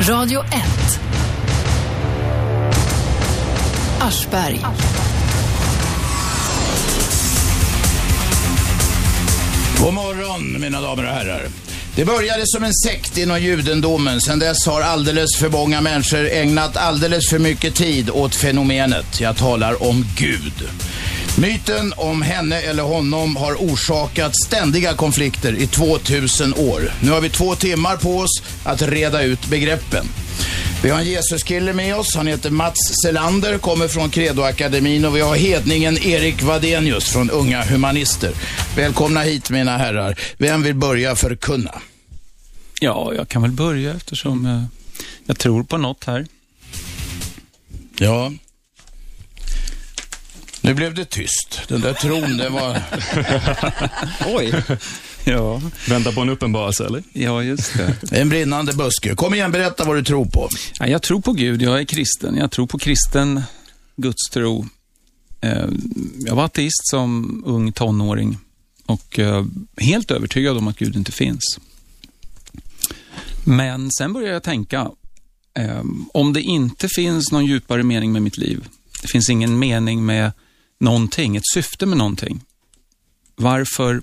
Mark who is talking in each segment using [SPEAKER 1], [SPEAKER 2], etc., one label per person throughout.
[SPEAKER 1] Radio 1. Aschberg.
[SPEAKER 2] God morgon mina damer och herrar. Det började som en sekt inom judendomen. Sedan dess har alldeles för många människor ägnat alldeles för mycket tid åt fenomenet. Jag talar om Gud. Myten om henne eller honom har orsakat ständiga konflikter i 2000 år. Nu har vi två timmar på oss att reda ut begreppen. Vi har en Jesuskille med oss. Han heter Mats Selander, kommer från Credoakademin och vi har hedningen Erik Vadenius från Unga Humanister. Välkomna hit mina herrar. Vem vill börja förkunna?
[SPEAKER 3] Ja, jag kan väl börja eftersom jag, jag tror på något här.
[SPEAKER 2] Ja. Nu blev det tyst. Den där tron, det var...
[SPEAKER 3] Oj. Ja.
[SPEAKER 4] Vänta på en uppenbarelse, eller?
[SPEAKER 3] Ja, just det.
[SPEAKER 2] En brinnande buske. Kom igen, berätta vad du tror på.
[SPEAKER 3] Ja, jag tror på Gud. Jag är kristen. Jag tror på kristen gudstro. Eh, jag var ateist som ung tonåring och eh, helt övertygad om att Gud inte finns. Men sen började jag tänka, eh, om det inte finns någon djupare mening med mitt liv, det finns ingen mening med någonting, ett syfte med någonting. Varför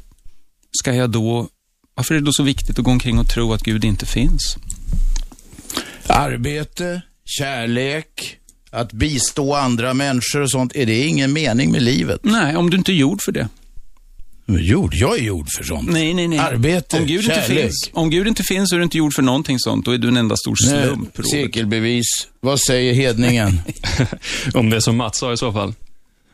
[SPEAKER 3] ska jag då, varför är det då så viktigt att gå omkring och tro att Gud inte finns?
[SPEAKER 2] Arbete, kärlek, att bistå andra människor och sånt. Är det ingen mening med livet?
[SPEAKER 3] Nej, om du inte är gjord för det.
[SPEAKER 2] Jord, jag är gjord för sånt.
[SPEAKER 3] Nej, nej, nej.
[SPEAKER 2] Arbete,
[SPEAKER 3] om Gud
[SPEAKER 2] kärlek.
[SPEAKER 3] Inte finns, om Gud inte finns så är du inte gjord för någonting sånt. Då är du en enda stor
[SPEAKER 2] Nej,
[SPEAKER 3] slump. Robert.
[SPEAKER 2] Cirkelbevis. Vad säger hedningen?
[SPEAKER 4] Om det är som Mats sa i så fall.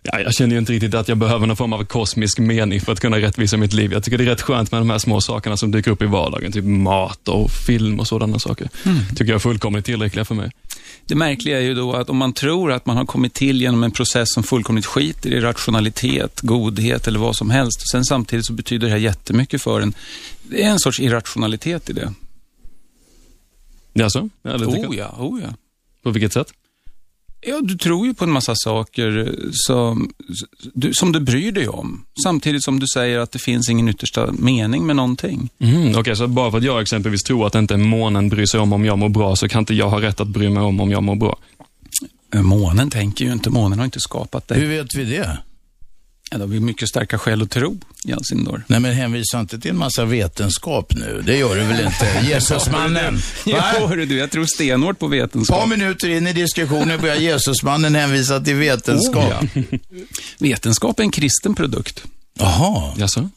[SPEAKER 4] Ja, jag känner ju inte riktigt att jag behöver någon form av kosmisk mening för att kunna rättvisa mitt liv. Jag tycker det är rätt skönt med de här små sakerna som dyker upp i vardagen. Typ mat och film och sådana saker. Tycker jag är fullkomligt tillräckliga för mig.
[SPEAKER 3] Det märkliga är ju då att om man tror att man har kommit till genom en process som fullkomligt skiter i rationalitet, godhet eller vad som helst. Sen samtidigt så betyder det här jättemycket för en. Det är en sorts irrationalitet i det.
[SPEAKER 4] Jaså? Ja, det
[SPEAKER 3] Oh ja, oh ja.
[SPEAKER 4] På vilket sätt?
[SPEAKER 3] Ja, du tror ju på en massa saker som du, som du bryr dig om. Samtidigt som du säger att det finns ingen yttersta mening med någonting.
[SPEAKER 4] Mm, Okej, så bara för att jag exempelvis tror att inte månen bryr sig om om jag mår bra, så kan inte jag ha rätt att bry mig om om jag mår bra.
[SPEAKER 3] Eh, Månen tänker ju inte, månen har inte skapat dig.
[SPEAKER 2] Hur vet vi det?
[SPEAKER 3] Ja, det har vi mycket starka skäl att tro i all sin dagar.
[SPEAKER 2] Nej, men hänvisa inte till en massa vetenskap nu. Det gör du väl inte? Jesusmannen. Va?
[SPEAKER 3] hörru du, jag tror stenhårt på
[SPEAKER 2] Ett par
[SPEAKER 3] vetenskap.
[SPEAKER 2] minuter in i diskussionen börjar Jesusmannen hänvisa till vetenskap.
[SPEAKER 3] Oh, ja. Vetenskap är en kristen produkt.
[SPEAKER 2] Jaha.
[SPEAKER 4] Jaså?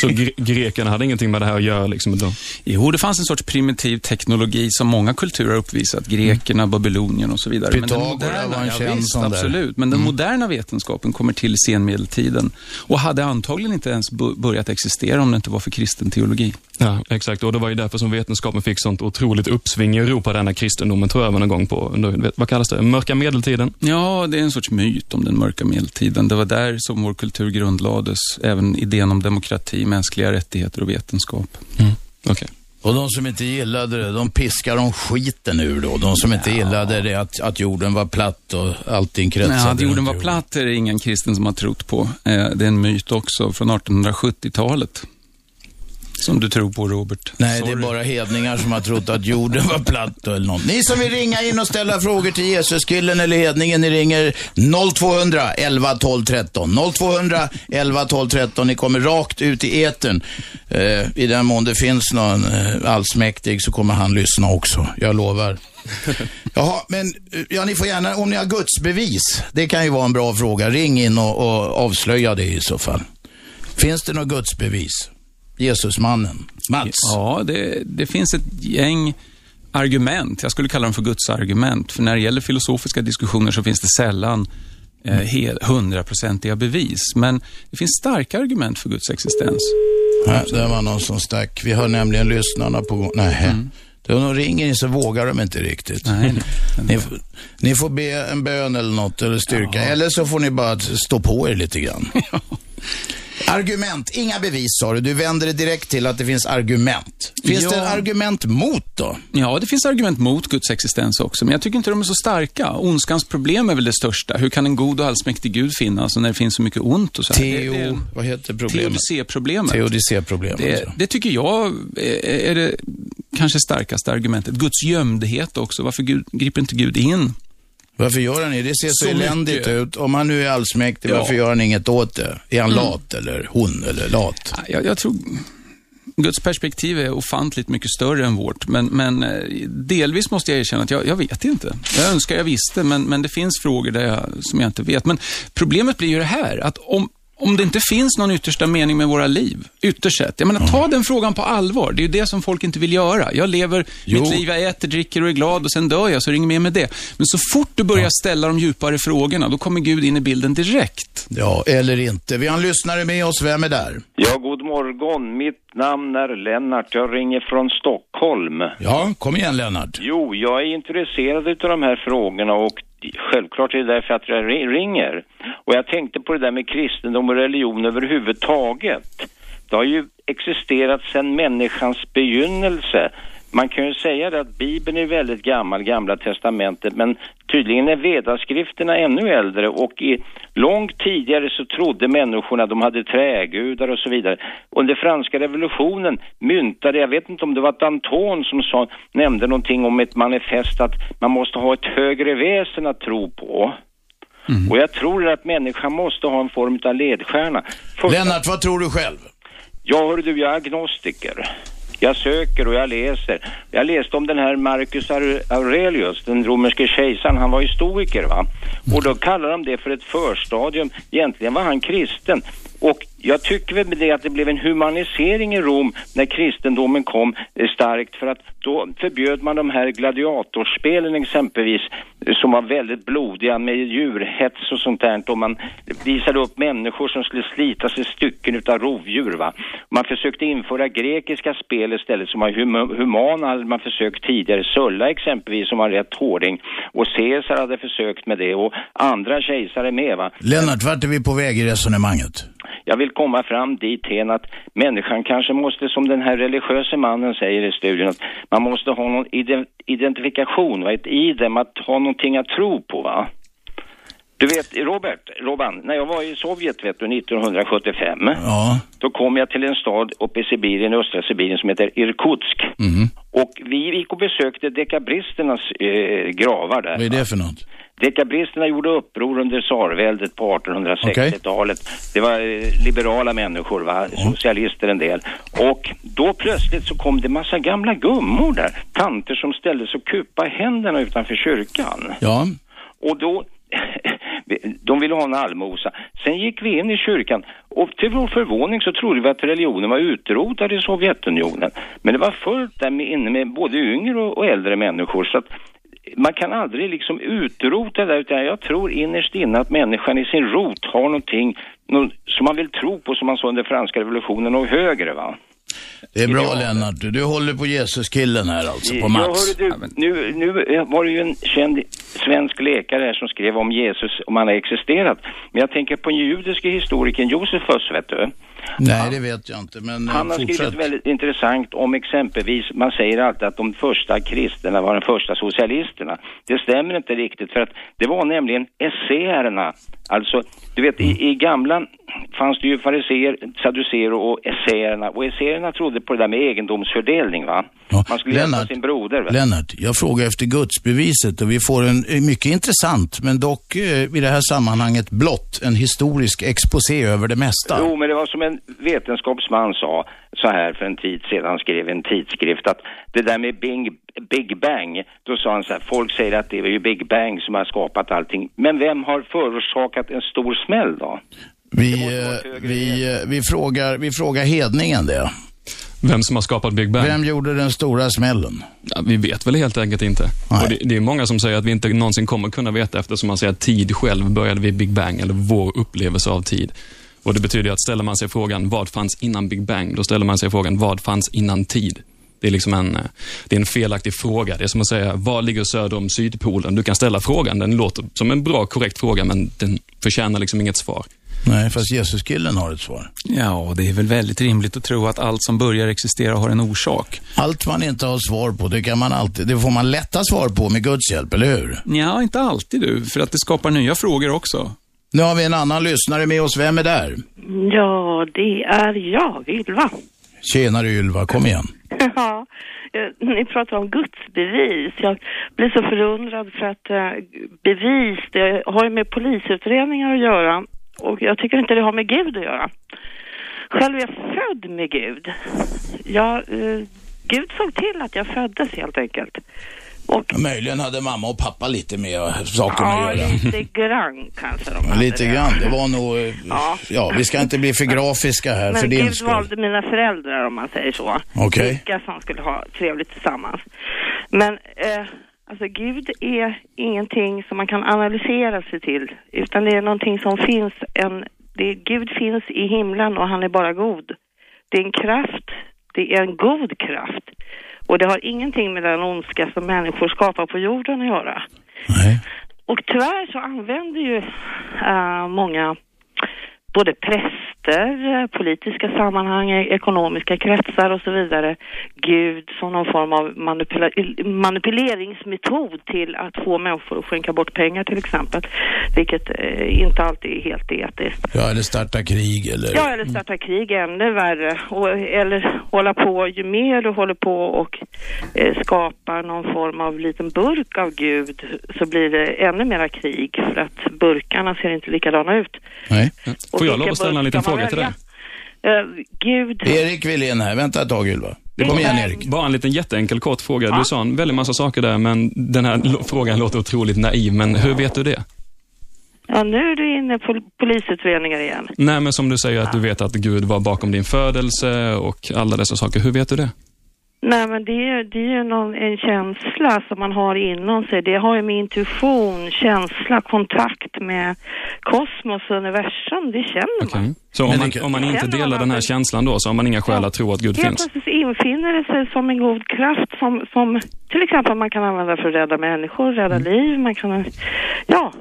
[SPEAKER 4] Så gre grekerna hade ingenting med det här att göra liksom då?
[SPEAKER 3] Jo, det fanns en sorts primitiv teknologi som många kulturer har uppvisat. Grekerna, Babylonien och så vidare. Men den
[SPEAKER 2] Pythagora var en känd
[SPEAKER 3] visst.
[SPEAKER 2] Mm.
[SPEAKER 3] absolut. Men den moderna vetenskapen kommer till senmedeltiden och hade antagligen inte ens börjat existera om det inte var för kristen teologi.
[SPEAKER 4] Ja, exakt. Och det var ju därför som vetenskapen fick sånt otroligt uppsving i Europa, denna kristendomen tog över någon gång på, under, vad kallas det, mörka medeltiden?
[SPEAKER 3] Ja, det är en sorts myt om den mörka medeltiden. Det var där som vår kultur grundlades. Även idén om demokrati, mänskliga rättigheter och vetenskap.
[SPEAKER 4] Okej.
[SPEAKER 2] Och de som inte gillade det, de piskar de skiten ur då. De som inte gillade det, att, att jorden var platt och allting kretsade
[SPEAKER 3] Nej, att jorden var platt är det ingen kristen som har trott på. Eh, Det är en myt också från 1870-talet. Som du tror på, Robert.
[SPEAKER 2] Nej, det är
[SPEAKER 3] Sorry.
[SPEAKER 2] bara hedningar som har trott att jorden var platt eller något. Ni som vill ringa in och ställa frågor till Jesuskillen eller hedningen, ni ringer 0200 11 12 13. 0200 11 12 13. Ni kommer rakt ut i etern. Eh, I den mån det finns någon eh, allsmäktig så kommer han lyssna också. Jag lovar. Jaha, men eh, ja, ni får gärna, om ni har gudsbevis, det kan ju vara en bra fråga. Ring in och, och avslöja det i så fall. Finns det något gudsbevis? Jesusmannen. Mats?
[SPEAKER 3] Ja, det, det finns ett gäng argument. Jag skulle kalla dem för Guds argument. För när det gäller filosofiska diskussioner så finns det sällan eh, hel- hundraprocentiga bevis. Men det finns starka argument för Guds existens.
[SPEAKER 2] Nej, det var någon som stack. Vi har nämligen lyssnarna på. Nej.
[SPEAKER 3] Mm.
[SPEAKER 2] De ringer in så vågar de inte riktigt.
[SPEAKER 3] Nej,
[SPEAKER 2] Ni, ni får be en bön eller något, eller styrka. Eller så får ni bara stå på er lite grann. Argument, inga bevis sa du. Du vänder det direkt till att det finns argument. Finns
[SPEAKER 3] Ja.
[SPEAKER 2] det argument mot då?
[SPEAKER 3] Ja, det finns argument mot Guds existens också, men jag tycker inte de är så starka. Ondskans problem är väl det största. Hur kan en god och allsmäktig Gud finnas när det finns så mycket ont och så här?
[SPEAKER 2] Teo,
[SPEAKER 3] Det- det-
[SPEAKER 2] vad heter problemet?
[SPEAKER 3] Teodicé-problemet.
[SPEAKER 2] Teodicé-problemet.
[SPEAKER 3] Det, det tycker jag är, är det kanske starkaste argumentet. Guds gömdhet också. Varför Gud, griper inte Gud in?
[SPEAKER 2] Varför gör han det? Det ser så,
[SPEAKER 3] Så
[SPEAKER 2] eländigt
[SPEAKER 3] mycket.
[SPEAKER 2] ut. Om han nu är allsmäktig,
[SPEAKER 3] Ja.
[SPEAKER 2] varför gör han inget åt det? Är han lat eller hon eller lat?
[SPEAKER 3] Jag, jag tror Guds perspektiv är ofantligt mycket större än vårt, men, men eh, delvis måste jag erkänna att jag, jag vet inte. Jag önskar jag visste, men, men det finns frågor där jag, som jag inte vet. Men problemet blir ju det här, att om, om det inte finns någon yttersta mening med våra liv, ytterst sett. Jag menar, ta den frågan på allvar. Det är ju det som folk inte vill göra. Jag lever
[SPEAKER 2] Jo.
[SPEAKER 3] mitt liv, jag äter, dricker och är glad och sen dör jag, så är det inget mer med det. Men så fort du börjar ställa de djupare frågorna, då kommer Gud in i bilden direkt.
[SPEAKER 2] Ja, eller inte. Vi har en lyssnare med oss. Vem är där?
[SPEAKER 5] Ja, god morgon. Mitt namn är Lennart. Jag ringer från Stockholm.
[SPEAKER 2] Ja, kom igen Lennart.
[SPEAKER 5] Jo, jag är intresserad av de här frågorna och självklart är det därför att jag ringer. Och jag tänkte på det där med kristendom och religion överhuvudtaget. Det har ju existerat sedan människans begynnelse. Man kan ju säga det att Bibeln är väldigt gammal, Gamla Testamentet, men tydligen är vedaskrifterna ännu äldre och i långt tidigare så trodde människorna de hade trägudar och så vidare. Under franska revolutionen myntade, jag vet inte om det var Danton som sa, nämnde någonting om ett manifest att man måste ha ett högre väsen att tro på. Och jag tror att människan måste ha en form av ledstjärna. Första-
[SPEAKER 2] Lennart, vad tror du själv?
[SPEAKER 5] Ja, hör du, jag är agnostiker. Jag söker och jag läser. Jag läste om den här Marcus Aurelius, den romerske kejsaren. Han var ju stoiker, va? Och då kallar de det för ett förstadium. Egentligen var han kristen. Och jag tycker väl det att det blev en humanisering i Rom när kristendomen kom eh, starkt för att då förbjöd man de här gladiatorspelen exempelvis eh, som var väldigt blodiga med djurhets och sånt där och man visade upp människor som skulle slitas i stycken utav rovdjur va. Man försökte införa grekiska spel istället som var hum- humana hade man försökt tidigare. Sulla exempelvis som var rätt hårding och Caesar hade försökt med det och andra kejsare med va.
[SPEAKER 2] Lennart, vart är vi på väg i resonemanget?
[SPEAKER 5] Jag vill komma fram dit hen att människan kanske måste, som den här religiöse mannen säger i studion, att man måste ha någon ide- identifikation, va? ett idem, att ha någonting att tro på. va. Du vet, Robert, Robban, när jag var i Sovjet vet du, 1975,
[SPEAKER 2] Ja.
[SPEAKER 5] då kom jag till en stad uppe i Sibirien, östra Sibirien, som heter Irkutsk. Och vi gick och besökte dekabristernas eh, gravar där.
[SPEAKER 2] Vad är det för något?
[SPEAKER 5] Dekabristerna gjorde uppror under tsarväldet på 1860-talet. Det var eh, liberala människor, va? socialister en del. Och då plötsligt så kom det massa gamla gummor där, tanter som ställde sig och kupade händerna utanför kyrkan.
[SPEAKER 2] Ja.
[SPEAKER 5] Och då, de ville ha en allmosa. Sen gick vi in i kyrkan och till vår förvåning så trodde vi att religionen var utrotad i Sovjetunionen. Men det var fullt där med, inne med både yngre och äldre människor. Så att man kan aldrig liksom utrota det där, utan jag tror innerst inne att människan i sin rot har någonting någon, som man vill tro på, som man sa under franska revolutionen, och högre va.
[SPEAKER 2] Det är bra
[SPEAKER 5] Ja.
[SPEAKER 2] Lennart. Du, du håller på Jesus-killen här alltså, på
[SPEAKER 5] Ja,
[SPEAKER 2] Mats.
[SPEAKER 5] hörru du, nu, nu var det ju en känd svensk läkare här som skrev om Jesus, om han har existerat. Men jag tänker på den judiske historikern Josefus, vet du.
[SPEAKER 2] Nej, det vet jag inte, men eh,
[SPEAKER 5] Han har
[SPEAKER 2] fortsätt.
[SPEAKER 5] skrivit väldigt intressant om exempelvis, man säger alltid att de första kristna var de första socialisterna. Det stämmer inte riktigt för att det var nämligen essäerna. Alltså, du vet
[SPEAKER 2] Mm.
[SPEAKER 5] i, i gamla fanns det ju fariseer, saduceer och essäerna. Och essäerna trodde på det där med egendomsfördelning va.
[SPEAKER 2] Ja,
[SPEAKER 5] Man skulle hjälpa
[SPEAKER 2] Lennart,
[SPEAKER 5] sin broder. Va?
[SPEAKER 2] Lennart, jag frågar efter gudsbeviset och vi får en eh, mycket intressant, men dock eh, i det här sammanhanget blott en historisk exposé över det mesta.
[SPEAKER 5] Jo, men det var som en vetenskapsman sa så här för en tid sedan, skrev i en tidskrift att det där med Big, Big Bang, då sa han så här, folk säger att det är ju Big Bang som har skapat allting, men vem har förorsakat en stor smäll då?
[SPEAKER 2] Vi, vi, vi, frågar, vi frågar hedningen det.
[SPEAKER 4] Vem som har skapat Big Bang?
[SPEAKER 2] Vem gjorde den stora smällen?
[SPEAKER 4] Ja, vi vet väl helt enkelt inte. Det, det är många som säger att vi inte någonsin kommer kunna veta eftersom man säger att tid själv började vid Big Bang, eller vår upplevelse av tid. Och Det betyder att ställer man sig frågan vad fanns innan Big Bang, då ställer man sig frågan vad fanns innan tid? Det är liksom en, eh, det är en felaktig fråga. Det är som att säga, vad ligger söder om Sydpolen? Du kan ställa frågan, den låter som en bra, korrekt fråga, men den förtjänar liksom inget svar.
[SPEAKER 2] Nej, fast Jesuskillen har ett svar.
[SPEAKER 3] Ja, det är väl väldigt rimligt att tro att allt som börjar existera har en orsak.
[SPEAKER 2] Allt man inte har svar på, det kan man alltid, det får man lätta svar på med Guds hjälp, eller hur?
[SPEAKER 3] Ja, inte alltid du, för att det skapar nya frågor också.
[SPEAKER 2] Nu har vi en annan lyssnare med oss. Vem är där?
[SPEAKER 6] Ja, det är jag, Ylva.
[SPEAKER 2] Tjenare Ylva, kom igen.
[SPEAKER 6] Ja, eh, ni pratar om gudsbevis. Jag blir så förundrad för att eh, bevis, det har ju med polisutredningar att göra. Och jag tycker inte det har med Gud att göra. Själv är jag född med Gud. Jag, eh, Gud såg till att jag föddes helt enkelt. Och
[SPEAKER 2] Möjligen hade mamma och pappa lite med saken
[SPEAKER 6] ja,
[SPEAKER 2] att göra.
[SPEAKER 6] lite grann kanske de hade
[SPEAKER 2] Lite
[SPEAKER 6] det.
[SPEAKER 2] grann. Det var nog... eh,
[SPEAKER 6] Ja.
[SPEAKER 2] Ja, vi ska inte bli för grafiska här för
[SPEAKER 6] Men
[SPEAKER 2] din
[SPEAKER 6] Gud
[SPEAKER 2] skull.
[SPEAKER 6] valde mina föräldrar om man säger så.
[SPEAKER 2] Okej.
[SPEAKER 6] Vilka som skulle ha trevligt tillsammans. Men eh, alltså Gud är ingenting som man kan analysera sig till. Utan det är någonting som finns. En, det Gud finns i himlen och han är bara god. Det är en kraft. Det är en god kraft. Och det har ingenting med den ondska som människor skapar på jorden att göra.
[SPEAKER 2] Nej.
[SPEAKER 6] Och tyvärr så använder ju äh, många både präster, eh, politiska sammanhang, eh, ekonomiska kretsar och så vidare, Gud som någon form av manipula manipuleringsmetod till att få människor att skänka bort pengar till exempel, vilket eh, inte alltid är helt etiskt.
[SPEAKER 2] Ja, eller starta krig eller...
[SPEAKER 6] Ja, eller starta krig ännu värre. Och, eller hålla på, ju mer du håller på och eh, skapar någon form av liten burk av Gud så blir det ännu mera krig för att burkarna ser inte likadana ut.
[SPEAKER 2] Nej.
[SPEAKER 4] Får jag lov att ställa en liten fråga till dig?
[SPEAKER 6] Eh, Gud,
[SPEAKER 2] Erik Wilén här. Vänta ett tag Ylva. Kom igen Erik.
[SPEAKER 4] Bara en liten jätteenkel kort fråga. Du sa en väldigt massa saker där, men den här frågan låter otroligt naiv, men hur vet du det?
[SPEAKER 6] ja nu är du inne på polisutredningar igen.
[SPEAKER 4] Nej, men som du säger att du vet att Gud var bakom din födelse och alla dessa saker. Hur vet du det?
[SPEAKER 6] Nej men det är, det är ju någon, en känsla som man har inom sig. Det har ju med intuition, känsla, kontakt med kosmos och universum. Det känner man.
[SPEAKER 4] Okej. Så om man, om man inte
[SPEAKER 6] man
[SPEAKER 4] delar den här känslan då, så har man inga skäl
[SPEAKER 6] Ja.
[SPEAKER 4] att tro att Gud
[SPEAKER 6] Helt
[SPEAKER 4] finns?
[SPEAKER 6] plötsligt infinner det sig som en god kraft som, som till exempel man kan använda för att rädda människor, rädda
[SPEAKER 4] Mm.
[SPEAKER 6] liv, man kan, ja.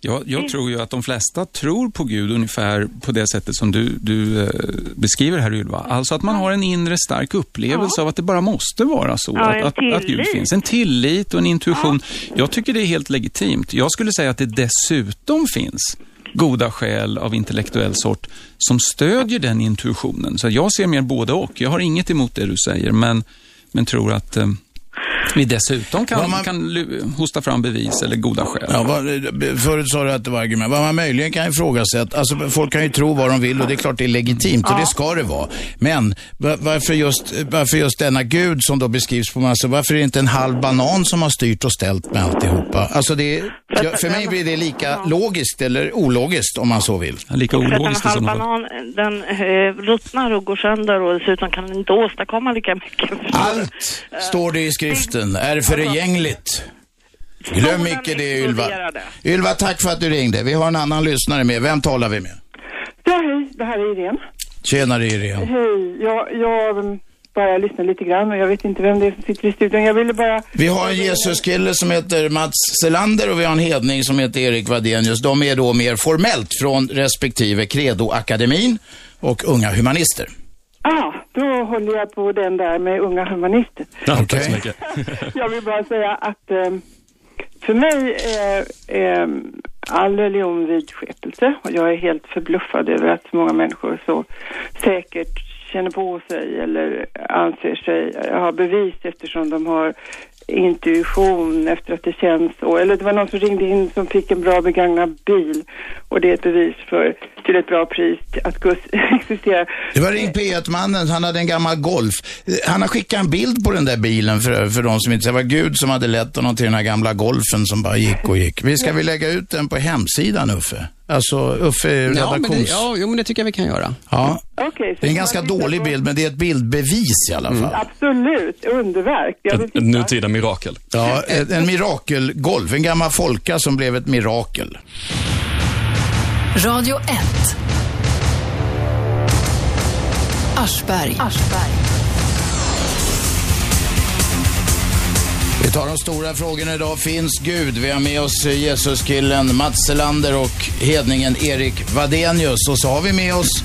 [SPEAKER 3] Jag, jag tror ju att de flesta tror på Gud ungefär på det sättet som du, du eh, beskriver här Ylva. Alltså att man har en inre stark upplevelse av att det bara måste vara så.
[SPEAKER 6] Ja,
[SPEAKER 3] att, att, att Gud finns. En tillit och en intuition. Jag tycker det är helt legitimt. Jag skulle säga att det dessutom finns goda skäl av intellektuell sort som stödjer den intuitionen. Så jag ser mer både och. Jag har inget emot det du säger, men, men tror att vi dessutom kan,
[SPEAKER 2] man-
[SPEAKER 3] kan hosta fram bevis eller goda skäl.
[SPEAKER 2] Ja, vad, förut sa du att det var argument. Vad man möjligen kan ifrågasätta, alltså folk kan ju tro vad de vill och det är klart det är legitimt och det ska det vara. Men va- varför just, varför just denna gud som då beskrivs på massa, varför är det inte en halv banan som har styrt och ställt med alltihopa? Alltså det,
[SPEAKER 6] För
[SPEAKER 2] ja, för mig blir det lika logiskt eller ologiskt om man så vill.
[SPEAKER 3] Lika
[SPEAKER 6] att en
[SPEAKER 3] ologiskt
[SPEAKER 6] halv
[SPEAKER 3] som något.
[SPEAKER 6] banan, den eh, ruttnar och går sönder och dessutom kan den inte åstadkomma lika mycket.
[SPEAKER 2] Allt, står det i skriften, är förgängligt. Glöm
[SPEAKER 6] Solen
[SPEAKER 2] icke det Ylva. Ylva, tack för att du ringde. Vi har en annan lyssnare med. Vem talar vi med?
[SPEAKER 7] Ja, hej, det här är Irene.
[SPEAKER 2] Tjenare Irene.
[SPEAKER 7] Hej, jag, jag bara lyssnar lite grann och jag vet inte vem det är som sitter i studion. Jag ville bara...
[SPEAKER 2] Vi har en Jesuskille som heter Mats Selander och vi har en hedning som heter Erik Wadenius. De är då mer formellt från respektive Credo-akademin och Unga Humanister.
[SPEAKER 7] Ah, då håller jag på den där med unga humanister.
[SPEAKER 4] Ja. Tack så mycket.
[SPEAKER 7] Jag vill bara säga att eh, för mig är eh, all religion vidskepelse och jag är helt förbluffad över att så många människor så säkert känner på sig eller anser sig ha bevis eftersom de har intuition efter att det känns så. Eller det var någon som ringde in som fick en bra begagnad bil och det är ett bevis för till ett bra pris att Gus existerar.
[SPEAKER 2] Det var Ring P1-mannen, han hade en gammal Golf. Han har skickat en bild på den där bilen för, för de som inte ser. Det var Gud som hade lett honom till den här gamla Golfen som bara gick och gick. Vi ska vi lägga ut den på hemsidan Uffe? Alltså Uffe
[SPEAKER 8] Ja, men det,
[SPEAKER 2] redaktions...
[SPEAKER 8] ja, jo, men det tycker jag vi kan göra.
[SPEAKER 2] Ja.
[SPEAKER 7] Så
[SPEAKER 2] Det är en ganska dålig
[SPEAKER 7] på-
[SPEAKER 2] bild, men det är ett bildbevis i alla fall.
[SPEAKER 7] Absolut, underverk. Jag vill
[SPEAKER 4] Ett
[SPEAKER 7] titta.
[SPEAKER 4] nutida mirakel.
[SPEAKER 2] Ja, en, en mirakelgolf. En gammal folka som blev ett mirakel.
[SPEAKER 1] Radio 1. Aschberg.
[SPEAKER 2] Vi tar de stora frågorna idag. Finns Gud? Vi har med oss Jesuskillen Mats Selander och hedningen Erik Vadenius. Och så har vi med oss,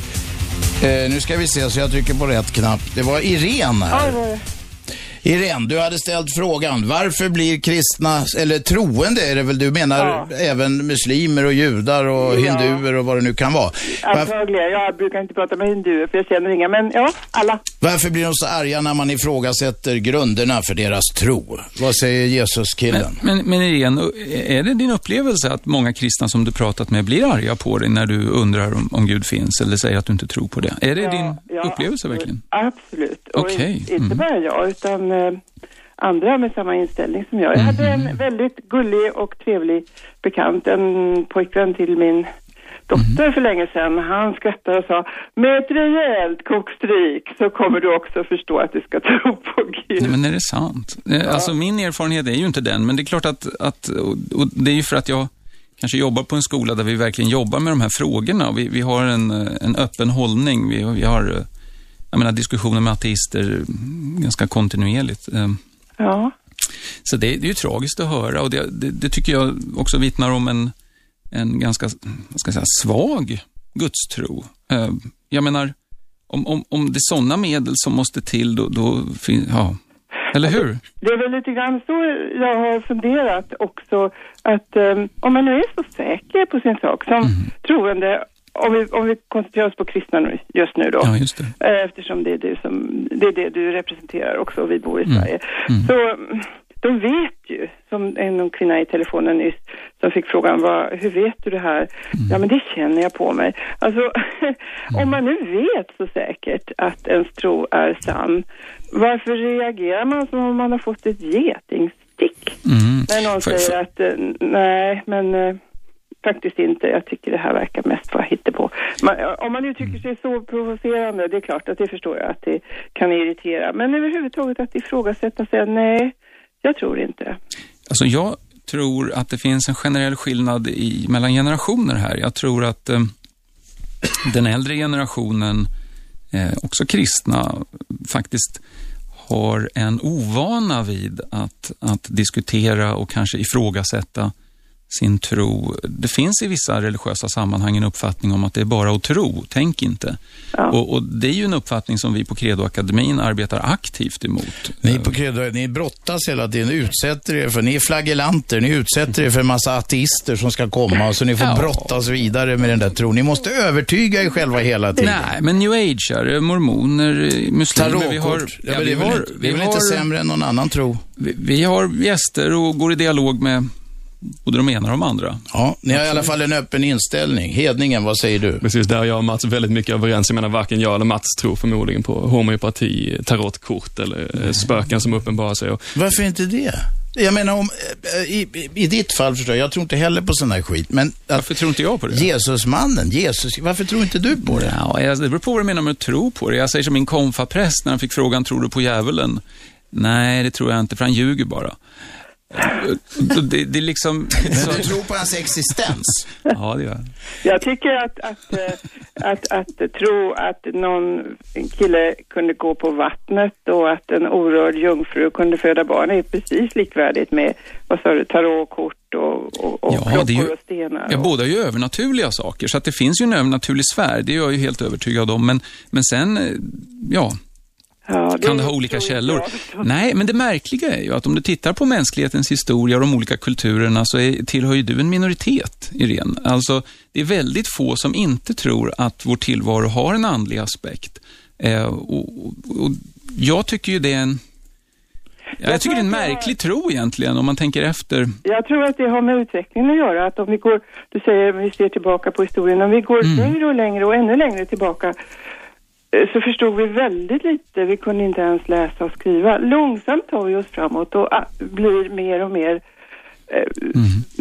[SPEAKER 2] eh, nu ska vi se så jag trycker på rätt knapp. Det var Irene här. Irene, du hade ställt frågan. Varför blir kristna, eller troende är det väl du menar,
[SPEAKER 7] Ja.
[SPEAKER 2] även muslimer och judar och
[SPEAKER 7] Ja.
[SPEAKER 2] hinduer och vad det nu kan vara.
[SPEAKER 7] Antagligen. Jag brukar inte prata med hinduer för jag känner inga, men ja, alla.
[SPEAKER 2] varför blir de så arga när man ifrågasätter grunderna för deras tro? Vad säger Jesuskillen?
[SPEAKER 3] Men, men Irene, är det din upplevelse att många kristna som du pratat med blir arga på dig när du undrar om, om Gud finns eller säger att du inte tror på det? Är det
[SPEAKER 7] Ja,
[SPEAKER 3] din
[SPEAKER 7] ja,
[SPEAKER 3] upplevelse verkligen?
[SPEAKER 7] Absolut. Och
[SPEAKER 3] Okej,
[SPEAKER 7] in- inte
[SPEAKER 3] mm.
[SPEAKER 7] bara jag, utan eh, andra med samma inställning som jag. Jag hade
[SPEAKER 3] Mhm.
[SPEAKER 7] en väldigt gullig och trevlig bekant, en pojkvän till min dotter
[SPEAKER 3] Mhm.
[SPEAKER 7] för länge sedan. Han skrattade och sa, med ett rejält kokstryk så kommer du också förstå att du ska tro på Gud.
[SPEAKER 3] Nej, men är det sant? Eh, Alltså min erfarenhet är ju inte den, men det är klart att, att och, det är ju för att jag kanske jobbar på en skola där vi verkligen jobbar med de här frågorna. Vi, vi har en, eh, en öppen hållning. Vi, vi har jag menar, diskussioner med ateister mm, ganska kontinuerligt. Eh,
[SPEAKER 7] Ja.
[SPEAKER 3] Så det, det är ju tragiskt att höra och det, det, det tycker jag också vittnar om en, en ganska vad ska jag säga, svag gudstro. Eh, Jag menar, om, om, om det är sådana medel som måste till, då, då fin- ja. Eller hur?
[SPEAKER 7] Det är väl lite grann så jag har funderat också, att eh, om man nu är så säker på sin sak som
[SPEAKER 3] Mhm.
[SPEAKER 7] troende, om vi, om vi koncentrerar oss på kristna just nu då,
[SPEAKER 3] Ja, just det.
[SPEAKER 7] eh, eftersom det är, du som, det är det du representerar också och vi bor i
[SPEAKER 3] Mm.
[SPEAKER 7] Sverige, så mm, de vet ju, som en kvinna i telefonen nyss som fick frågan, vad, hur vet du det här?
[SPEAKER 3] Mm.
[SPEAKER 7] Ja men det känner jag på mig. Alltså, om man nu vet så säkert att ens tro är sann, varför reagerar man som om man har fått ett getingstick?
[SPEAKER 3] Mm.
[SPEAKER 7] När någon
[SPEAKER 3] Får- får-
[SPEAKER 7] säger att, eh, nej men eh, faktiskt inte, jag tycker det här verkar mest vara hittepå. Man, om man uttrycker sig så provocerande, det är klart att det förstår jag att det kan irritera. Men överhuvudtaget att ifrågasätta sig, nej, jag tror inte.
[SPEAKER 3] Alltså jag tror att det finns en generell skillnad i, mellan generationer här. Jag tror att eh, den äldre generationen, eh, också kristna, faktiskt har en ovana vid att, att diskutera och kanske ifrågasätta sin tro. Det finns i vissa religiösa sammanhang en uppfattning om att det är bara att tro, tänk inte.
[SPEAKER 7] Ja.
[SPEAKER 3] Och, och Det är ju en uppfattning som vi på Credoakademin arbetar aktivt emot.
[SPEAKER 2] Ni på Credo, ni brottas hela tiden, utsätter er för, ni är flagellanter, ni utsätter er för en massa ateister som ska komma så ni får
[SPEAKER 3] Ja.
[SPEAKER 2] brottas vidare med den där tron. Ni måste övertyga er själva hela tiden.
[SPEAKER 3] Nej, men new ageare, mormoner, muslimer. Vi har,
[SPEAKER 2] ja, det
[SPEAKER 3] vi
[SPEAKER 2] är väl,
[SPEAKER 3] har,
[SPEAKER 2] inte,
[SPEAKER 3] vi
[SPEAKER 2] väl inte
[SPEAKER 3] har,
[SPEAKER 2] sämre än någon annan tro?
[SPEAKER 3] vi, vi har gäster och går i dialog med både de ena och de andra.
[SPEAKER 2] Ja, ni har i alla fall en öppen inställning. Hedningen, vad säger du?
[SPEAKER 4] Precis, där är jag och Mats väldigt mycket överens. Jag menar, varken jag eller Mats tror förmodligen på homeopati, tarotkort eller eh, spöken som uppenbarar sig. Och
[SPEAKER 2] Varför inte det? Jag menar, om, eh, i, i, i ditt fall förstår jag, jag tror inte heller på sån här skit, men att
[SPEAKER 3] Varför tror inte jag på det?
[SPEAKER 2] Jesusmannen, Jesus, varför tror inte du på det?
[SPEAKER 3] Ja, jag- det beror på vad du menar med att tro på det. Jag säger som min konfapräst när han fick frågan, tror du på djävulen? Nej, det tror jag inte, för han ljuger bara. Det, det är liksom...
[SPEAKER 2] Men du tror på hans existens?
[SPEAKER 3] Ja, det gör jag.
[SPEAKER 7] Jag tycker att, att, eh, att, att, tro att någon kille kunde gå på vattnet och att en orörd jungfru kunde föda barn är precis likvärdigt med, vad sa du, tarotkort och, och, och
[SPEAKER 3] Ja,
[SPEAKER 7] klockor
[SPEAKER 3] det är ju-
[SPEAKER 7] och stenar.
[SPEAKER 3] Ja,
[SPEAKER 7] och-
[SPEAKER 3] båda är ju övernaturliga saker, så att det finns ju en övernaturlig sfär, det är jag ju helt övertygad om. Men, men sen, eh, ja, kan det ha olika källor?
[SPEAKER 7] jag.
[SPEAKER 3] Nej, men det märkliga är ju att om du tittar på mänsklighetens historia och de olika kulturerna så är, tillhör ju du en minoritet, Irene. Alltså, det är väldigt få som inte tror att vår tillvaro har en andlig aspekt. Eh, och, och, jag tycker ju det är en... Ja, jag tycker det är en
[SPEAKER 7] det
[SPEAKER 3] märklig tro egentligen, om man tänker efter.
[SPEAKER 7] Jag tror att det har med utvecklingen att göra. Att om vi går, du säger vi ser tillbaka på historien, om vi går
[SPEAKER 3] Mm.
[SPEAKER 7] längre och längre och ännu längre tillbaka så förstod vi väldigt lite. Vi kunde inte ens läsa och skriva. Långsamt tar vi oss framåt och ah, blir mer och mer eh,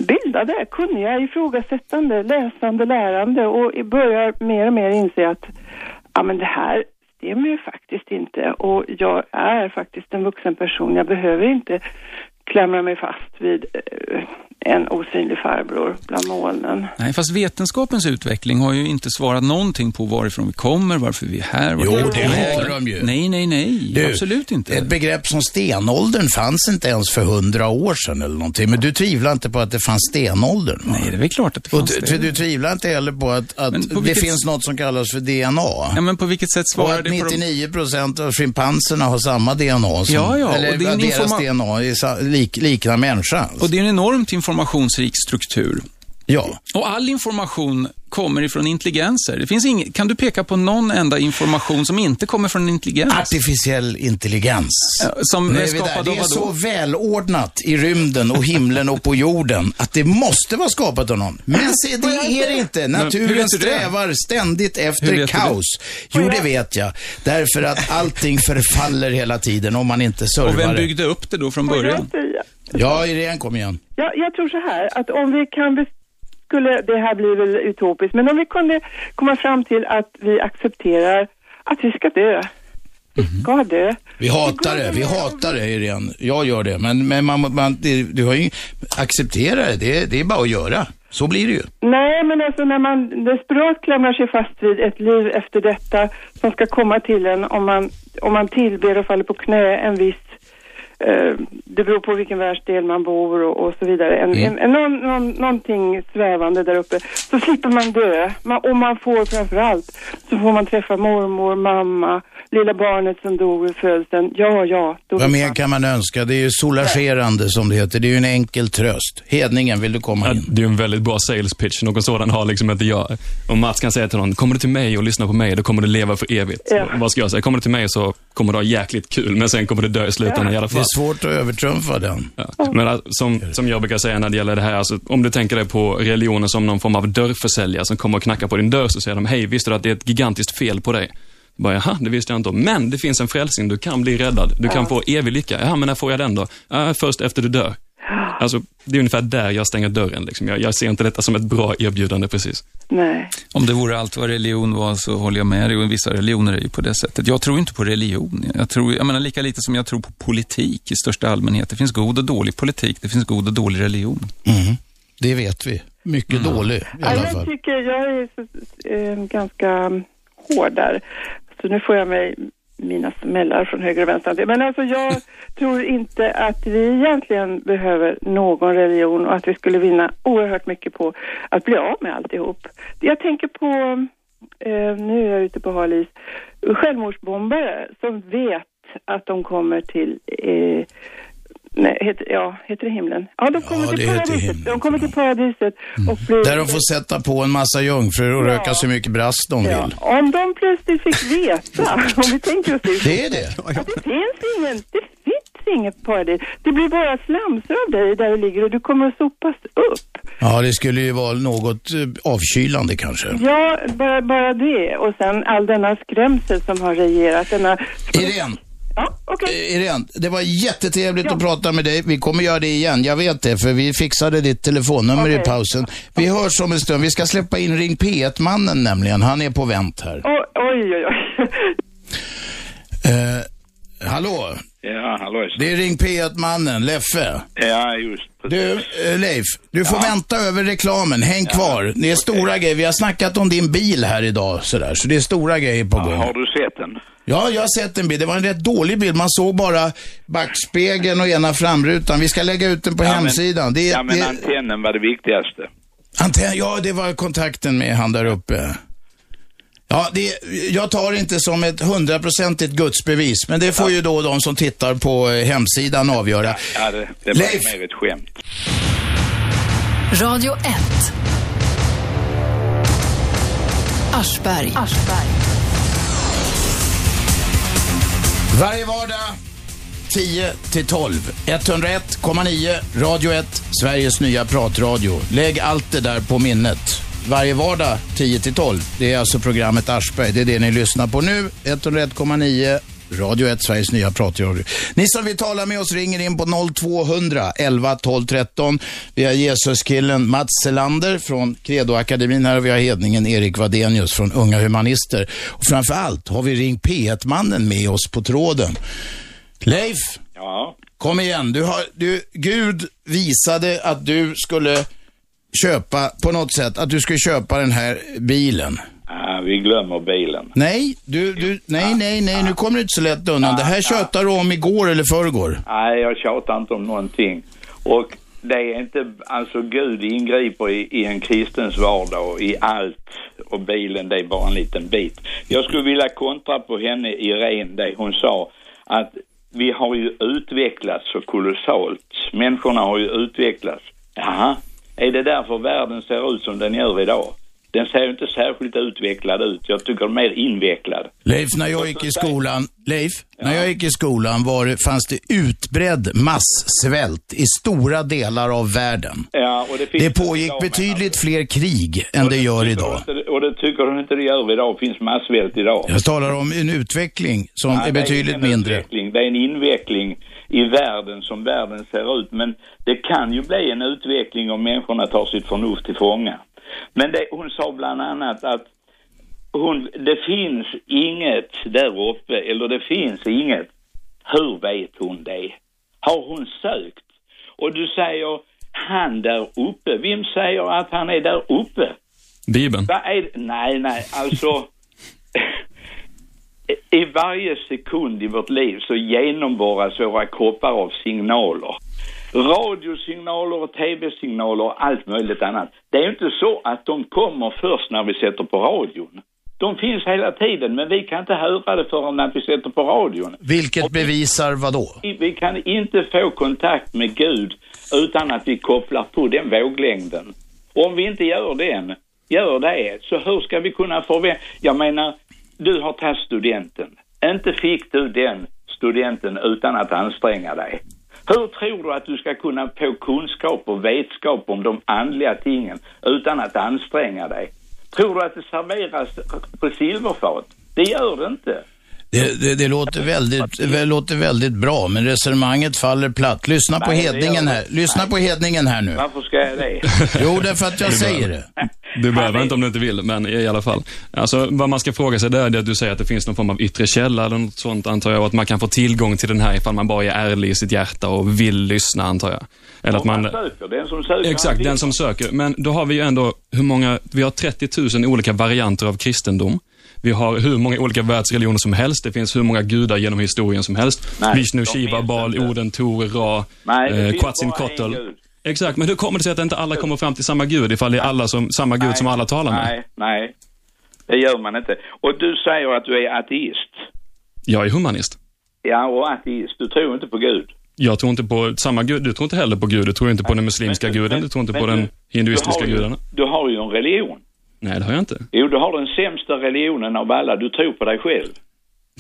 [SPEAKER 7] bildade, kunniga, ifrågasättande, läsande, lärande och börjar mer och mer inse att ja, men det här stämmer ju faktiskt inte och jag är faktiskt en vuxen person. Jag behöver inte klamra mig fast vid eh, en osynlig farbror bland molnen.
[SPEAKER 3] Nej, fast vetenskapens utveckling har ju inte svarat någonting på varifrån vi kommer, varför vi är här.
[SPEAKER 2] Jo, det
[SPEAKER 3] väg.
[SPEAKER 2] har de ju.
[SPEAKER 3] Nej, nej, nej.
[SPEAKER 2] Du,
[SPEAKER 3] Absolut inte.
[SPEAKER 2] Ett begrepp som stenåldern fanns inte ens för hundra år sedan eller någonting. Men du tvivlar inte på att det fanns stenåldern? va?
[SPEAKER 3] Nej, det är väl klart att det
[SPEAKER 2] Och
[SPEAKER 3] fanns
[SPEAKER 2] du,
[SPEAKER 3] det.
[SPEAKER 2] du tvivlar inte heller på att, att
[SPEAKER 3] på
[SPEAKER 2] det
[SPEAKER 3] vilket-
[SPEAKER 2] finns något som kallas för DNA?
[SPEAKER 3] Ja, men på vilket sätt
[SPEAKER 2] Och
[SPEAKER 3] svarar det på de...
[SPEAKER 2] 99 procent av schimpanserna har samma DNA som,
[SPEAKER 3] Ja, ja,
[SPEAKER 2] eller
[SPEAKER 3] och det är
[SPEAKER 2] deras DNA är lik, liknar människa.
[SPEAKER 3] Och det är en enormt informationsrik struktur.
[SPEAKER 2] Ja.
[SPEAKER 3] Och all information kommer ifrån intelligenser. Det finns ing... Kan du peka på någon enda information som inte kommer från intelligens?
[SPEAKER 2] Artificiell intelligens.
[SPEAKER 3] Som är skapad
[SPEAKER 2] Det är så välordnat i rymden och himlen och på jorden att det måste vara skapat av någon. Men se, det är det inte. Naturen strävar ständigt efter
[SPEAKER 3] du det?
[SPEAKER 2] kaos. Jo, det vet jag. Därför att allting förfaller hela tiden om man inte servar
[SPEAKER 3] Och vem byggde upp det då från början?
[SPEAKER 2] Ja, Irene, kom igen.
[SPEAKER 7] Ja, jag tror så här att om vi kan skulle, det här blir väl utopiskt, men om vi kunde komma fram till att vi accepterar att vi ska dö. Vi
[SPEAKER 2] Mhm.
[SPEAKER 7] ska dö.
[SPEAKER 2] Vi hatar det, vi hatar det Irene. Jag gör det. Men, men man, man, det, du har ju, acceptera det. det, det är bara att göra. Så blir det ju.
[SPEAKER 7] Nej, men alltså när man desperat klamrar sig fast vid ett liv efter detta som ska komma till en om man, om man tillber och faller på knä en viss eh, det beror på vilken världsdel man bor och, och så vidare. En, en, en, någon, någon, någonting svävande där uppe. Så slipper man dö. Man, och man får framför allt så får man träffa mormor, mamma, lilla barnet som dog vid födseln. Ja, ja. Då
[SPEAKER 2] Vad mer
[SPEAKER 7] man.
[SPEAKER 2] kan man önska? Det är ju soulagerande som det heter. Det är ju en enkel tröst. Hedningen, vill du komma
[SPEAKER 4] Ja,
[SPEAKER 2] in?
[SPEAKER 4] det är en väldigt bra sales pitch. Någon sådan har liksom inte jag. Om Mats kan säga till någon, kommer du till mig och lyssnar på mig, då kommer du leva för evigt.
[SPEAKER 7] Ja.
[SPEAKER 4] Vad ska jag säga? Kommer du till mig så kommer du ha jäkligt kul, men sen kommer du dö i slutändan i alla
[SPEAKER 2] Det
[SPEAKER 4] fall.
[SPEAKER 2] är svårt att övertrumfa den.
[SPEAKER 4] Ja. Men alltså, som, som jag brukar säga när det gäller det här, alltså, om du tänker dig på religionen som någon form av dörrförsäljare som kommer och knackar på din dörr, så säger de, hej, visste du att det är ett gigantiskt fel på dig? Bara, Jaha, det visste jag inte om. Men det finns en frälsning, du kan bli räddad. Du kan få evig lycka. Ja, men när får jag den då? Ja, först efter du dör. Alltså, det är ungefär där jag stänger dörren. Liksom. Jag, jag ser inte detta som ett bra erbjudande precis.
[SPEAKER 7] Nej.
[SPEAKER 3] Om det vore allt vad religion var så håller jag med dig. Och vissa religioner är ju på det sättet. Jag tror inte på religion. Jag, tror, jag menar lika lite som jag tror på politik i största allmänhet. Det finns god och dålig politik. Det finns god och dålig religion.
[SPEAKER 2] Mm. Det vet vi. Mycket dålig i
[SPEAKER 7] Ja,
[SPEAKER 2] alla
[SPEAKER 7] jag
[SPEAKER 2] fall.
[SPEAKER 7] tycker jag är så, eh, ganska hård där. Så nu får jag mig mina smällar från höger och vänster. Men alltså jag tror inte att vi egentligen behöver någon religion och att vi skulle vinna oerhört mycket på att bli av med alltihop. Jag tänker på, eh, nu är jag ute på hal is, självmordsbombare som vet att de kommer till eh, Nej, heter, ja, heter det himlen? Ja, de kommer
[SPEAKER 2] Ja,
[SPEAKER 7] till paradiset. De kommer till paradiset och blir...
[SPEAKER 2] Där de får sätta på en massa jungfrur och
[SPEAKER 7] Ja.
[SPEAKER 2] röka så mycket brass de
[SPEAKER 7] Ja,
[SPEAKER 2] vill.
[SPEAKER 7] om de plötsligt fick veta, om vi tänker oss det,
[SPEAKER 2] Det är det.
[SPEAKER 7] att det finns ingen, det finns inget paradis. Det blir bara slamsor av dig där du ligger och du kommer att sopas upp.
[SPEAKER 2] Ja, det skulle ju vara något eh, avkylande kanske.
[SPEAKER 7] Ja, bara, bara det. Och sen all denna skrämsel som har regerat, denna...
[SPEAKER 2] Irene,
[SPEAKER 7] Ja, okej.
[SPEAKER 2] eh, Irene, det var jättetrevligt
[SPEAKER 7] Ja.
[SPEAKER 2] att prata med dig. Vi kommer göra det igen, jag vet det, för vi fixade ditt telefonnummer i
[SPEAKER 7] Okej.
[SPEAKER 2] pausen. Vi hörs om en stund. Vi ska släppa in Ring P1-mannen nämligen. Han är på vänt här.
[SPEAKER 7] Oj, oj, oj. oj.
[SPEAKER 2] Eh, hallå,
[SPEAKER 5] Ja, hallå.
[SPEAKER 2] det är Ring P1-mannen, Leffe.
[SPEAKER 5] Ja, just
[SPEAKER 2] Du, eh, Leif, du får vänta över reklamen. Häng kvar. Det är stora grejer. Vi har snackat om din bil här idag, sådär. Så det är stora grejer på gång.
[SPEAKER 5] Har du sett?
[SPEAKER 2] Ja, jag har sett en bild. Det var en rätt dålig bild. Man såg bara backspegeln och ena framrutan. Vi ska lägga ut den på
[SPEAKER 5] Ja, men-
[SPEAKER 2] hemsidan. det,
[SPEAKER 5] Ja, men
[SPEAKER 2] det,
[SPEAKER 5] antennen var det viktigaste.
[SPEAKER 2] antenn, ja, det var kontakten med han där uppe. Ja, det, jag tar det inte som ett hundraprocentigt gudsbevis, men det får ju då de som tittar på eh, hemsidan avgöra.
[SPEAKER 5] Ja, det, det var
[SPEAKER 2] Leif.
[SPEAKER 5] mer ett skämt.
[SPEAKER 1] Radio 1. Aschberg.
[SPEAKER 2] Varje vardag 10 till 12. 101,9 Radio 1, Sveriges nya pratradio. Lägg allt det där på minnet. Varje vardag 10 till 12. Det är alltså programmet Aschberg. Det är det ni lyssnar på nu. 101,9 Radio 1, Sveriges nya pratradio. Ni som vill tala med oss ringer in på 0200 11 12 13. Vi har Jesuskillen Mats Selander från Credoakademin här och vi har hedningen Erik Vadenius från Unga Humanister. Och framför allt har vi Ring P1-mannen med oss på tråden. Leif,
[SPEAKER 5] Ja,
[SPEAKER 2] Kom igen, du har, du, Gud visade att du skulle köpa, på något sätt, att du skulle köpa den här bilen.
[SPEAKER 8] Ah, vi glömmer bilen.
[SPEAKER 2] Nej, du, du, nej, nej, nej, nu kommer du inte så lätt undan. Det här tjötar du om igår eller förrgår.
[SPEAKER 8] Nej, jag tjatar inte om någonting. Och det är inte, alltså Gud ingriper i, i en kristens vardag och i allt. Och bilen, det är bara en liten bit. Jag skulle vilja kontra på henne, Irene, det hon sa. Att vi har ju utvecklats så kolossalt. Människorna har ju utvecklats. Jaha, är det därför världen ser ut som den gör idag? Den ser ju inte särskilt utvecklad ut. Jag tycker den är mer invecklad.
[SPEAKER 2] Leif, när jag gick i skolan, Leif, när jag gick i skolan var det, fanns det utbredd massvält i stora delar av världen.
[SPEAKER 8] Ja, och det, finns
[SPEAKER 2] Det pågick
[SPEAKER 8] idag,
[SPEAKER 2] betydligt fler krig än det gör
[SPEAKER 8] menar
[SPEAKER 2] idag.
[SPEAKER 8] du. Och det, det tycker du inte det gör idag. Det finns massvält idag.
[SPEAKER 2] Jag talar om en utveckling som
[SPEAKER 8] Ja,
[SPEAKER 2] är
[SPEAKER 8] det
[SPEAKER 2] betydligt
[SPEAKER 8] ingen
[SPEAKER 2] mindre.
[SPEAKER 8] Utveckling. Det är en inveckling i världen som världen ser ut. Men det kan ju bli en utveckling om människorna tar sitt förnuft till fånga. Men det, hon sa bland annat att hon, det finns inget där uppe, eller det finns inget. Hur vet hon det? Har hon sökt? Och du säger han där uppe. Vem säger att han är där uppe?
[SPEAKER 4] Bibeln.
[SPEAKER 8] Nej, nej, alltså. I varje sekund i vårt liv så genomborras våra kroppar av signaler. Radiosignaler och tv-signaler och allt möjligt annat. Det är ju inte så att de kommer först när vi sätter på radion. De finns hela tiden, men vi kan inte höra det förrän när vi sätter på radion.
[SPEAKER 2] Vilket bevisar vad då?
[SPEAKER 8] Vi kan inte få kontakt med Gud utan att vi kopplar på den våglängden. Och om vi inte gör den, gör det, så hur ska vi kunna förvänta... Jag menar, du har tagit studenten. Inte fick du den studenten utan att anstränga dig. Hur tror du att du ska kunna få kunskap och vetskap om de andliga tingen utan att anstränga dig? Tror du att det serveras på silverfat? Det gör det inte.
[SPEAKER 2] Det, det, det låter, väldigt, det låter väldigt bra, men resonemanget faller platt. Lyssna på
[SPEAKER 8] Nej, det
[SPEAKER 2] hedningen här.
[SPEAKER 8] det.
[SPEAKER 2] Lyssna på hedningen här nu.
[SPEAKER 8] Varför ska jag det?
[SPEAKER 2] Jo, därför att jag säger det.
[SPEAKER 4] Du behöver inte om du inte vill, men i alla fall. Alltså, vad man ska fråga sig det är det att du säger att det finns någon form av yttre källa eller något sånt, antar jag, och att man kan få tillgång till den här ifall man bara är ärlig i sitt hjärta och vill lyssna, antar jag. Eller att
[SPEAKER 8] man
[SPEAKER 4] man...
[SPEAKER 8] söker, den som söker.
[SPEAKER 4] Exakt, den som söker. Men då har vi ju ändå, hur många, vi har 30 000 olika varianter av kristendom. Vi har hur många olika världsreligioner som helst. Det finns hur många gudar genom historien som helst.
[SPEAKER 8] Nej,
[SPEAKER 4] Vishnu, Shiva, Baal. Oden, Tor, Ra,
[SPEAKER 8] Nej,
[SPEAKER 4] eh,
[SPEAKER 8] gud.
[SPEAKER 4] Exakt, men hur kommer det sig att inte alla kommer fram till samma gud ifall det är alla som, samma gud som alla talar med?
[SPEAKER 8] Nej, nej. Det gör man inte. Och du säger att du är ateist.
[SPEAKER 4] Jag är humanist.
[SPEAKER 8] Ja, och ateist. Du tror inte på Gud.
[SPEAKER 4] Jag tror inte på samma gud. Du tror inte heller på Gud. Du tror inte på den muslimska
[SPEAKER 8] Men-
[SPEAKER 4] guden. Du tror inte
[SPEAKER 8] men
[SPEAKER 4] på den hinduistiska gudarna.
[SPEAKER 8] Du har ju en religion.
[SPEAKER 4] Nej, det har jag inte.
[SPEAKER 8] Jo, du har den sämsta religionen av alla. Du tror på dig själv.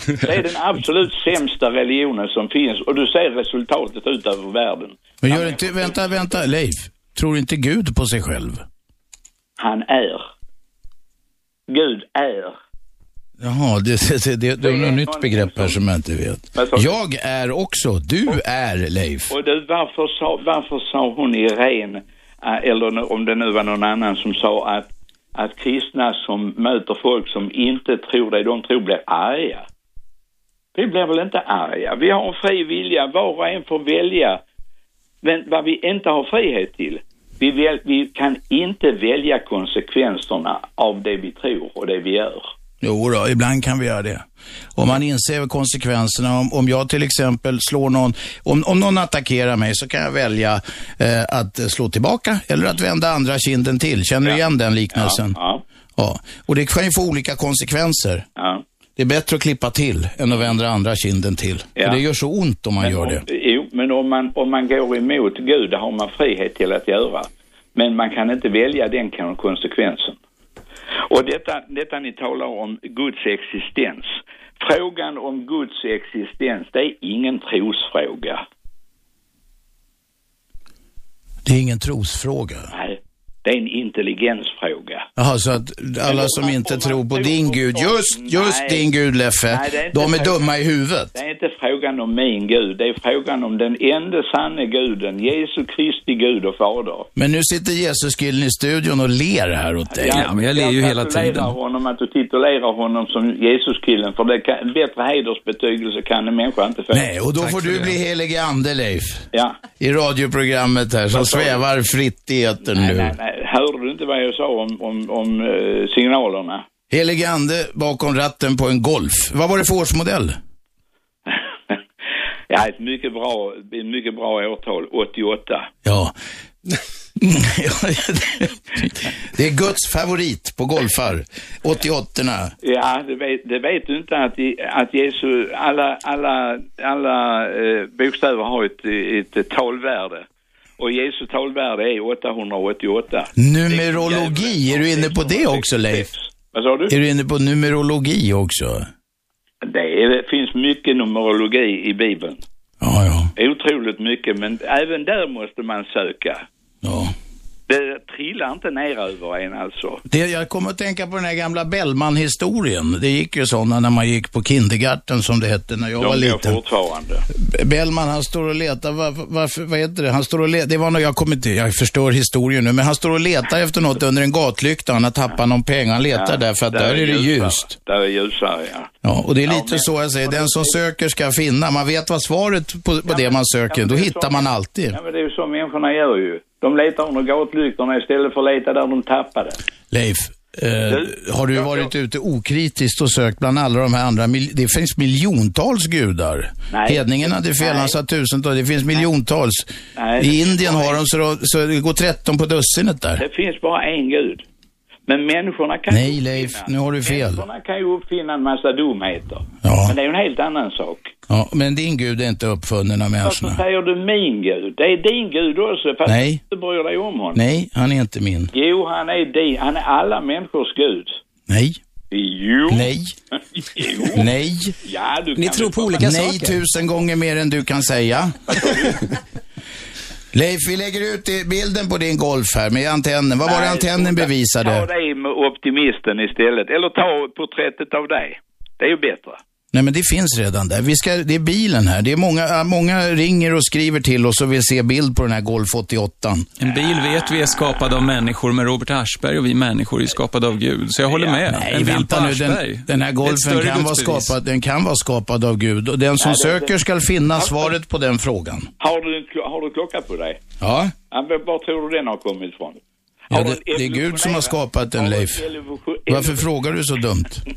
[SPEAKER 8] Det är den absolut sämsta religionen som finns och du ser resultatet ut över världen.
[SPEAKER 2] Men gör inte, vänta, vänta, Leif. Tror inte Gud på sig själv?
[SPEAKER 8] Han är. Gud är.
[SPEAKER 2] Jaha, det, det, det, det är något nytt begrepp här som jag inte vet. Jag är också, du är Leif.
[SPEAKER 8] Och du, varför sa, varför sa hon Irene, äh, eller om det nu var någon annan som sa att, att kristna som möter folk som inte tror det de tror blir arga. Vi blir väl inte arga? Vi har en fri vilja, var och en får välja men vad vi inte har frihet till. Vi, väl, vi kan inte välja konsekvenserna av det vi tror och det vi gör.
[SPEAKER 2] Jo då, ibland kan vi göra det. Om man inser konsekvenserna, om, om jag till exempel slår någon, om, om någon attackerar mig så kan jag välja eh, att slå tillbaka eller att vända andra kinden till. Känner du igen den liknelsen?
[SPEAKER 8] Ja,
[SPEAKER 2] Ja. Och det kan ju få olika konsekvenser.
[SPEAKER 8] ja.
[SPEAKER 2] Det är bättre att klippa till än att vända andra kinden till.
[SPEAKER 8] Ja.
[SPEAKER 2] För det gör så ont om man
[SPEAKER 8] Men
[SPEAKER 2] gör
[SPEAKER 8] om,
[SPEAKER 2] det.
[SPEAKER 8] Jo, men om man, om man går emot Gud, det har man frihet till att göra. Men man kan inte välja den kon- konsekvensen. Och detta, detta ni talar om Guds existens. Frågan om Guds existens, det är ingen trosfråga.
[SPEAKER 2] Det är ingen trosfråga.
[SPEAKER 8] Nej. Det är en intelligensfråga.
[SPEAKER 2] Jaha, så att alla som inte tror på din Gud, just, just
[SPEAKER 8] Nej.
[SPEAKER 2] din Gud Leffe,
[SPEAKER 8] Nej, är
[SPEAKER 2] de är
[SPEAKER 8] frågan.
[SPEAKER 2] dumma i huvudet.
[SPEAKER 8] Det är inte frågan om min Gud, det är frågan om den enda sanne guden, Jesu Kristi Gud och Fader.
[SPEAKER 2] Men nu sitter Jesus-killen i studion och ler här åt dig.
[SPEAKER 3] Ja, men jag ler ju hela tiden.
[SPEAKER 8] honom att du titulerar honom som Jesuskillen, för det kan, bättre hedersbetygelse kan en människa inte få.
[SPEAKER 2] Nej, och då får
[SPEAKER 3] för
[SPEAKER 2] du
[SPEAKER 3] det.
[SPEAKER 2] bli helige ande, Leif.
[SPEAKER 8] Ja.
[SPEAKER 2] I radioprogrammet här, som svävar fritt i etern
[SPEAKER 8] Nej,
[SPEAKER 2] nu.
[SPEAKER 8] nej, nej. Hörde du inte vad jag sa om, om, om eh, signalerna?
[SPEAKER 2] Helige ande bakom ratten på en Golf. Vad var det för årsmodell?
[SPEAKER 8] ja, ett mycket bra, ett mycket bra årtal, 88.
[SPEAKER 2] Ja. det är Guds favorit på golfar. 88
[SPEAKER 8] Ja, det vet, det vet du inte att, att Jesu, alla, alla, alla eh, bokstäver har ett, ett, talvärde. Och Jesu talvärde är 888.
[SPEAKER 2] Numerologi, är du inne på det också Leif?
[SPEAKER 8] Vad sa du?
[SPEAKER 2] Är du inne på numerologi också?
[SPEAKER 8] Det, är, det finns mycket numerologi i Bibeln.
[SPEAKER 2] Ja, ja.
[SPEAKER 8] Otroligt mycket, men även där måste man söka.
[SPEAKER 2] ja.
[SPEAKER 8] Det trillar inte ner över en alltså.
[SPEAKER 2] Det, jag kommer att tänka på den här gamla Bellman-historien. Det gick ju sådana när man gick på kindergarten som det hette när jag var
[SPEAKER 8] De går
[SPEAKER 2] liten.
[SPEAKER 8] fortfarande.
[SPEAKER 2] Bellman han står och letar, var, varför, vad heter det? Han står och letar, det var nog, jag kommer inte, jag förstår historien nu, men han står och letar efter något under en gatlykta. Han har tappat någon pengar, han letar där för att där, är det
[SPEAKER 8] ljusare.
[SPEAKER 2] ljust.
[SPEAKER 8] Där är ljusare, ja.
[SPEAKER 2] Ja, och det är lite
[SPEAKER 8] men-
[SPEAKER 2] så jag säger, den som söker ska finna. Man vet vad svaret på, på det man söker,
[SPEAKER 8] Ja,
[SPEAKER 2] då hittar
[SPEAKER 8] så-
[SPEAKER 2] man alltid.
[SPEAKER 8] Ja, men det är ju så människorna gör ju. De letar under gatlyktorna istället för att leta där de tappade.
[SPEAKER 2] Leif, eh, har du varit ute okritiskt och sökt bland alla de här andra, det finns miljontals gudar.
[SPEAKER 8] Nej.
[SPEAKER 2] Hedningen hade fel, han sa tusentals, det finns miljontals.
[SPEAKER 8] Nej.
[SPEAKER 2] I Indien har de så, så det går 13 på dussinet där.
[SPEAKER 8] Det finns bara en gud. Men människorna kan
[SPEAKER 2] Nej,
[SPEAKER 8] ju
[SPEAKER 2] Leif,
[SPEAKER 8] uppfinna-
[SPEAKER 2] nu har du fel.
[SPEAKER 8] Människorna kan ju uppfinna en massa dumheter.
[SPEAKER 2] Ja.
[SPEAKER 8] Men det är ju en helt annan sak.
[SPEAKER 2] Ja, men din gud är inte uppfunnen av
[SPEAKER 8] Varför
[SPEAKER 2] människorna.
[SPEAKER 8] säger du min gud? Det är din gud också, fast
[SPEAKER 2] Nej.
[SPEAKER 8] du inte bryr dig om honom.
[SPEAKER 2] Nej, han är inte min.
[SPEAKER 8] Jo, han är din. Han är alla människors gud.
[SPEAKER 2] Nej,
[SPEAKER 8] Jo.
[SPEAKER 2] nej,
[SPEAKER 8] jo.
[SPEAKER 2] nej.
[SPEAKER 8] Ja, du
[SPEAKER 9] Ni
[SPEAKER 8] kan
[SPEAKER 9] tror på olika
[SPEAKER 2] Nej
[SPEAKER 9] saker.
[SPEAKER 2] tusen gånger mer än du kan säga. Leif, vi lägger ut bilden på din golf här med antennen. Vad var det antennen
[SPEAKER 8] Ta
[SPEAKER 2] bevisade?
[SPEAKER 8] dig med optimisten istället. Eller ta porträttet av dig. Det är ju bättre.
[SPEAKER 2] Nej men det finns redan där. Vi ska, det är bilen här. Det är många, äh, många ringer och skriver till oss och vill se bild på den här Golf 88.
[SPEAKER 3] En bil vet vi är skapad av människor, men Robert Aschberg och vi människor är skapade av Gud. Så jag håller med.
[SPEAKER 2] Nej,
[SPEAKER 3] en bild
[SPEAKER 2] vänta
[SPEAKER 3] på
[SPEAKER 2] nu.
[SPEAKER 3] Aschberg.
[SPEAKER 2] Den, den här golfen kan vara, skapad, den kan vara skapad av Gud. Och den som
[SPEAKER 8] Nej, det-
[SPEAKER 2] söker ska finna svaret på den frågan.
[SPEAKER 8] Har du, har du klocka på dig?
[SPEAKER 2] Ja,
[SPEAKER 8] Ja, Var tror du den har kommit ifrån?
[SPEAKER 2] Ja det, det är Gud som har skapat den Leif. Varför frågar du så dumt?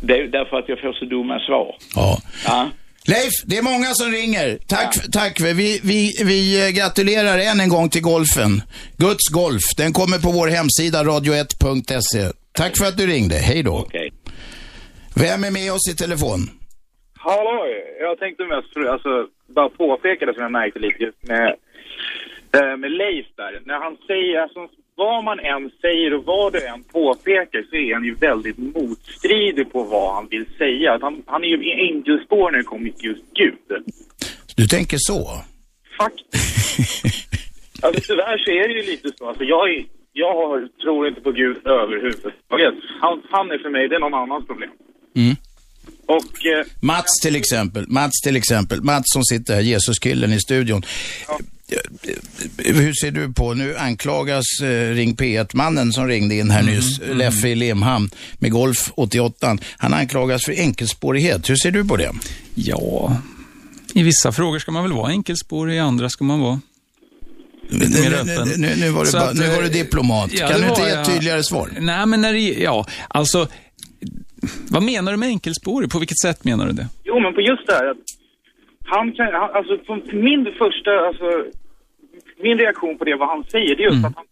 [SPEAKER 8] Det, är därför att jag får så dumma svar.
[SPEAKER 2] Ja.
[SPEAKER 8] Ja.
[SPEAKER 2] Leif, det är många som ringer. Tack, tack. Vi, vi, vi eh, gratulerar än en gång till golfen. Guds golf, den kommer på vår hemsida radio1.se. Tack för att du ringde. Hej då.
[SPEAKER 8] Okej.
[SPEAKER 2] Vem är med oss i telefon?
[SPEAKER 10] Hallå, jag tänkte mest alltså, bara påpeka det som jag märkte lite just med, eh, med Leif där. När han säger, alltså, vad man än säger och vad du än påpekar så är han ju väldigt motstridig på vad han vill säga. Han, han är ju enkelspår när det kommer till just Gud.
[SPEAKER 2] Du tänker så?
[SPEAKER 10] Faktiskt. Alltså tyvärr så är det ju lite så. Alltså, jag, är, jag tror inte på Gud överhuvudtaget. Han, han är för mig, det är någon annans problem.
[SPEAKER 2] Mm.
[SPEAKER 10] Och eh,
[SPEAKER 2] Mats till exempel. Mats till exempel. Mats som sitter här, Jesuskillen i studion. Hur ser du på, nu anklagas eh, Ring P1-mannen som ringde in här nyss, Leffe i Limhamn med Golf 88. Han anklagas för enkelspårighet. Hur ser du på det?
[SPEAKER 3] Ja, i vissa frågor ska man väl vara enkelspårig, i andra ska man vara lite mer
[SPEAKER 2] Nu-
[SPEAKER 3] öppen.
[SPEAKER 2] nu, nu, nu, var
[SPEAKER 3] Så
[SPEAKER 2] bara,
[SPEAKER 3] att,
[SPEAKER 2] nu var du
[SPEAKER 3] eh,
[SPEAKER 2] diplomat.
[SPEAKER 3] ja,
[SPEAKER 2] kan du inte ge ett tydligare svar?
[SPEAKER 3] Nej, men när det, ja, alltså, vad menar du med enkelspårig? På vilket sätt menar du det?
[SPEAKER 10] Jo, men på just det här att han kan, han, alltså min första, alltså min reaktion på det vad han säger, det är just att han,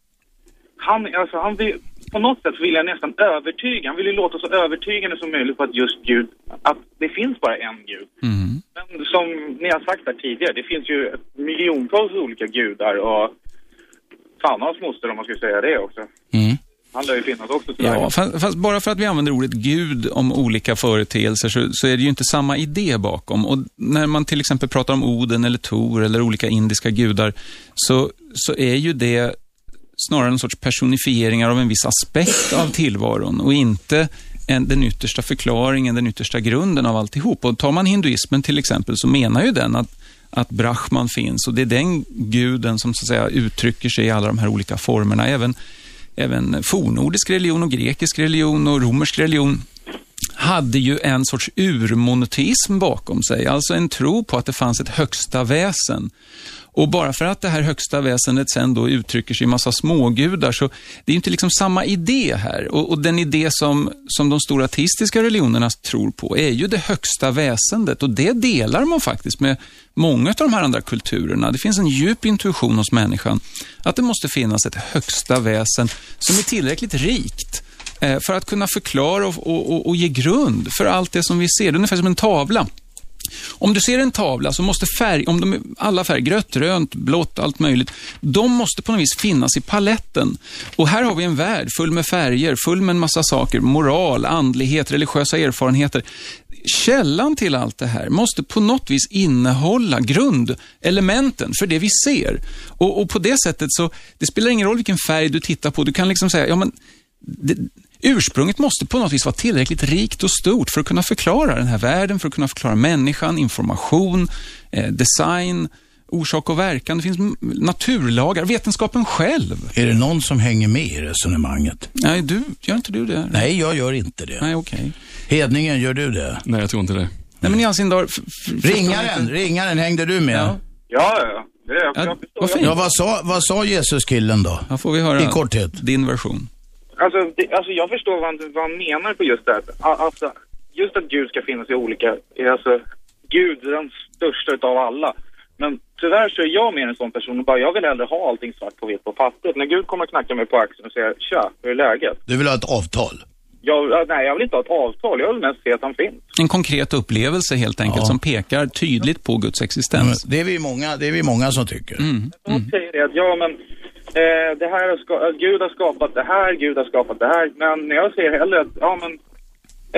[SPEAKER 10] han, alltså han vill, på något sätt vill jag nästan övertyga, han vill ju låta så övertygande som möjligt på att just Gud, att det finns bara en Gud. Men som ni har sagt här tidigare, det finns ju miljontals olika gudar och fan hans moster om man skulle säga det också.
[SPEAKER 2] Mm.
[SPEAKER 10] Han lär ju finnas också tyvärr.
[SPEAKER 3] Ja, fast, fast bara för att vi använder ordet Gud om olika företeelser så, så är det ju inte samma idé bakom. Och när man till exempel pratar om Oden eller Tor eller olika indiska gudar så, så är ju det snarare en sorts personifieringar av en viss aspekt av tillvaron och inte en, den yttersta förklaringen, den yttersta grunden av alltihop. Och tar man hinduismen till exempel så menar ju den att, att Brahman finns och det är den guden som så att säga uttrycker sig i alla de här olika formerna. Även, även fornordisk religion och grekisk religion och romersk religion hade ju en sorts urmonoteism bakom sig, alltså en tro på att det fanns ett högsta väsen. Och bara för att det här högsta väsendet sen då uttrycker sig i massa smågudar, så det är inte liksom samma idé här. Och, och, den idé som, som de stora ateistiska religionerna tror på är ju det högsta väsendet och det delar man faktiskt med många av de här andra kulturerna. Det finns en djup intuition hos människan att det måste finnas ett högsta väsen som är tillräckligt rikt eh, för att kunna förklara och, och, och, ge grund för allt det som vi ser. Det är ungefär som en tavla. Om du ser en tavla så måste färg, om de är alla färger, grött, rönt, blått, allt möjligt, de måste på något vis finnas i paletten. Och här har vi en värld full med färger, full med en massa saker, moral, andlighet, religiösa erfarenheter. Källan till allt det här måste på något vis innehålla grundelementen för det vi ser. Och, och på det sättet så, det spelar ingen roll vilken färg du tittar på, du kan liksom säga, ja men det, Ursprunget måste på något vis vara tillräckligt rikt och stort för att kunna förklara den här världen, för att kunna förklara människan, information, eh, design, orsak och verkan. Det finns naturlagar, vetenskapen själv.
[SPEAKER 2] Är det någon som hänger med i resonemanget?
[SPEAKER 3] Nej, du, gör inte du det?
[SPEAKER 2] Nej, jag gör inte det.
[SPEAKER 3] Nej, okej.
[SPEAKER 2] Okay. Hedningen, gör du det?
[SPEAKER 4] Nej, jag tror inte det.
[SPEAKER 3] Nej, men i all sin dag...
[SPEAKER 2] Ringaren, ringaren, hängde du med?
[SPEAKER 10] Ja, ja. ja. Det jag, ja,
[SPEAKER 2] jag vad, ja, vad sa, vad sa Jesus-killen då?
[SPEAKER 3] Ja, får vi höra
[SPEAKER 2] I korthet.
[SPEAKER 3] din version.
[SPEAKER 10] Alltså, det, alltså jag förstår vad han, vad han menar på just det här. Alltså, just att Gud ska finnas i olika, alltså Gud är den största utav alla. Men tyvärr så är jag mer en sån person och bara jag vill hellre ha allting svart på vitt på pappret. När Gud kommer knacka mig på axeln och säger tja, hur är läget?
[SPEAKER 2] Du vill ha ett avtal?
[SPEAKER 10] Jag, nej, jag vill inte ha ett avtal. Jag vill mest se att han finns.
[SPEAKER 3] En konkret upplevelse helt enkelt ja. som pekar tydligt på Guds existens.
[SPEAKER 2] Ja, det, är vi många, det är vi många som tycker.
[SPEAKER 3] Mm. Mm.
[SPEAKER 10] Säger det att ja, men eh, det här ska, Gud har skapat det här, Gud har skapat det här. Men jag ser hellre att, ja men,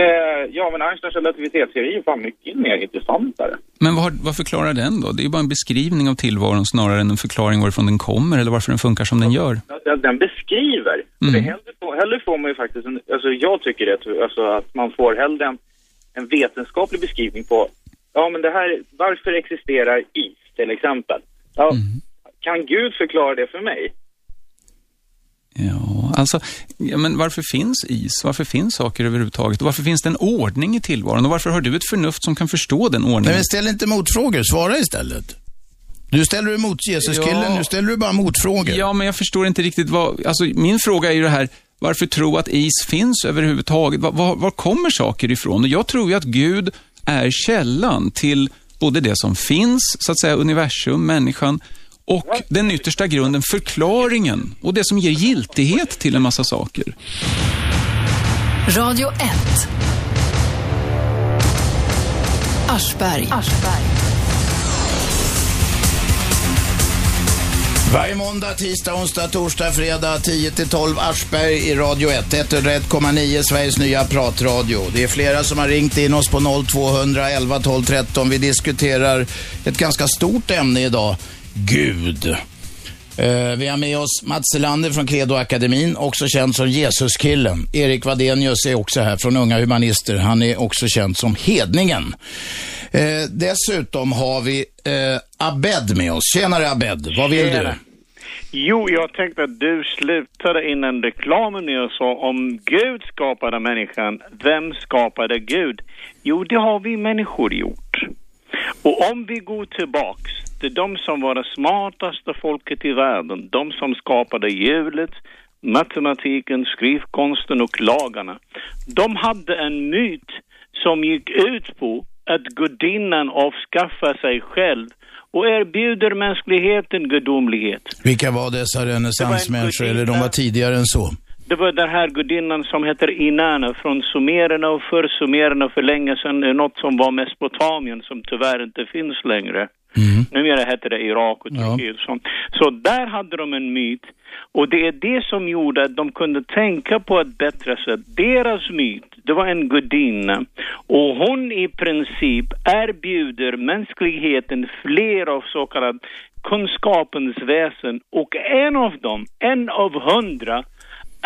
[SPEAKER 10] eh, ja men Einsteins relativitetsteori är fan mycket mer intressantare.
[SPEAKER 3] Men vad, vad förklarar den då? Det är ju bara en beskrivning av tillvaron snarare än en förklaring varifrån den kommer eller varför den funkar som den gör.
[SPEAKER 10] Den, den beskriver. Mm. Det hellre, får, hellre får man ju faktiskt, en, alltså jag tycker det, alltså att man får hellre en, en vetenskaplig beskrivning på, ja men det här, varför existerar is till exempel? Ja, mm. Kan Gud förklara det för mig?
[SPEAKER 3] Ja, alltså, ja, men varför finns is? Varför finns saker överhuvudtaget? Och varför finns det en ordning i tillvaron? Och varför har du ett förnuft som kan förstå den ordningen?
[SPEAKER 2] Nej, men ställ inte motfrågor, svara istället. Du ställer du mot Jesus-killen, ja. nu ställer du bara motfrågor.
[SPEAKER 3] Ja, men jag förstår inte riktigt vad... Alltså, min fråga är ju det här, varför tro att is finns överhuvudtaget? Var, var, var kommer saker ifrån? Och jag tror ju att Gud är källan till både det som finns, så att säga, universum, människan, och den yttersta grunden, förklaringen och det som ger giltighet till en massa saker.
[SPEAKER 1] Radio 1. Aschberg. Aschberg.
[SPEAKER 2] Varje måndag, tisdag, onsdag, torsdag, fredag 10-12 Aschberg i Radio 1. 101,9 Sveriges nya pratradio. Det är flera som har ringt in oss på 0200 11 12 13. Vi diskuterar ett ganska stort ämne idag. Gud. Eh, vi har med oss Mats Selander från Credo-akademin, också känd som Jesuskillen. Erik Vadenius är också här från Unga Humanister. Han är också känd som Hedningen. Eh, dessutom har vi eh, Abed med oss. Tjenare Abed, vad vill Tjena. du?
[SPEAKER 9] Jo, jag tänkte att du slutade innan reklamen Jag sa om Gud skapade människan, vem skapade Gud? Jo, det har vi människor gjort. Och om vi går tillbaks till de som var det smartaste folket i världen, de som skapade hjulet, matematiken, skrivkonsten och lagarna. De hade en myt som gick ut på att gudinnan avskaffar sig själv och erbjuder mänskligheten gudomlighet.
[SPEAKER 2] Vilka var dessa renässansmänniskor, eller de var tidigare än så?
[SPEAKER 9] Det var den här gudinnan som heter Inanna från sumererna och för sumererna för länge sedan. Något som var Mesopotamien som tyvärr inte finns längre. Numera heter det Irak och Turkiet sånt. Så där hade de en myt. Och det är det som gjorde att de kunde tänka på ett bättre sätt. Deras myt, det var en gudinna. Och hon i princip erbjuder mänskligheten fler av så kallad kunskapens väsen. Och en av dem, en av hundra,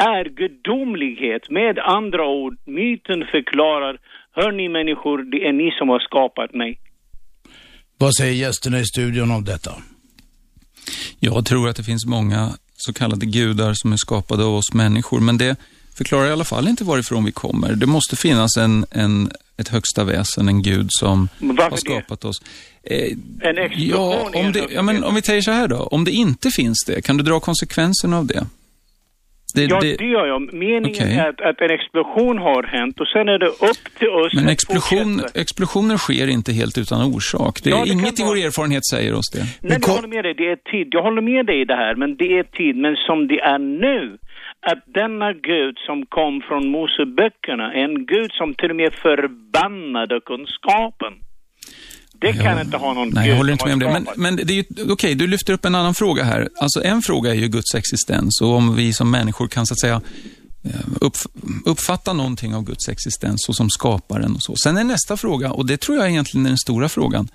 [SPEAKER 9] är gudomlighet. Med andra ord, myten förklarar, hör ni människor, det är ni som har skapat mig.
[SPEAKER 2] Vad säger gästerna i studion om detta?
[SPEAKER 3] Jag tror att det finns många så kallade gudar som är skapade av oss människor, men det förklarar i alla fall inte varifrån vi kommer. Det måste finnas en, en, ett högsta väsen, en gud som har skapat oss. Eh,
[SPEAKER 9] En explosion
[SPEAKER 3] ja, om, det, ja, men om vi säger så här då. Om det inte finns det, kan du dra konsekvenserna av det? Det,
[SPEAKER 9] ja,
[SPEAKER 3] det
[SPEAKER 9] det gör jag. Meningen
[SPEAKER 3] Okej.
[SPEAKER 9] är att, att en explosion har hänt och sen är det upp till oss
[SPEAKER 3] men
[SPEAKER 9] att
[SPEAKER 3] explosion,
[SPEAKER 9] fortsätta.
[SPEAKER 3] explosioner sker inte helt utan orsak. Det,
[SPEAKER 9] Ja, det
[SPEAKER 3] inget i
[SPEAKER 9] vara-
[SPEAKER 3] vår erfarenhet säger oss det.
[SPEAKER 9] Nej, jag håller med dig. Det är tid. Jag håller med dig i det här, men det är tid. Men som det är nu, att denna Gud som kom från Moseböckerna, en Gud som till och med förbannade kunskapen. Det kan inte ha någon
[SPEAKER 3] Nej,
[SPEAKER 9] Gud
[SPEAKER 3] jag håller inte med om det. Men, men det är ju, okej, du lyfter upp en annan fråga här. Alltså en fråga är ju Guds existens och om vi som människor kan så att säga eh, upp, uppfatta någonting av Guds existens så som skaparen och så. Sen är nästa fråga, och det tror jag egentligen är den stora frågan,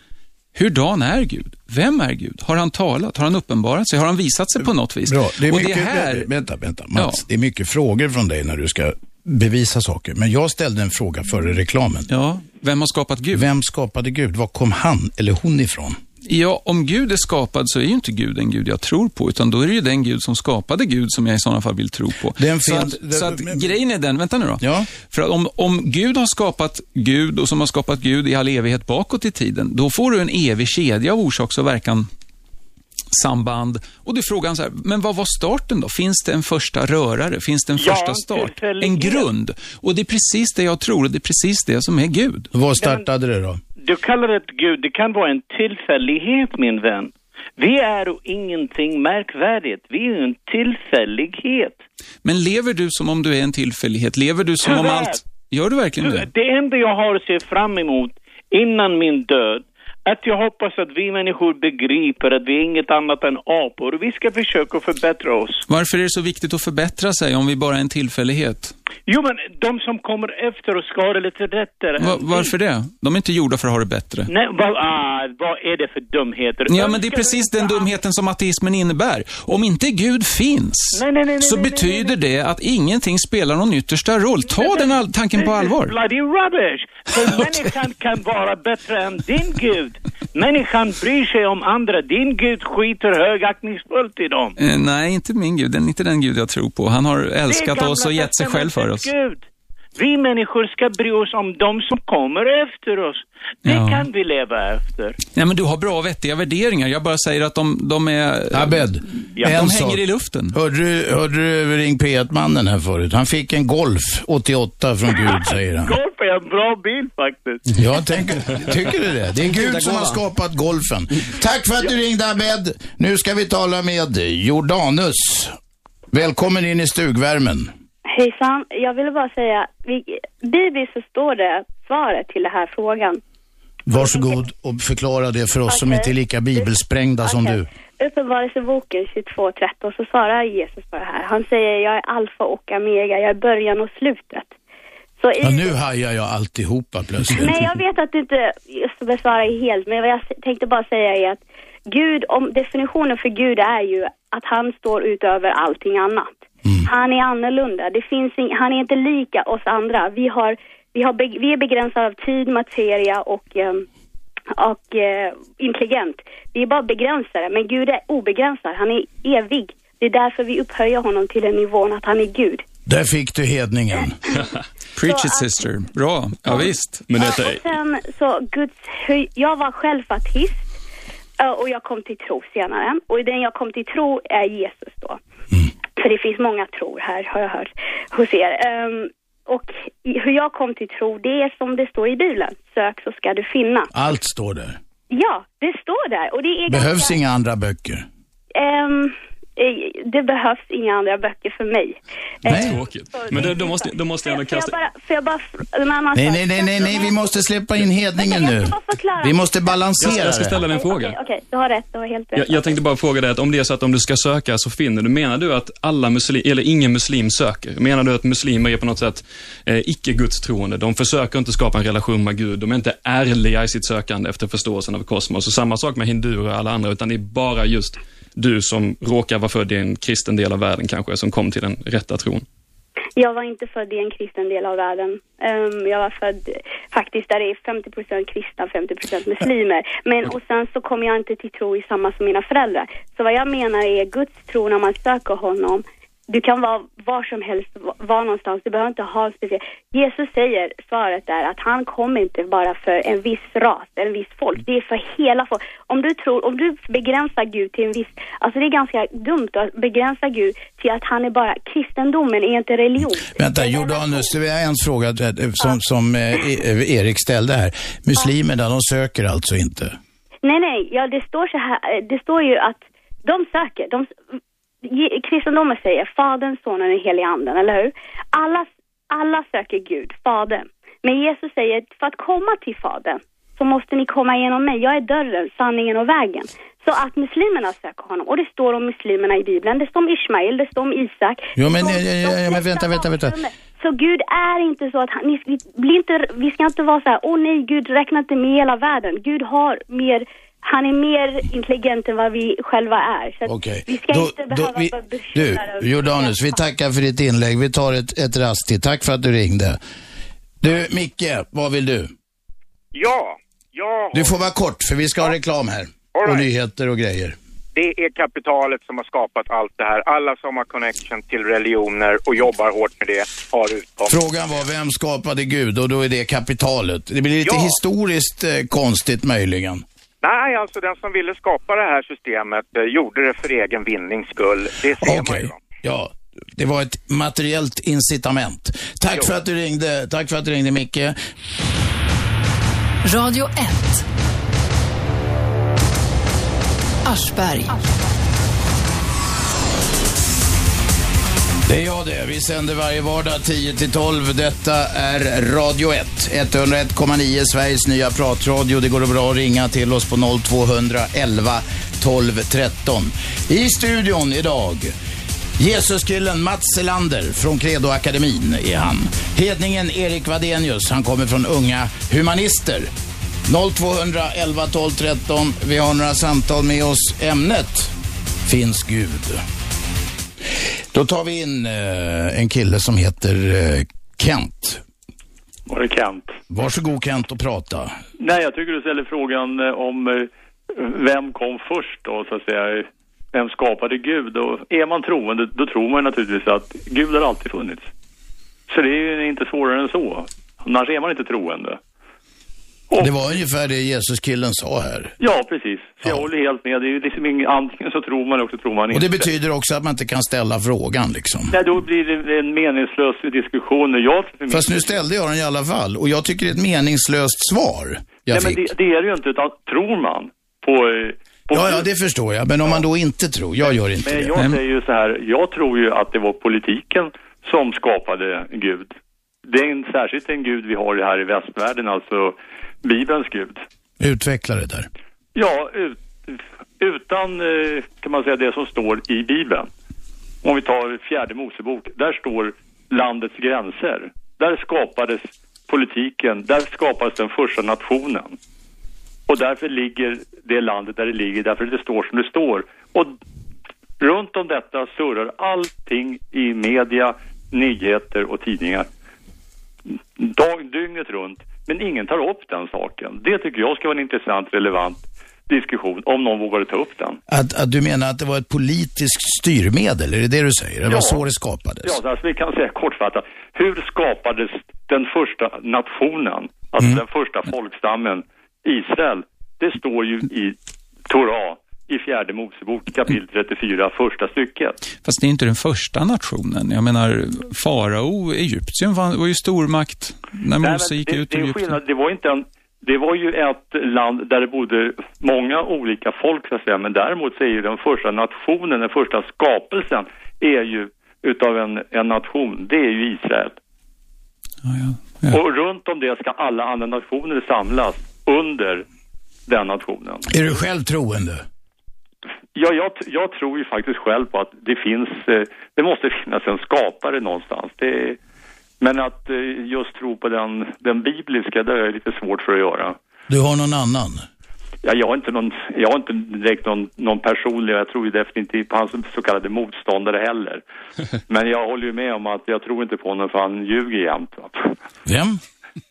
[SPEAKER 3] hurdan är Gud? Vem är Gud? Har han talat? Har han uppenbarat sig? Har han visat sig på något vis?
[SPEAKER 2] Bra, det är
[SPEAKER 3] och
[SPEAKER 2] mycket,
[SPEAKER 3] det här,
[SPEAKER 2] vänta, vänta, Mats. Det är mycket frågor från dig när du ska bevisa saker. Men jag ställde en fråga före reklamen.
[SPEAKER 3] Ja, vem har skapat Gud?
[SPEAKER 2] Vem skapade Gud? Var kom han eller hon ifrån?
[SPEAKER 3] Ja, om Gud är skapad så är ju inte Gud den Gud jag tror på, utan då är det ju den Gud som skapade Gud som jag i sådana fall vill tro på.
[SPEAKER 2] Den
[SPEAKER 3] så att, så att
[SPEAKER 2] men-
[SPEAKER 3] grejen är den, vänta nu då.
[SPEAKER 2] Ja.
[SPEAKER 3] För att om, om Gud har skapat Gud och som har skapat Gud i all evighet bakåt i tiden, då får du en evig kedja av orsaks och verkan samband. Och då är frågan så här, men vad var starten då? Finns det en första rörare? Finns det en
[SPEAKER 9] Ja,
[SPEAKER 3] första
[SPEAKER 9] en
[SPEAKER 3] start? En grund? Och det är precis det jag tror och det är precis det som är Gud.
[SPEAKER 2] Var startade det då?
[SPEAKER 9] Du kallar det Gud, det kan vara en tillfällighet min vän. Vi är ju ingenting märkvärdigt, vi är en tillfällighet.
[SPEAKER 3] Men lever du som om du är en tillfällighet? Lever du som om
[SPEAKER 9] Tyvärr.
[SPEAKER 3] allt... Gör du verkligen det?
[SPEAKER 9] Det enda jag har att se fram emot innan min död, att jag hoppas att vi människor begriper att vi är inget annat än apor vi ska försöka förbättra oss.
[SPEAKER 3] Varför är det så viktigt att förbättra sig om vi bara är en tillfällighet?
[SPEAKER 9] Jo, men de som kommer efter oss ska det lite rättare.
[SPEAKER 3] Va- varför det? De är inte gjorda för att ha det bättre.
[SPEAKER 9] Nej, vad, ah, vad är det för dumheter?
[SPEAKER 3] Ja, men det är precis den dumheten som ateismen innebär. Om inte Gud finns,
[SPEAKER 9] Nej, nej, nej,
[SPEAKER 3] så betyder det att ingenting spelar någon yttersta roll. Ta den all- tanken på allvar.
[SPEAKER 9] Bloody rubbish! För människan kan vara bättre än din gud. Människan bryr sig om andra. Din gud skiter högaktningsfullt i dem.
[SPEAKER 3] Eh, nej, inte min Gud. Den är inte den Gud jag tror på. Han har älskat oss och gett sig själv för oss.
[SPEAKER 9] Gud. Vi människor ska bry oss om de som kommer efter oss. Det
[SPEAKER 3] Ja.
[SPEAKER 9] kan vi leva efter.
[SPEAKER 3] Nej, men du har bra och vettiga värderingar. Jag bara säger att de, de är...
[SPEAKER 2] Abed,
[SPEAKER 3] Ja, de
[SPEAKER 2] sak.
[SPEAKER 3] hänger i luften.
[SPEAKER 2] Hörde du, hörde du Ring P1-mannen här förut? Han fick en Golf 88 från Gud, säger han.
[SPEAKER 9] Golf är en bra bil faktiskt.
[SPEAKER 2] Jag tänker, tycker du det? Det är Gud som har skapat golfen. Tack för att du ringde Abed. Nu ska vi tala med Jordanus. Välkommen in i stugvärmen.
[SPEAKER 11] Hejsan, jag ville bara säga, vi, bibliskt så står det svaret till den här frågan.
[SPEAKER 2] Varsågod och förklara det för oss som
[SPEAKER 11] Okej.
[SPEAKER 2] inte är lika bibelsprängda som
[SPEAKER 11] Okej.
[SPEAKER 2] du.
[SPEAKER 11] Uppenbarelseboken 22.13 så svarar Jesus på det här. Han säger, jag är alfa och omega, jag är början och slutet. Så i,
[SPEAKER 2] Ja, nu hajar jag alltihopa plötsligt.
[SPEAKER 11] Nej, jag vet att du inte besvarar helt, men vad jag tänkte bara säga är att Gud, om definitionen för Gud är ju att han står utöver allting annat. Han är annorlunda. Det finns han är inte lika oss andra. Vi, har, vi, har vi är begränsade av tid, materia och, ehm, och eh, intelligent. Vi är bara begränsade, men Gud är obegränsad. Han är evig. Det är därför vi upphöjer honom till den nivån att han är Gud.
[SPEAKER 2] Där fick du hedningen.
[SPEAKER 3] Preach it sister. Bra. Ja, visst.
[SPEAKER 4] Men detta
[SPEAKER 11] Och sen så Guds höj... Jag var själv ateist eh, och jag kom till tro senare. Och den jag kom till tro är Jesus då. För det finns många tror här, har jag hört hos er. Ehm, och hur jag kom till tro, det är som det står i Bibeln. Sök så ska du finna.
[SPEAKER 2] Allt står där.
[SPEAKER 11] Ja, det står där. Och det är
[SPEAKER 2] Behövs
[SPEAKER 11] ganska,
[SPEAKER 2] inga andra böcker.
[SPEAKER 11] eh, det behövs inga andra böcker för mig.
[SPEAKER 2] Nej.
[SPEAKER 4] Tråkigt. Men då, då, måste, då måste jag ändå
[SPEAKER 11] Får jag
[SPEAKER 4] kasta...
[SPEAKER 11] bara, får jag bara en annan
[SPEAKER 2] Nej, nej, nej, nej, nej, vi måste släppa in hedningen
[SPEAKER 11] jag
[SPEAKER 2] nu.
[SPEAKER 11] ska.
[SPEAKER 2] Vi måste
[SPEAKER 4] Jag,
[SPEAKER 2] balansera
[SPEAKER 4] jag ska
[SPEAKER 2] det.
[SPEAKER 4] ställa dig en fråga.
[SPEAKER 11] Okej, okej, du har rätt, du har helt rätt.
[SPEAKER 4] Jag, jag tänkte bara fråga dig att om det är så att om du ska söka så finner du, menar du att alla muslim, eller ingen muslim söker? Menar du att muslimer är på något sätt eh, icke gudstroende? De försöker inte skapa en relation med Gud, de är inte ärliga i sitt sökande efter förståelsen av kosmos. Och samma sak med hinduer och alla andra, utan det är bara just du som råkar vara född i en kristen del av världen kanske, som kom till den rätta tron.
[SPEAKER 11] Jag var inte född i en kristen del av världen. Ehm, jag var född faktiskt där det är 50% kristna, 50% muslimer. Men och sen så kom jag inte till tro i samma som mina föräldrar. Så vad jag menar är Guds tro när man söker honom. Du kan vara var som helst, va- var någonstans. Du behöver inte ha en speciell... Jesus säger, svaret är att han kom inte bara för en viss ras, en viss folk. Det är för hela folk. Om du tror, om du begränsar Gud till en viss... Alltså det är ganska dumt att begränsa Gud till att han är bara... Kristendomen är inte religion.
[SPEAKER 2] Vänta, Jordanus, det är en fråga eh, som, som eh, E- Erik ställde här. Muslimerna, de söker alltså inte?
[SPEAKER 11] Nej, nej, ja, det står så här, eh, det står ju att de söker, de, kristendomen säger Fadern, Sonen och heliga anden, eller hur? Alla, alla söker Gud, Fadern. Men Jesus säger, för att komma till Fadern så måste ni komma igenom mig. Jag är dörren, sanningen och vägen. Så att muslimerna söker honom. Och det står om muslimerna i Bibeln. Det står om Ismail, det står om Isak.
[SPEAKER 2] Jo, men, ja, ja, ja, men vänta, vänta, vänta.
[SPEAKER 11] Så Gud är inte så att han, ni, vi, blir inte, vi ska inte vara så här, åh nej, Gud räknar inte med hela världen. Gud har mer, han är mer intelligent än vad vi själva är. Så
[SPEAKER 2] Okej.
[SPEAKER 11] vi ska
[SPEAKER 2] Då-
[SPEAKER 11] inte
[SPEAKER 2] då-
[SPEAKER 11] behöva
[SPEAKER 2] vi-
[SPEAKER 11] vara
[SPEAKER 2] Du,
[SPEAKER 11] bekymrade över-
[SPEAKER 2] Jordanus, vi tackar för ditt inlägg. Vi tar ett, ett rast till. Tack för att du ringde. Du, Micke, vad vill du?
[SPEAKER 12] Ja, jag
[SPEAKER 2] Du får vara kort, för vi ska ha reklam här.
[SPEAKER 12] All
[SPEAKER 2] Och
[SPEAKER 12] right.
[SPEAKER 2] nyheter och grejer.
[SPEAKER 12] Det är kapitalet som har skapat allt det här. Alla som har connection till religioner och jobbar hårt med det har utkomst.
[SPEAKER 2] Frågan var vem skapade Gud och då är det kapitalet. Det blir lite
[SPEAKER 12] Ja.
[SPEAKER 2] historiskt eh, konstigt möjligen.
[SPEAKER 12] Nej, alltså den som ville skapa det här systemet eh, gjorde det för egen vinnings skull. Det ser man ju.
[SPEAKER 2] Okej, ja. Det var ett materiellt incitament. Tack för att du ringde, tack för att du ringde Micke.
[SPEAKER 1] Radio 1. Aschberg.
[SPEAKER 2] Det är jag det. Vi sänder varje vardag 10 till 12. Detta är Radio 1. 101,9 Sveriges nya pratradio. Det går bra att ringa till oss på 0211 12 13. I studion idag Jesuskillen Mats Selander från Credoakademin är han. Hedningen Erik Vadenius, han kommer från Unga Humanister. 0211 12 13. Vi har några samtal med oss. Ämnet Finns Gud? Då tar vi in eh, en kille som heter eh, Kent.
[SPEAKER 13] Var det Kent?
[SPEAKER 2] Varsågod Kent och prata.
[SPEAKER 13] Nej, jag tycker du ställer frågan eh, om eh, vem kom först då, så att säga. Vem skapade Gud? Och är man troende, då tror man naturligtvis att Gud har alltid funnits. Så det är ju inte svårare än så. Annars är man inte troende.
[SPEAKER 2] Det var ungefär det Jesuskillen sa här.
[SPEAKER 13] Ja, precis. Så jag håller helt med. Det är ju liksom ingen, antingen så tror man eller så tror man
[SPEAKER 2] Och
[SPEAKER 13] inte.
[SPEAKER 2] det betyder också att man inte kan ställa frågan liksom.
[SPEAKER 13] Nej, då blir det en meningslös diskussion. Jag för
[SPEAKER 2] Fast nu ställde jag den i alla fall och jag tycker det är ett meningslöst svar jag
[SPEAKER 13] Nej, men
[SPEAKER 2] fick.
[SPEAKER 13] det, det är det ju inte, utan tror man på... på
[SPEAKER 2] Ja, ja, det förstår jag. Men om man då inte tror, jag gör inte
[SPEAKER 13] Men
[SPEAKER 2] det.
[SPEAKER 13] jag säger ju så här, jag tror ju att det var politiken som skapade Gud. Det är en, särskilt en Gud vi har här i västvärlden, alltså Bibelns Gud.
[SPEAKER 2] Utveckla det där.
[SPEAKER 13] Ja, ut, utan eh, kan man säga det som står i Bibeln. Om vi tar fjärde Mosebok, där står landets gränser. Där skapades politiken, där skapades den första nationen. Och därför ligger det landet där det ligger, därför det står som det står. Och runt om detta surrar allting i media, nyheter och tidningar. Dag, dygnet runt. Men ingen tar upp den saken. Det tycker jag ska vara en intressant, relevant diskussion, om någon vågar ta upp den.
[SPEAKER 2] Att, att du menar att det var ett politiskt styrmedel, är det det du säger? Det var
[SPEAKER 13] Ja.
[SPEAKER 2] så det skapades?
[SPEAKER 13] Ja, alltså vi kan säga kortfattat. Hur skapades den första nationen, alltså
[SPEAKER 2] Mm.
[SPEAKER 13] den första folkstammen, Israel? Det står ju i Torah, i fjärde Mosebok, kapitel 34, första stycket.
[SPEAKER 3] Fast det är inte den första nationen. Jag menar, farao, Egypten var, var ju stormakt när
[SPEAKER 13] Nej,
[SPEAKER 3] Mose gick
[SPEAKER 13] det,
[SPEAKER 3] ut
[SPEAKER 13] det
[SPEAKER 3] ur Egypten.
[SPEAKER 13] skillnad. Det var inte en det var ju ett land där det bodde många olika folk så att säga, men däremot så är ju den första nationen, den första skapelsen är ju utav en, en nation, det är ju Israel. Och runt om det ska alla andra nationer samlas under den nationen.
[SPEAKER 2] Är du själv troende?
[SPEAKER 13] Ja, jag, jag tror ju faktiskt själv på att det finns, eh, det måste finnas en skapare någonstans. Det, men att eh, just tro på den, den bibliska, det är lite svårt för att göra.
[SPEAKER 2] Du har någon annan?
[SPEAKER 13] Ja, jag har inte någon, jag har inte direkt någon, någon personlig, jag tror ju definitivt på hans så kallade motståndare heller. Men jag håller ju med om att jag tror inte på honom för han ljuger jämt.
[SPEAKER 2] Vem?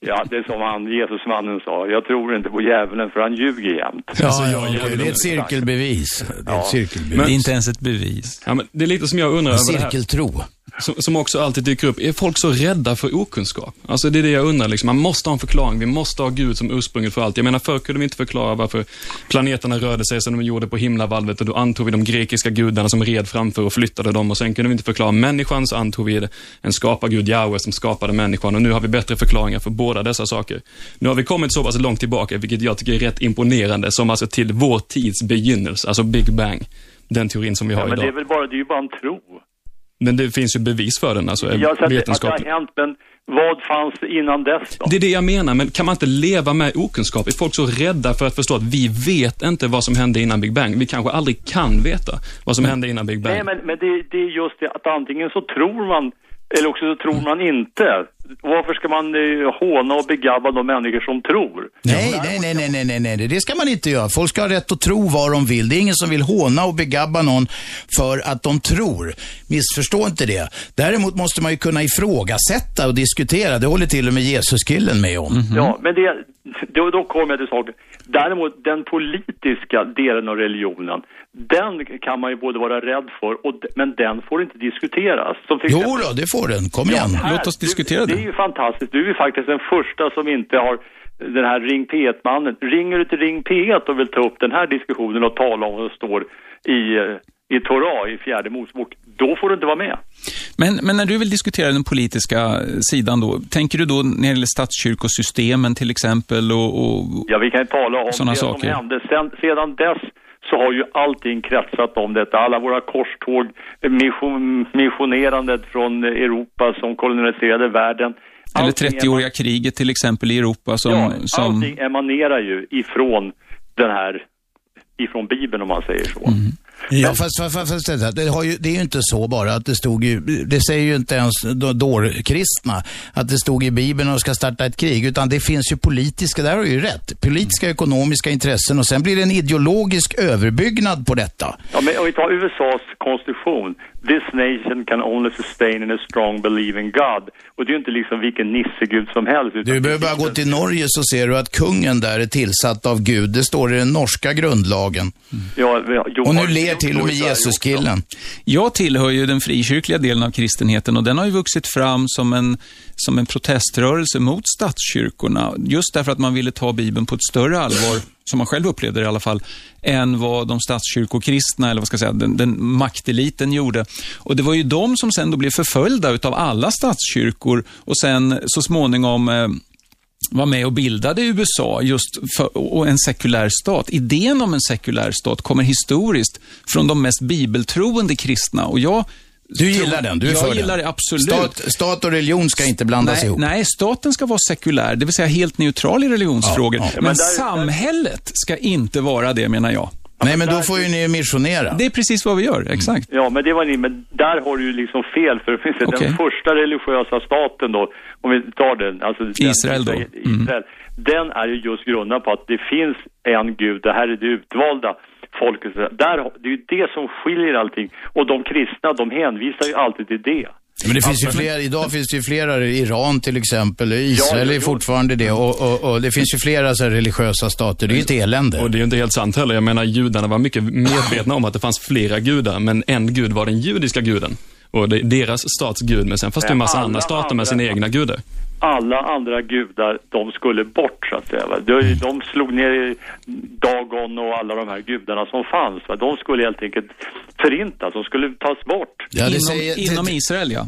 [SPEAKER 13] Ja, det är som han, Jesusmannen sa, jag tror inte på djävulen för han ljuger jämt.
[SPEAKER 2] Ja, ja, okej. det är ett cirkelbevis. Det är ett cirkelbevis.
[SPEAKER 3] Det är inte ens ett bevis.
[SPEAKER 4] Ja, men det är lite som jag undrar
[SPEAKER 2] En
[SPEAKER 4] över det här. Som, som också alltid dyker upp. Är folk så rädda för okunskap? Alltså det är det jag undrar. Liksom. Man måste ha en förklaring. Vi måste ha Gud som ursprunget för allt. Jag menar, förr kunde vi inte förklara varför planeterna rörde sig som de gjorde på himlavalvet och då antog vi de grekiska gudarna som red framför och flyttade dem och sen kunde vi inte förklara människan så antog vi en skapargud, Jahwe, som skapade människan och nu har vi bättre förklaringar för båda dessa saker. Nu har vi kommit så pass långt tillbaka, vilket jag tycker är rätt imponerande, som alltså till vår tids begynnelse, alltså Big Bang. Den teorin som vi har
[SPEAKER 13] Ja, men det är
[SPEAKER 4] idag.
[SPEAKER 13] väl bara, det är ju bara en tro.
[SPEAKER 4] Men det finns ju bevis för den, alltså
[SPEAKER 13] Jag har sett att det har hänt, men vad fanns innan dess då?
[SPEAKER 4] Det är det jag menar, men kan man inte leva med okunskap? Är folk så rädda för att förstå att vi vet inte vad som hände innan Big Bang? Vi kanske aldrig kan veta vad som hände innan Big Bang.
[SPEAKER 13] Nej, men, men det, det är just det att antingen så tror man eller också så tror man inte. Varför ska man eh, håna och begabba de människor som tror?
[SPEAKER 2] Nej, nej, nej, nej, nej, nej, nej, det ska man inte göra. Folk ska ha rätt att tro vad de vill. Det är ingen som vill håna och begabba någon för att de tror. Missförstå inte det. Däremot måste man ju kunna ifrågasätta och diskutera. Det håller till och med Jesuskillen med om.
[SPEAKER 13] Ja, men det, då, då kommer jag till saken. Däremot den politiska delen av religionen, den kan man ju både vara rädd för, och, men den får inte diskuteras. Som
[SPEAKER 2] Jo då, det får den. Kom igen.
[SPEAKER 13] här, du, det. är ju fantastiskt. Du är faktiskt den första som inte har den här Ring P1-mannen. Ringer du till Ring P1 och vill ta upp den här diskussionen och tala om vad som står i, eh, i Torah, i fjärde Mosebok, då får du inte vara med.
[SPEAKER 3] Men, men när du vill diskutera den politiska eh, sidan då, tänker du då när det gäller statskyrkosystemen till exempel och, och
[SPEAKER 13] Ja, vi kan ju tala om det
[SPEAKER 3] saker.
[SPEAKER 13] som hände. Sen, sedan dess så har ju allting kretsat om detta. Alla våra korståg, mission, missionerandet från Europa som koloniserade världen.
[SPEAKER 3] eller
[SPEAKER 13] Allting
[SPEAKER 3] 30-åriga kriget till exempel i Europa som...
[SPEAKER 13] Ja,
[SPEAKER 3] som
[SPEAKER 13] allting emanerar ju ifrån den här, ifrån Bibeln om man säger så.
[SPEAKER 3] Mm.
[SPEAKER 2] Ja, fast, fast, fast, det, det, ju, det är ju inte så bara att det stod ju, det säger ju inte ens då- dårkristna att det stod i Bibeln och ska starta ett krig, utan det finns ju politiska, där har du ju rätt, politiska och ekonomiska intressen och sen blir det en ideologisk överbyggnad på detta.
[SPEAKER 13] Ja, men om vi tar USAs konstitution. This nation can only sustain in a strong belief in God. Och det är ju inte liksom vilken nissegud som helst. utan
[SPEAKER 2] Du behöver bara gå till Norge så ser du att kungen där är tillsatt av Gud. Det står i den norska grundlagen.
[SPEAKER 13] Ja, vi har- jo,
[SPEAKER 2] Och nu ler till och med Jesuskillen.
[SPEAKER 3] Jag tillhör ju den frikyrkliga delen av kristenheten och den har ju vuxit fram som en, som en proteströrelse mot statskyrkorna. Just därför att man ville ta Bibeln på ett större allvar, som man själv upplevde det i alla fall, än vad de statskyrkokristna, eller vad ska jag säga, den, den makteliten gjorde. Och det var ju de som sen då blev förföljda utav alla statskyrkor och sen så småningom eh, var med och bildade USA just för, och en sekulär stat. Idén om en sekulär stat kommer historiskt från de mest bibeltroende kristna och jag
[SPEAKER 2] du gillar den, du är
[SPEAKER 3] jag
[SPEAKER 2] för
[SPEAKER 3] gillar
[SPEAKER 2] den.
[SPEAKER 3] det absolut.
[SPEAKER 2] Stat, stat och religion ska inte blandas
[SPEAKER 3] nej,
[SPEAKER 2] ihop.
[SPEAKER 3] Nej, staten ska vara sekulär, det vill säga helt neutral i religionsfrågor.
[SPEAKER 2] Ja, ja.
[SPEAKER 3] Men,
[SPEAKER 2] Men där-
[SPEAKER 3] samhället ska inte vara det, menar jag.
[SPEAKER 2] Nej, men då får ju ni missionera.
[SPEAKER 3] Det är precis vad vi gör, exakt.
[SPEAKER 13] Ja, men det var ni, men där har du ju liksom fel, för det finns ju
[SPEAKER 3] Okej.
[SPEAKER 13] den första religiösa staten då, om vi tar den, alltså den,
[SPEAKER 3] Israel då. Mm.
[SPEAKER 13] Israel, den är ju just grundad på att det finns en gud, det här är det utvalda folket. Där, det är ju det som skiljer allting. Och de kristna, de hänvisar ju alltid till det.
[SPEAKER 2] Men det finns ju flera, idag finns det ju flera, Iran till exempel, Israel är fortfarande det och, och, och det finns ju flera så här religiösa stater. Det är ju ett elände.
[SPEAKER 4] Och det är ju inte helt sant heller. Jag menar, judarna var mycket medvetna om att det fanns flera gudar, men en gud var den judiska guden. Och det är deras stats gud, men sen fanns det en massa andra stater med sina egna gudar.
[SPEAKER 13] Alla andra gudar, de skulle bort så att säga. Va? De, de slog ner Dagon och alla de här gudarna som fanns. Va? De skulle helt enkelt förintas, de skulle tas bort.
[SPEAKER 2] Ja, det
[SPEAKER 3] inom,
[SPEAKER 2] säger-
[SPEAKER 3] inom Israel, ja.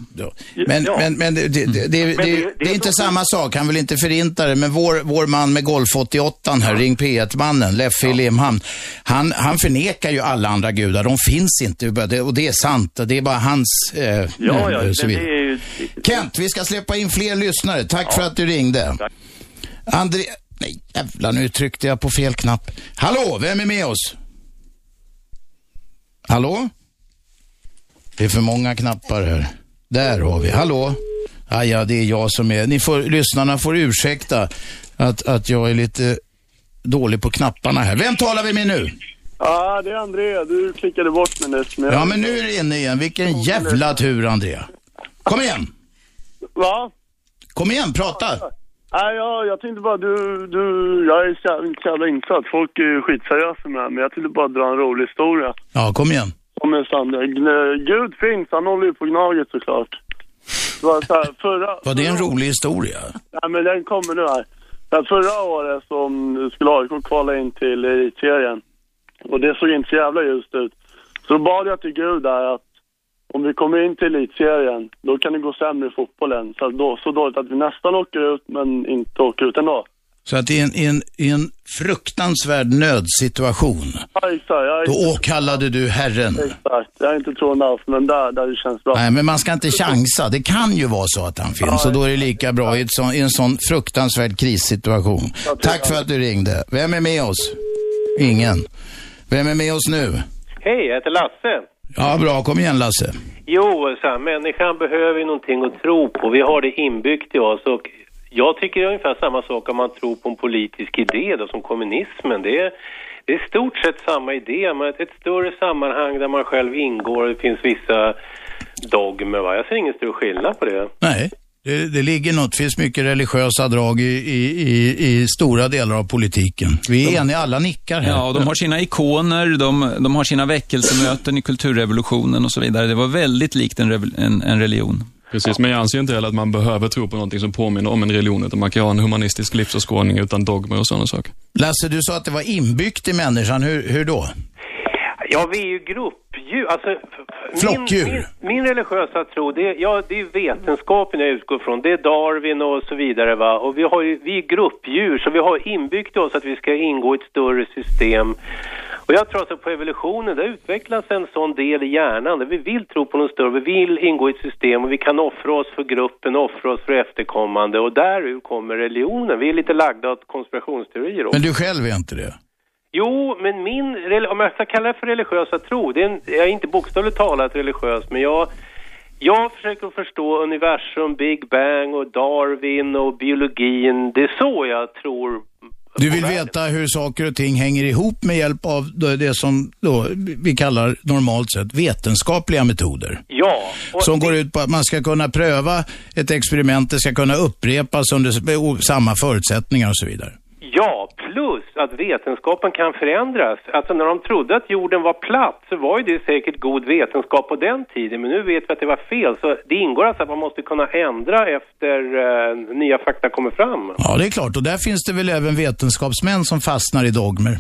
[SPEAKER 2] Men,
[SPEAKER 13] Ja.
[SPEAKER 2] men, men det, det, det, det,
[SPEAKER 13] Men
[SPEAKER 2] det, är inte samma sak. Han vill inte förinta det. Men vår, vår man med Golf 88 här, Ring P1-mannen, Leffe i Limhamn, han, han förnekar ju alla andra gudar. De finns inte. Och det är sant. Det är bara hans... Eh,
[SPEAKER 13] Ja, ja,
[SPEAKER 2] eh, så Kent, vi ska släppa in fler lyssnare. Tack för att du ringde. André... Nej, jävlar, nu tryckte jag på fel knapp. Hallå, vem är med oss? Hallå? Det är för många knappar här. Där har vi. Hallå? Ah, ja, det är jag som är... Ni får, lyssnarna får ursäkta att, att jag är lite dålig på knapparna här. Vem talar vi med nu?
[SPEAKER 14] Ja, det är André. Du klickade bort mig nyss. men
[SPEAKER 2] Ja, men nu är det inne igen. Vilken jävla tur, André. Kom igen.
[SPEAKER 14] Va?
[SPEAKER 2] Kom igen, prata.
[SPEAKER 14] Nej, jag, jag tänkte bara, du, du, jag är inte så jävla insatt. Folk är ju skitseriösa med det här, men jag tänkte bara dra en rolig historia.
[SPEAKER 2] Ja, kom igen.
[SPEAKER 14] Om en. Gn- Gud finns, han håller ju på Gnaget såklart. Det var så här, förra...
[SPEAKER 2] Var det en rolig historia?
[SPEAKER 14] Nej, men den kommer nu här. Här, Förra året som skulle AIK kvala in till elitserien. Och det såg inte så jävla ljust ut. Så bad jag till Gud där att om vi kommer in till elitserien, då kan det gå sämre i fotbollen. Så, då, så dåligt att vi nästan åker ut, men inte åker ut ändå.
[SPEAKER 2] Så att i en, i en, i en fruktansvärd nödsituation,
[SPEAKER 14] Ja, exakt. Jag,
[SPEAKER 2] då åkallade du Herren.
[SPEAKER 14] exakt. Jag är inte troende alls, men där, där det känns bra.
[SPEAKER 2] Nej, men man ska inte chansa. Det kan ju vara så att han finns och då är det lika bra i, ett sån, i en sån fruktansvärd krissituation. Tack för att du ringde. Vem är med oss? Ingen. Vem är med oss nu?
[SPEAKER 15] Hej, jag heter Lasse.
[SPEAKER 2] Ja, bra. Kom igen Lasse.
[SPEAKER 15] Jo, så här, människan behöver ju någonting att tro på. Vi har det inbyggt i oss och jag tycker ungefär samma sak om man tror på en politisk idé då, som kommunismen. Det är, det är stort sett samma idé, men ett, större sammanhang där man själv ingår det finns vissa dogmer. Va? Jag ser ingen stor skillnad på det.
[SPEAKER 2] Nej, det, det ligger något. Det finns mycket religiösa drag i, i, i, i stora delar av politiken. Vi är eniga, alla nickar här.
[SPEAKER 3] Ja, och de har sina ikoner, de, de har sina väckelsemöten i kulturrevolutionen och så vidare. Det var väldigt likt en, en, en religion.
[SPEAKER 4] Precis, men jag anser inte heller att man behöver tro på någonting som påminner om en religion, utan man kan ha en humanistisk livsåskådning utan dogmer och sådana saker.
[SPEAKER 2] Lasse, du sa att det var inbyggt i människan. Hur, hur då?
[SPEAKER 15] Ja, vi är ju gruppdjur. Alltså,
[SPEAKER 2] Flockdjur.
[SPEAKER 15] Min, min, min religiösa tro, det, ja, det är vetenskapen jag utgår från. Det är Darwin och så vidare. Va? Och vi, har ju, vi är gruppdjur, så vi har inbyggt i oss att vi ska ingå i ett större system. Och jag tror att på evolutionen, det utvecklas en sån del i hjärnan där vi vill tro på något större. Vi vill ingå i ett system och vi kan offra oss för gruppen, offra oss för efterkommande. Och därur kommer religionen. Vi är lite lagda åt konspirationsteorier också.
[SPEAKER 2] Men du själv är inte det?
[SPEAKER 15] Jo, men min, om jag ska kalla det för religiösa tro, det är en, jag är inte bokstavligt talat religiös, men jag, jag försöker förstå universum, Big Bang och Darwin och biologin. Det är så jag tror.
[SPEAKER 2] Du vill veta hur saker och ting hänger ihop med hjälp av det som då vi kallar normalt sett vetenskapliga metoder.
[SPEAKER 15] Ja.
[SPEAKER 2] Som går ut på att man ska kunna pröva ett experiment, det ska kunna upprepas under samma förutsättningar och så vidare.
[SPEAKER 15] Ja, plus att vetenskapen kan förändras. Alltså när de trodde att jorden var platt så var ju det säkert god vetenskap på den tiden. Men nu vet vi att det var fel. Så det ingår alltså att man måste kunna ändra efter eh, nya fakta kommer fram.
[SPEAKER 2] Ja, det är klart. Och där finns det väl även vetenskapsmän som fastnar i dogmer.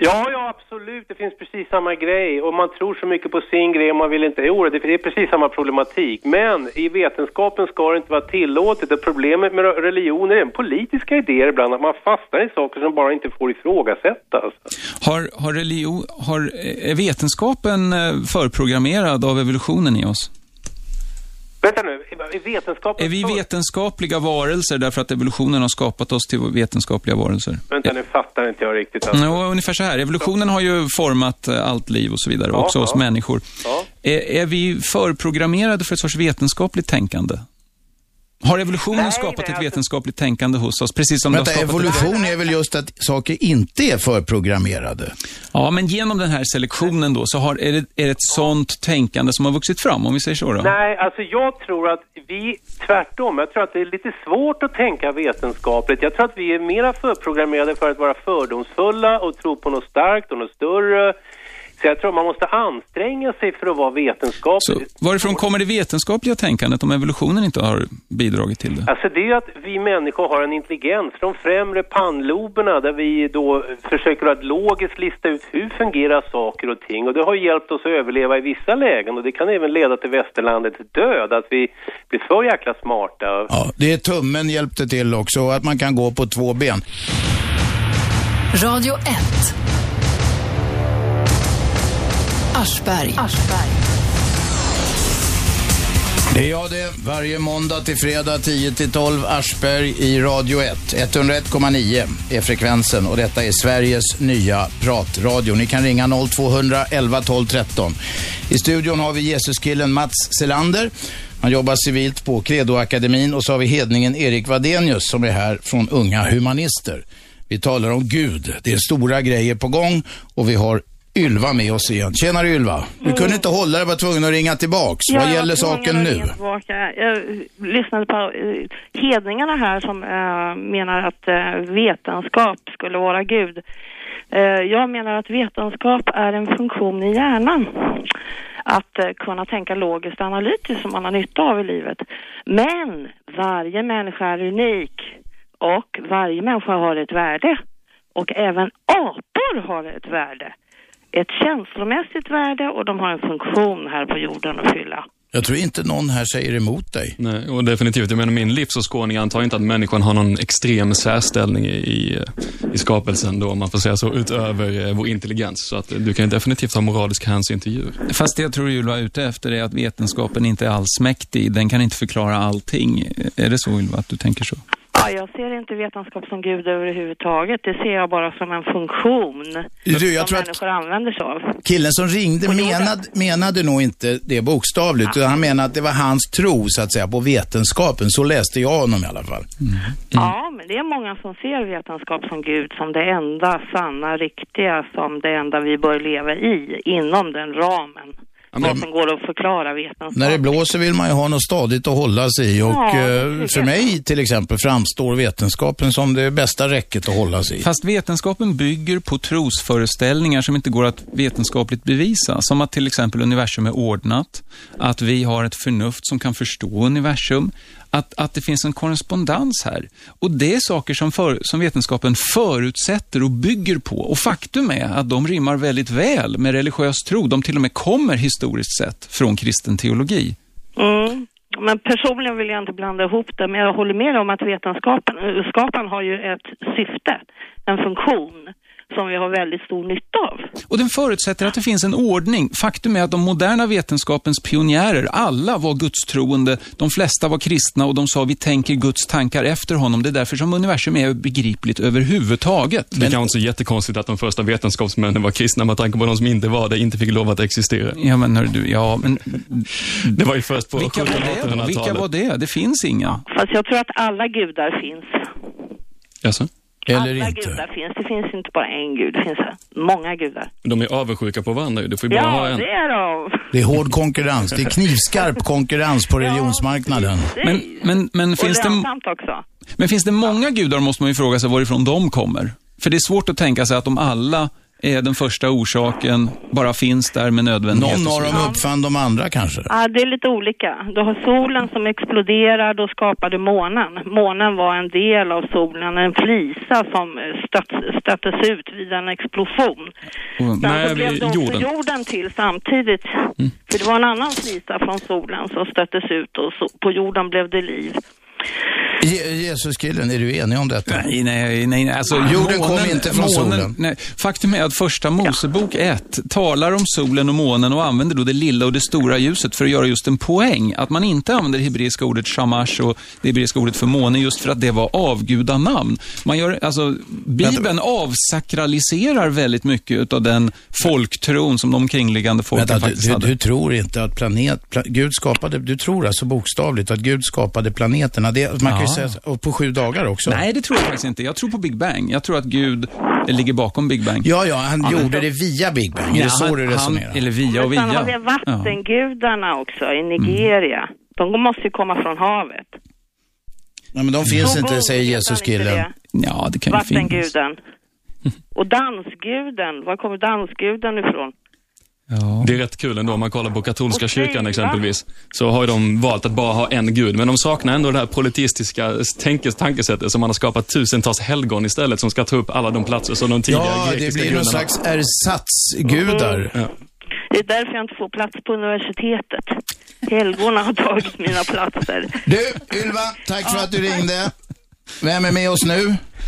[SPEAKER 15] Ja, ja, absolut. Det finns precis samma grej. Och man tror så mycket på sin grej och man vill inte... Jo, det det är precis samma problematik. Men i vetenskapen ska det inte vara tillåtet. Och problemet med religioner är politiska idéer ibland. Att man fastnar i saker som bara inte får ifrågasättas.
[SPEAKER 3] Har, har, religion, har eh, är vetenskapen eh, förprogrammerad av evolutionen i oss?
[SPEAKER 15] Vänta nu, är vetenskapen...
[SPEAKER 3] Är vi vetenskapliga varelser därför att evolutionen har skapat oss till vetenskapliga varelser?
[SPEAKER 15] Vänta, nu fattar inte jag riktigt. Alltså.
[SPEAKER 3] Ja, ungefär så här. Evolutionen har ju format eh, allt liv och så vidare,
[SPEAKER 15] Ja,
[SPEAKER 3] också oss
[SPEAKER 15] ja.
[SPEAKER 3] människor.
[SPEAKER 15] Ja.
[SPEAKER 3] Är, är vi förprogrammerade för ett sorts vetenskapligt tänkande? Har evolutionen
[SPEAKER 15] Nej,
[SPEAKER 3] skapat
[SPEAKER 15] nej,
[SPEAKER 3] ett
[SPEAKER 15] alltså-
[SPEAKER 3] vetenskapligt tänkande hos oss, precis som
[SPEAKER 2] Vänta,
[SPEAKER 3] det har skapat
[SPEAKER 2] evolution är väl just att saker inte är förprogrammerade?
[SPEAKER 3] Ja, men genom den här selektionen då, så har, är, det, är det ett sånt tänkande som har vuxit fram, om vi säger så då?
[SPEAKER 15] Nej, alltså jag tror att vi, tvärtom, jag tror att det är lite svårt att tänka vetenskapligt. Jag tror att vi är mera förprogrammerade för att vara fördomsfulla och tro på något starkt och något större. Så jag tror man måste anstränga sig för att vara vetenskaplig.
[SPEAKER 3] Så varifrån kommer det vetenskapliga tänkandet om evolutionen inte har bidragit till det?
[SPEAKER 15] Alltså det är att vi människor har en intelligens, de främre pannloberna där vi då försöker att logiskt lista ut hur fungerar saker och ting och det har hjälpt oss att överleva i vissa lägen och det kan även leda till västerlandets död, att vi blir så jäkla smarta.
[SPEAKER 2] Ja, det är tummen hjälpte till också, att man kan gå på två ben.
[SPEAKER 1] Radio 1. Aschberg.
[SPEAKER 2] Det är jag det. Varje måndag till fredag 10 till 12 Aschberg i Radio 1. 101,9 är frekvensen och detta är Sveriges nya pratradio. Ni kan ringa 0200 11 12 13. I studion har vi Jesuskillen Mats Selander. Han jobbar civilt på Credoakademin och så har vi hedningen Erik Vadenius som är här från Unga Humanister. Vi talar om Gud. Det är stora grejer på gång och vi har Ylva med oss igen. Tjenare Ylva. Du kunde inte hålla dig, var tvungen att ringa tillbaks. Vad gäller saken nu?
[SPEAKER 6] Tillbaka. Jag lyssnade på eh, hedningarna här som eh, menar att eh, vetenskap skulle vara Gud. Eh, jag menar att vetenskap är en funktion i hjärnan. Att kunna tänka logiskt och analytiskt som man har nytta av i livet. Men varje människa är unik och varje människa har ett värde. Och även apor har ett värde. Ett känslomässigt värde och de har en funktion här på jorden att fylla.
[SPEAKER 2] Jag tror inte någon här säger emot dig.
[SPEAKER 4] Nej, och definitivt. Jag menar, min livsåskådning antar inte att människan har någon extrem särställning i, i, skapelsen, då, om man får säga så, utöver eh, vår intelligens. Så att eh, du kan ju definitivt ha moralisk hänsyn till djur.
[SPEAKER 3] Fast det jag tror Ylva är ute efter är att vetenskapen inte är allsmäktig. Den kan inte förklara allting. Är det så Ylva, att du tänker så?
[SPEAKER 6] Ja, jag ser inte vetenskap som Gud överhuvudtaget. Det ser jag bara som en funktion
[SPEAKER 2] Du, jag
[SPEAKER 6] som
[SPEAKER 2] tror att
[SPEAKER 6] människor använder sig av.
[SPEAKER 2] killen som ringde menade, menade nog inte det bokstavligt, utan han menade att det var hans tro, så att säga, på vetenskapen. Så läste jag honom i alla fall.
[SPEAKER 6] Ja, men det är många som ser vetenskap som Gud som det enda sanna, riktiga, som det enda vi bör leva i, inom den ramen. Vad som går att förklara vetenskap.
[SPEAKER 2] När det blåser vill man ju ha något stadigt att hålla sig i och
[SPEAKER 6] Ja,
[SPEAKER 2] eh, för mig till exempel framstår vetenskapen som det bästa räcket att hålla sig i.
[SPEAKER 3] Fast vetenskapen bygger på trosföreställningar som inte går att vetenskapligt bevisa. Som att till exempel universum är ordnat, att vi har ett förnuft som kan förstå universum, att, att det finns en korrespondens här. Och det är saker som, för, som vetenskapen förutsätter och bygger på. Och faktum är att de rimmar väldigt väl med religiös tro. De till och med kommer historiskt sett från kristen teologi.
[SPEAKER 6] Mm. Men personligen vill jag inte blanda ihop det, men jag håller med om att vetenskapen eh, skapan har ju ett syfte, en funktion, som vi har väldigt stor nytta av.
[SPEAKER 3] Och den förutsätter att det finns en ordning. Faktum är att de moderna vetenskapens pionjärer, alla var gudstroende, de flesta var kristna och de sa vi tänker Guds tankar efter honom. Det är därför som universum är begripligt överhuvudtaget.
[SPEAKER 4] Det är kanske inte så jättekonstigt att de första vetenskapsmännen var kristna med tanke på de som inte var det, inte fick lov att existera.
[SPEAKER 3] Ja, men hör du, ja, men...
[SPEAKER 4] Det var ju först på
[SPEAKER 3] Vilka var det då?
[SPEAKER 4] 1700-1800-talet.
[SPEAKER 3] Vilka var det? Det finns inga.
[SPEAKER 6] Fast jag tror att alla gudar finns.
[SPEAKER 4] Jaså?
[SPEAKER 6] Alla gudar finns. Det finns inte bara en gud, det finns många gudar.
[SPEAKER 4] De är avundsjuka på varandra. Du får ju bara
[SPEAKER 6] Ja,
[SPEAKER 4] ha en.
[SPEAKER 6] det är de.
[SPEAKER 2] Det är hård konkurrens. Det är knivskarp konkurrens på religionsmarknaden.
[SPEAKER 3] Men, men, men,
[SPEAKER 6] Och
[SPEAKER 3] finns det,
[SPEAKER 6] också.
[SPEAKER 3] men finns det många gudar måste man ju fråga sig varifrån de kommer. För det är svårt att tänka sig att de alla är den första orsaken, bara finns där med nödvändighet.
[SPEAKER 2] Någon
[SPEAKER 3] och
[SPEAKER 2] av dem uppfann de andra kanske.
[SPEAKER 6] Ja, det är lite olika. Du har solen som exploderar, då skapade månen. Månen var en del av solen, en flisa som stöt, stöttes ut vid en explosion.
[SPEAKER 3] Och-
[SPEAKER 6] Sen
[SPEAKER 3] nej,
[SPEAKER 6] så blev det också
[SPEAKER 3] jorden.
[SPEAKER 6] jorden. till samtidigt. För det var en annan flisa från solen som stöttes ut och så, på jorden blev det liv.
[SPEAKER 2] Je- Jesuskillen, är du enig om detta?
[SPEAKER 3] Nej, nej, nej. Alltså,
[SPEAKER 2] Jorden kom inte från solen.
[SPEAKER 3] Nej. Faktum är att första Mosebok 1 talar om solen och månen och använder då det lilla och det stora ljuset för att göra just en poäng. Att man inte använder det hebreiska ordet shamash och det hebreiska ordet för måne just för att det var avgudanamn. Man gör, alltså, Bibeln avsakraliserar väldigt mycket av den folktron som de omkringliggande folken
[SPEAKER 2] Vänta,
[SPEAKER 3] faktiskt
[SPEAKER 2] du,
[SPEAKER 3] hade.
[SPEAKER 2] du tror inte att planet, pla, Gud skapade, du tror alltså bokstavligt att Gud skapade planeterna. Det, man kan ju säga, och på sju dagar också.
[SPEAKER 3] Nej, det tror jag faktiskt inte. Jag tror på Big Bang. Jag tror att Gud ligger bakom Big Bang.
[SPEAKER 2] Ja, ja, han
[SPEAKER 3] men-
[SPEAKER 2] gjorde det via Big Bang. Är
[SPEAKER 3] Ja,
[SPEAKER 2] det så
[SPEAKER 3] han-
[SPEAKER 2] du
[SPEAKER 3] han-
[SPEAKER 2] resonerar?
[SPEAKER 3] Eller via och
[SPEAKER 6] Men sen har vi
[SPEAKER 3] via. Mm.
[SPEAKER 6] vattengudarna också i Nigeria. De måste ju komma från havet.
[SPEAKER 2] Nej, men de finns
[SPEAKER 6] Så
[SPEAKER 2] inte, säger
[SPEAKER 6] han
[SPEAKER 2] Jesuskillen.
[SPEAKER 3] Ja, det kan ju finnas.
[SPEAKER 6] Vattenguden. Och dansguden, var kommer dansguden ifrån?
[SPEAKER 4] Det är rätt kul ändå om man kollar på katolska kyrkan
[SPEAKER 6] va?
[SPEAKER 4] exempelvis. Så har ju de valt att bara ha en gud, men de saknar ändå det här politistiska tänkes, tankesättet som man har skapat tusentals helgon istället som ska ta upp alla de platser som de tidigare
[SPEAKER 2] Ja, det
[SPEAKER 4] grekiska
[SPEAKER 2] blir någon
[SPEAKER 4] gudarna.
[SPEAKER 2] slags ersatsgudar.
[SPEAKER 4] Ja.
[SPEAKER 6] Det är därför jag inte får plats på universitetet. Helgorna har tagit mina platser.
[SPEAKER 2] Du, Ylva, tack för att du ringde. Vem är med oss nu?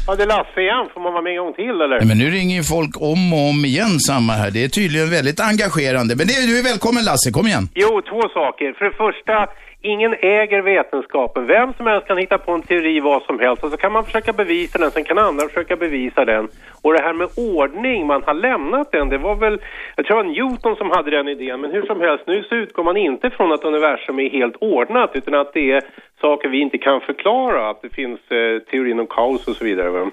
[SPEAKER 15] Ja, det är Lasse igen. Får man vara med en gång till eller?
[SPEAKER 2] Nej, men nu ringer ju folk om och om igen samma här. Det är tydligen väldigt engagerande. Men det, du är välkommen Lasse, kom igen.
[SPEAKER 15] Jo, två saker. För det första, ingen äger vetenskapen. Vem som helst kan hitta på en teori vad som helst och så kan man försöka bevisa den, sen kan andra försöka bevisa den. Och det här med ordning, man har lämnat den. Det var väl, jag tror det var Newton som hade den idén, men hur som helst, nu så utgår man inte från att universum är helt ordnat utan att det är saker vi inte kan förklara, att det finns eh, teorin om kaos och så vidare.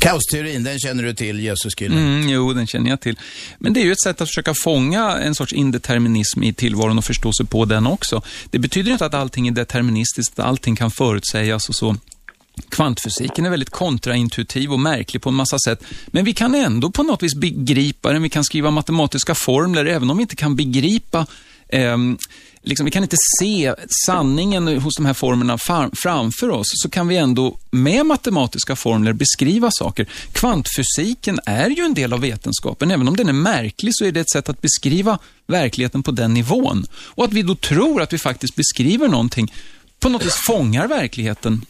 [SPEAKER 2] Kaosteorin, den känner du till, Jesus-killen.
[SPEAKER 3] Mm, jo, den känner jag till. Men det är ju ett sätt att försöka fånga en sorts indeterminism i tillvaron och förstå sig på den också. Det betyder inte att allting är deterministiskt, att allting kan förutsägas och så. Kvantfysiken är väldigt kontraintuitiv och märklig på en massa sätt, men vi kan ändå på något vis begripa den. Vi kan skriva matematiska formler, även om vi inte kan begripa eh, Liksom, vi kan inte se sanningen hos de här formlerna far, framför oss, så kan vi ändå med matematiska formler beskriva saker. Kvantfysiken är ju en del av vetenskapen. Även om den är märklig så är det ett sätt att beskriva verkligheten på den nivån. Och att vi då tror att vi faktiskt beskriver någonting, på något vis fångar verkligheten.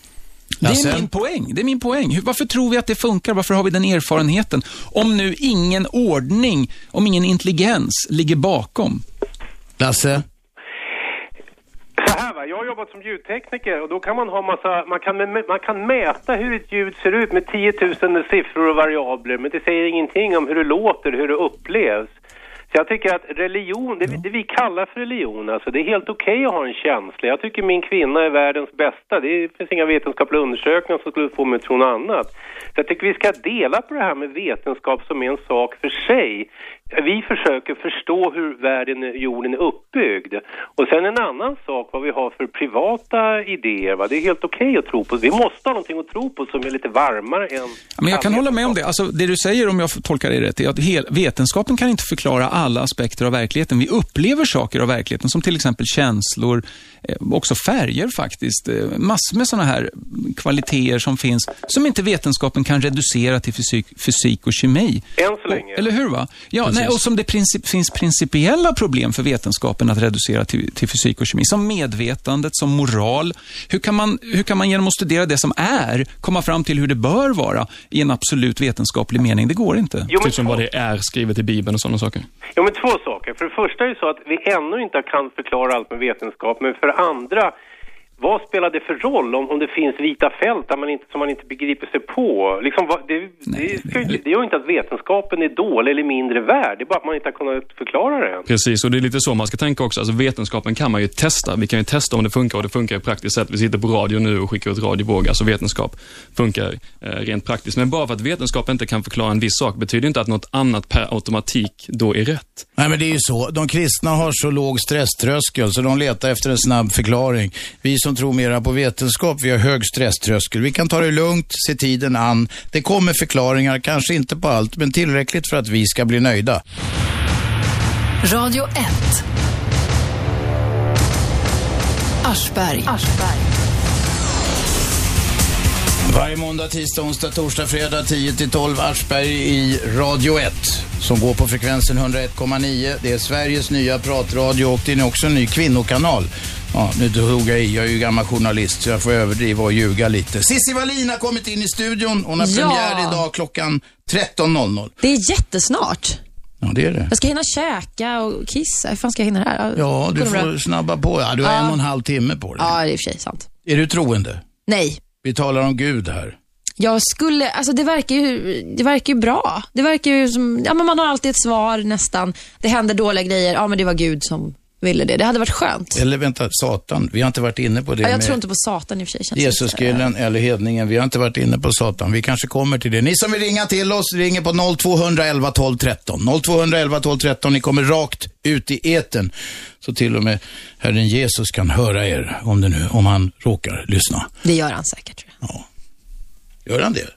[SPEAKER 3] Det är min poäng. Det är min poäng. Varför tror vi att det funkar? Varför har vi den erfarenheten? Om nu ingen ordning, om ingen intelligens ligger bakom.
[SPEAKER 2] Lasse?
[SPEAKER 15] Va, jag har jobbat som ljudtekniker och då kan man ha massa, man kan, man kan mäta hur ett ljud ser ut med 10 000 siffror och variabler men det säger ingenting om hur det låter, hur det upplevs. Så jag tycker att religion, det, det vi kallar för religion, alltså det är helt okej att ha en känsla. Jag tycker min kvinna är världens bästa. Det finns inga vetenskapliga undersökningar som skulle få mig att tro något annat. Så jag tycker vi ska dela på det här med vetenskap som är en sak för sig. Vi försöker förstå hur världen, jorden är uppbyggd. Och sen en annan sak vad vi har för privata idéer. Va? Det är helt okej att tro på. Vi måste ha någonting att tro på som är lite varmare än...
[SPEAKER 3] Men jag kan hålla med om det. Alltså, det du säger, om jag får tolka dig rätt, är att hel, vetenskapen kan inte förklara alla aspekter av verkligheten. Vi upplever saker av verkligheten, som till exempel känslor, eh, också färger faktiskt. Eh, massor med sådana här kvaliteter som finns, som inte vetenskapen kan reducera till fysik, fysik och kemi.
[SPEAKER 15] Än så länge.
[SPEAKER 3] Eller hur? va? Ja, nej, och som det princip, finns principiella problem för vetenskapen att reducera till, till fysik och kemi, som medvetandet, som moral. Hur kan, man, hur kan man genom att studera det som är komma fram till hur det bör vara i en absolut vetenskaplig mening? Det går inte.
[SPEAKER 15] Jo,
[SPEAKER 4] Typ som vad det är skrivet i Bibeln och sådana saker.
[SPEAKER 15] Ja, men två saker. För det första är det så att vi ännu inte kan förklara allt med vetenskap, men för det andra, vad spelar det för roll om, om det finns vita fält där man inte, som man inte begriper sig på? Liksom, vad, det, det, ska ju inte- det gör ju inte att vetenskapen är dålig eller mindre värd, det är bara att man inte har kunnat förklara det än.
[SPEAKER 4] Precis, och det är lite så man ska tänka också. Alltså vetenskapen kan man ju testa. Vi kan ju testa om det funkar och det funkar ju praktiskt sett. Vi sitter på radio nu och skickar ut radiovågor, alltså vetenskap funkar eh, rent praktiskt. Men bara för att vetenskap inte kan förklara en viss sak betyder inte att något annat per automatik då är rätt.
[SPEAKER 2] Nej men det är ju så. De kristna har så låg stresströskel så de letar efter en snabb förklaring. Vi som tror mera på vetenskap, vi har hög stresströskel. Vi kan ta det lugnt, se tiden an. Det kommer förklaringar, kanske inte på allt, men tillräckligt för att vi ska bli nöjda.
[SPEAKER 1] Radio 1. Aschberg.
[SPEAKER 2] Varje måndag, tisdag, onsdag, torsdag, fredag 10-12 Aschberg i Radio 1 som går på frekvensen 101,9. Det är Sveriges nya pratradio och det är också en ny kvinnokanal. Ja, nu tog jag i. Jag är ju gammal journalist så jag får överdriva och ljuga lite. Cissi Wallin har kommit in i studion. Hon har
[SPEAKER 16] Ja.
[SPEAKER 2] premiär idag klockan 13.00.
[SPEAKER 16] Det är jättesnart.
[SPEAKER 2] Ja, det är det.
[SPEAKER 16] Jag ska hinna käka och kissa. Hur fan ska jag hinna det här?
[SPEAKER 2] Ja, du
[SPEAKER 16] det bra?
[SPEAKER 2] får snabba på. Ja, du har
[SPEAKER 16] Ja.
[SPEAKER 2] en och en halv timme på dig.
[SPEAKER 16] Ja, det är i och för sig sant.
[SPEAKER 2] Är du troende?
[SPEAKER 16] Nej.
[SPEAKER 2] Vi talar om Gud här.
[SPEAKER 16] Jag skulle, alltså det verkar ju, det verkar ju bra. Det verkar ju som, ja men man har alltid ett svar nästan. Det händer dåliga grejer, ja men det var Gud som ville det. Det hade varit skönt.
[SPEAKER 2] Eller vänta, Satan. Vi har inte varit inne på det
[SPEAKER 16] Ja, jag
[SPEAKER 2] med
[SPEAKER 16] tror inte på Satan i och för sig.
[SPEAKER 2] Jesuskillen eller hedningen. Vi har inte varit inne på Satan. Vi kanske kommer till det. Ni som vill ringa till oss, ringer på 0211 12 13. 0211 12 13. Ni kommer rakt ut i eten. Så till och med Herren Jesus kan höra er om, det nu, om han råkar lyssna.
[SPEAKER 16] Det gör han säkert. Tror jag.
[SPEAKER 2] Gör han det?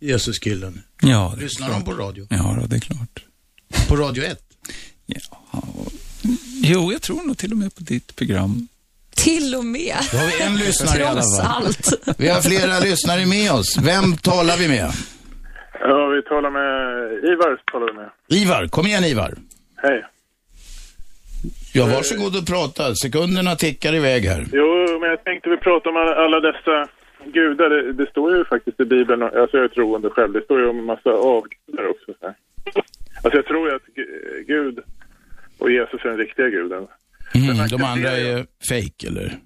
[SPEAKER 2] Jesuskillen.
[SPEAKER 3] Ja, det
[SPEAKER 2] Lyssnar de på radio?
[SPEAKER 3] Ja, det är klart.
[SPEAKER 2] På Radio 1?
[SPEAKER 3] Jo, jag tror nog till och med på ditt program.
[SPEAKER 16] Till och med.
[SPEAKER 2] Då har vi en lyssnare i alla fall.
[SPEAKER 16] allt.
[SPEAKER 2] Vi har flera lyssnare med oss. Vem talar vi med?
[SPEAKER 17] Ja, vi talar med Ivar. Talar vi med.
[SPEAKER 2] Ivar, kom igen Ivar.
[SPEAKER 17] Hej.
[SPEAKER 2] Ja, varsågod och prata. Sekunderna tickar iväg här.
[SPEAKER 17] Jo, men jag tänkte vi prata om alla, alla dessa gudar. Det, det står ju faktiskt i Bibeln, alltså jag är troende själv, det står ju om en massa avgudar också. Så här. Alltså jag tror ju att Gu- Gud och Jesus är den riktiga guden.
[SPEAKER 2] Mm, de andra är fake eller?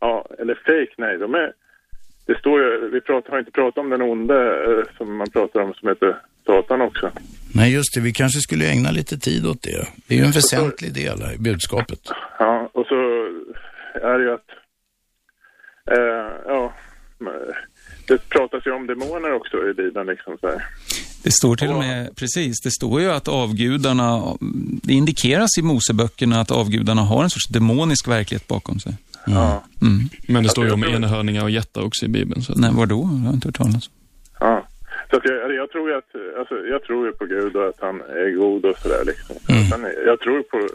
[SPEAKER 17] Ja, eller fake, nej. De är, det står ju, vi pratar, har inte pratat om den onde eh, som man pratar om som heter Satan också.
[SPEAKER 2] Nej, just det. Vi kanske skulle ägna lite tid åt det. Det är ju en väsentlig del i budskapet.
[SPEAKER 17] Ja, och så är det ju att, eh, ja, det pratas ju om demoner också i Bibeln liksom så här.
[SPEAKER 3] Det står till och med, precis, det står ju att avgudarna, det indikeras i Moseböckerna att avgudarna har en sorts demonisk verklighet bakom sig.
[SPEAKER 17] Ja.
[SPEAKER 3] Mm.
[SPEAKER 4] Men det står ju om enhörningar och jättar också i Bibeln. Så.
[SPEAKER 3] Nej, vadå? Jag har inte hört talas om.
[SPEAKER 17] Ja. Så att jag, jag tror ju att, alltså, jag tror ju på Gud och att han är god och sådär liksom. Sen, jag tror på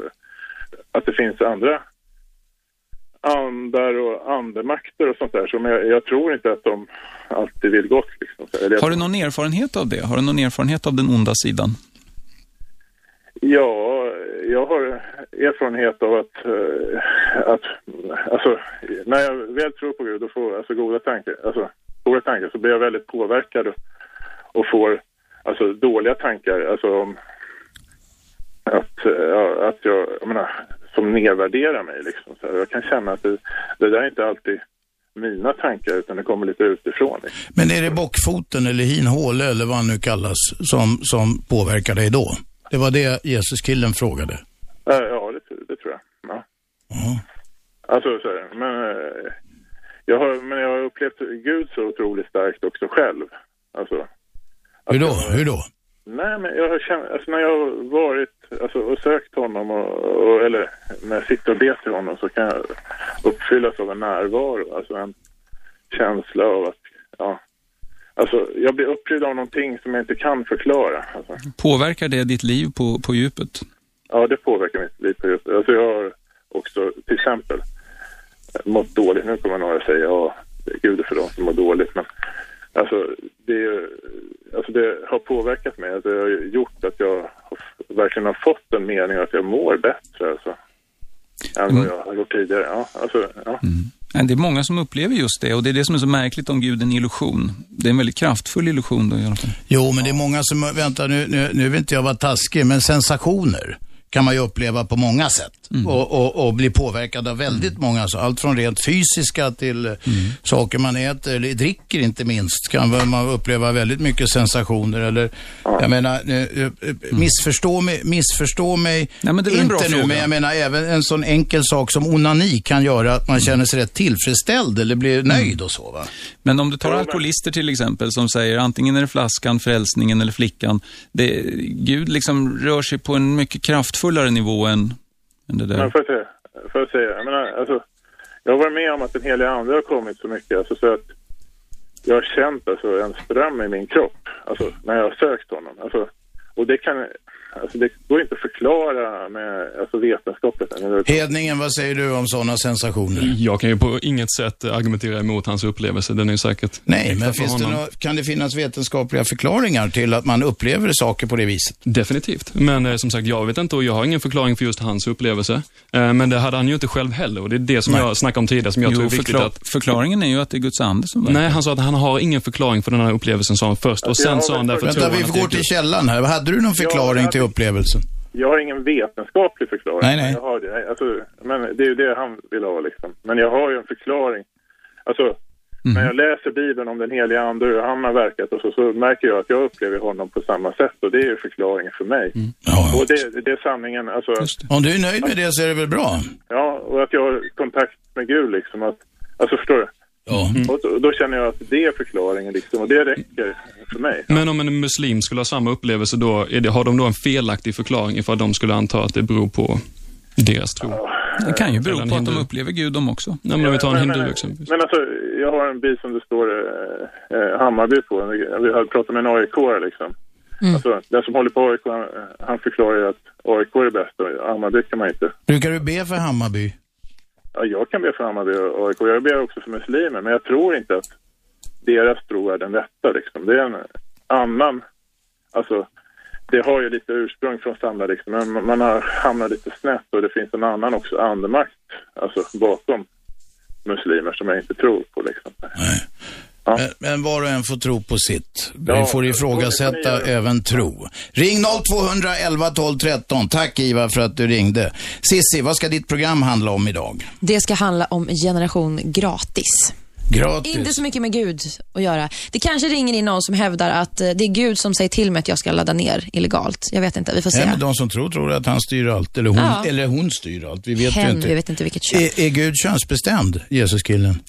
[SPEAKER 17] att det finns andra andar och andemakter och sånt där. Så, jag, jag tror inte att de alltid vill gott liksom.
[SPEAKER 3] Har du någon erfarenhet av det? Har du någon erfarenhet av den onda sidan?
[SPEAKER 17] Ja, jag har erfarenhet av att, eh, att alltså, när jag väl tror på Gud och får alltså, goda tankar, alltså, goda tankar så blir jag väldigt påverkad och, och får alltså, dåliga tankar, alltså om att, eh, ja, att jag, jag menar, som nedvärderar mig liksom. Så jag kan känna att det, det där är inte alltid mina tankar utan det kommer lite utifrån. Liksom.
[SPEAKER 2] Men är det bockfoten eller hinhåle eller vad han nu kallas som, som påverkar dig då? Det var det Jesuskillen frågade.
[SPEAKER 17] Ja, det, det tror jag. Ja. Alltså så här, men, eh, jag har, men jag har upplevt Gud så otroligt starkt också själv. Alltså,
[SPEAKER 2] Hur då? Hur då?
[SPEAKER 17] Nej men jag har känt, alltså när jag har varit alltså, och sökt honom och, och, eller när jag sitter och ber till honom så kan jag uppfyllas av en närvaro, alltså en känsla av att, ja, alltså jag blir uppfylld av någonting som jag inte kan förklara. Alltså.
[SPEAKER 3] Påverkar det ditt liv på, på djupet?
[SPEAKER 17] Ja, det påverkar mitt liv på just Alltså jag har också till exempel mått dåligt. Nu kommer några säga ja, gud för de som mår dåligt. Men alltså det, alltså det har påverkat mig. Alltså, det har gjort att jag har, verkligen har fått en mening att jag mår bättre. Alltså, än vad jag har gjort tidigare. Ja, alltså, ja.
[SPEAKER 3] Nej, Det är många som upplever just det och det är det som är så märkligt om Gud är en illusion. Det är en väldigt kraftfull illusion då fall.
[SPEAKER 2] Jo, men det är många som, vänta nu, nu, nu vill inte jag vara taskig, men sensationer kan man ju uppleva på många sätt. Och, och, och bli påverkad av väldigt många, så allt från rent fysiska till eh, saker man äter eller dricker inte minst, kan man uppleva väldigt mycket sensationer eller, jag menar, eh, eh, missförstå mig, missförstå mig
[SPEAKER 3] Nej, men det är väl en bra
[SPEAKER 2] inte nu,
[SPEAKER 3] fråga.
[SPEAKER 2] men jag menar även en sån enkel sak som onani kan göra att man känner sig rätt tillfredsställd eller blir nöjd och så va.
[SPEAKER 3] Men om du tar alkoholister till exempel som säger antingen är det flaskan, frälsningen eller flickan. Det, Gud liksom rör sig på en mycket kraftfullare nivå än, än det där.
[SPEAKER 17] Men får jag säga, får jag säga jag menar, alltså, jag har varit med om att den heliga ande har kommit så mycket, alltså, så att jag har känt alltså, en ström i min kropp, alltså, när jag har sökt honom. Alltså, och det kan, alltså, det går inte att förklara med, alltså, vetenskapligt.
[SPEAKER 2] Hedningen, vad säger du om sådana sensationer?
[SPEAKER 4] Jag kan ju på inget sätt argumentera emot hans upplevelse. Den är ju säkert
[SPEAKER 2] Nej, men finns det
[SPEAKER 4] honom.
[SPEAKER 2] nå- kan det finnas vetenskapliga förklaringar till att man upplever saker på det viset?
[SPEAKER 4] Definitivt. Men eh, som sagt, jag vet inte och jag har ingen förklaring för just hans upplevelse. Eh, men det hade han ju inte själv heller och det är det som
[SPEAKER 3] Nej.
[SPEAKER 4] jag snackade om tidigare som jag
[SPEAKER 3] Jo,
[SPEAKER 4] tror är viktigt
[SPEAKER 3] förkla-
[SPEAKER 4] att...
[SPEAKER 3] Förklaringen är ju att det är Guds ande som verkar.
[SPEAKER 4] Nej, han sa att han har ingen förklaring för den här upplevelsen, sa han först. Och
[SPEAKER 17] Alltså,
[SPEAKER 4] sen sa han därför
[SPEAKER 2] Vänta, vi
[SPEAKER 4] är
[SPEAKER 2] går till källan här. Hade du någon förklaring till upplevelsen?
[SPEAKER 17] Jag har ingen vetenskaplig förklaring.
[SPEAKER 2] Nej, nej.
[SPEAKER 17] Jag har det. Alltså, men det är ju det han vill ha liksom. Men jag har ju en förklaring. Alltså,
[SPEAKER 2] Mhm.
[SPEAKER 17] när jag läser Bibeln om den heliga ande och hur han har verkat och så, så märker jag att jag upplever honom på samma sätt och det är ju förklaringen för mig. Och det, det är sanningen, alltså.
[SPEAKER 2] Om du är nöjd med det så är det väl bra?
[SPEAKER 17] Ja, och att jag har kontakt med Gud liksom. Att, alltså förstår du? Och då, då känner jag att det är förklaringen liksom och det räcker för mig.
[SPEAKER 4] Men om en muslim skulle ha samma upplevelse då, är det, har de då en felaktig förklaring ifall de skulle anta att det beror på deras tro?
[SPEAKER 3] Det kan ju bero på att de upplever Gud de också.
[SPEAKER 4] Nej, men om vi tar en
[SPEAKER 17] men,
[SPEAKER 4] hindu
[SPEAKER 17] men,
[SPEAKER 4] exempelvis.
[SPEAKER 17] Men alltså, jag har en bil som det står eh, eh, Hammarby på. Vi hade pratat med en aik liksom.
[SPEAKER 16] Mm.
[SPEAKER 17] Alltså, den som håller på AIK, han, han förklarar ju att AIK är bäst och Hammarby kan man inte.
[SPEAKER 2] Brukar du be för Hammarby?
[SPEAKER 17] Ja, jag kan be för Hammarby och AIK. Jag ber också för muslimer, men jag tror inte att deras tro är den rätta. Liksom. Det är en annan, alltså det har ju lite ursprung från samla liksom, men man- har hamnat lite snett och det finns en annan också andemakt, alltså bakom muslimer som jag inte tror på liksom.
[SPEAKER 2] Men, men var och en får tro på sitt. Vi
[SPEAKER 17] Ja,
[SPEAKER 2] får ifrågasätta även tro. Ring 0211 12 13. Tack Ivar för att du ringde. Sissi, vad ska ditt program handla om idag?
[SPEAKER 16] Det ska handla om generation gratis.
[SPEAKER 2] Gratis.
[SPEAKER 16] Inte så mycket med Gud att göra. Det kanske ringer in någon som hävdar att eh, det är Gud som säger till mig att jag ska ladda ner illegalt. Jag vet inte, vi får se.
[SPEAKER 2] Ja, men de som tror, tror att han styr allt. Eller hon,
[SPEAKER 16] Ja.
[SPEAKER 2] eller hon styr allt. Vi vet
[SPEAKER 16] Hen,
[SPEAKER 2] ju inte.
[SPEAKER 16] vi vet inte vilket kön.
[SPEAKER 2] Är, är Gud könsbestämd, Jesuskillen?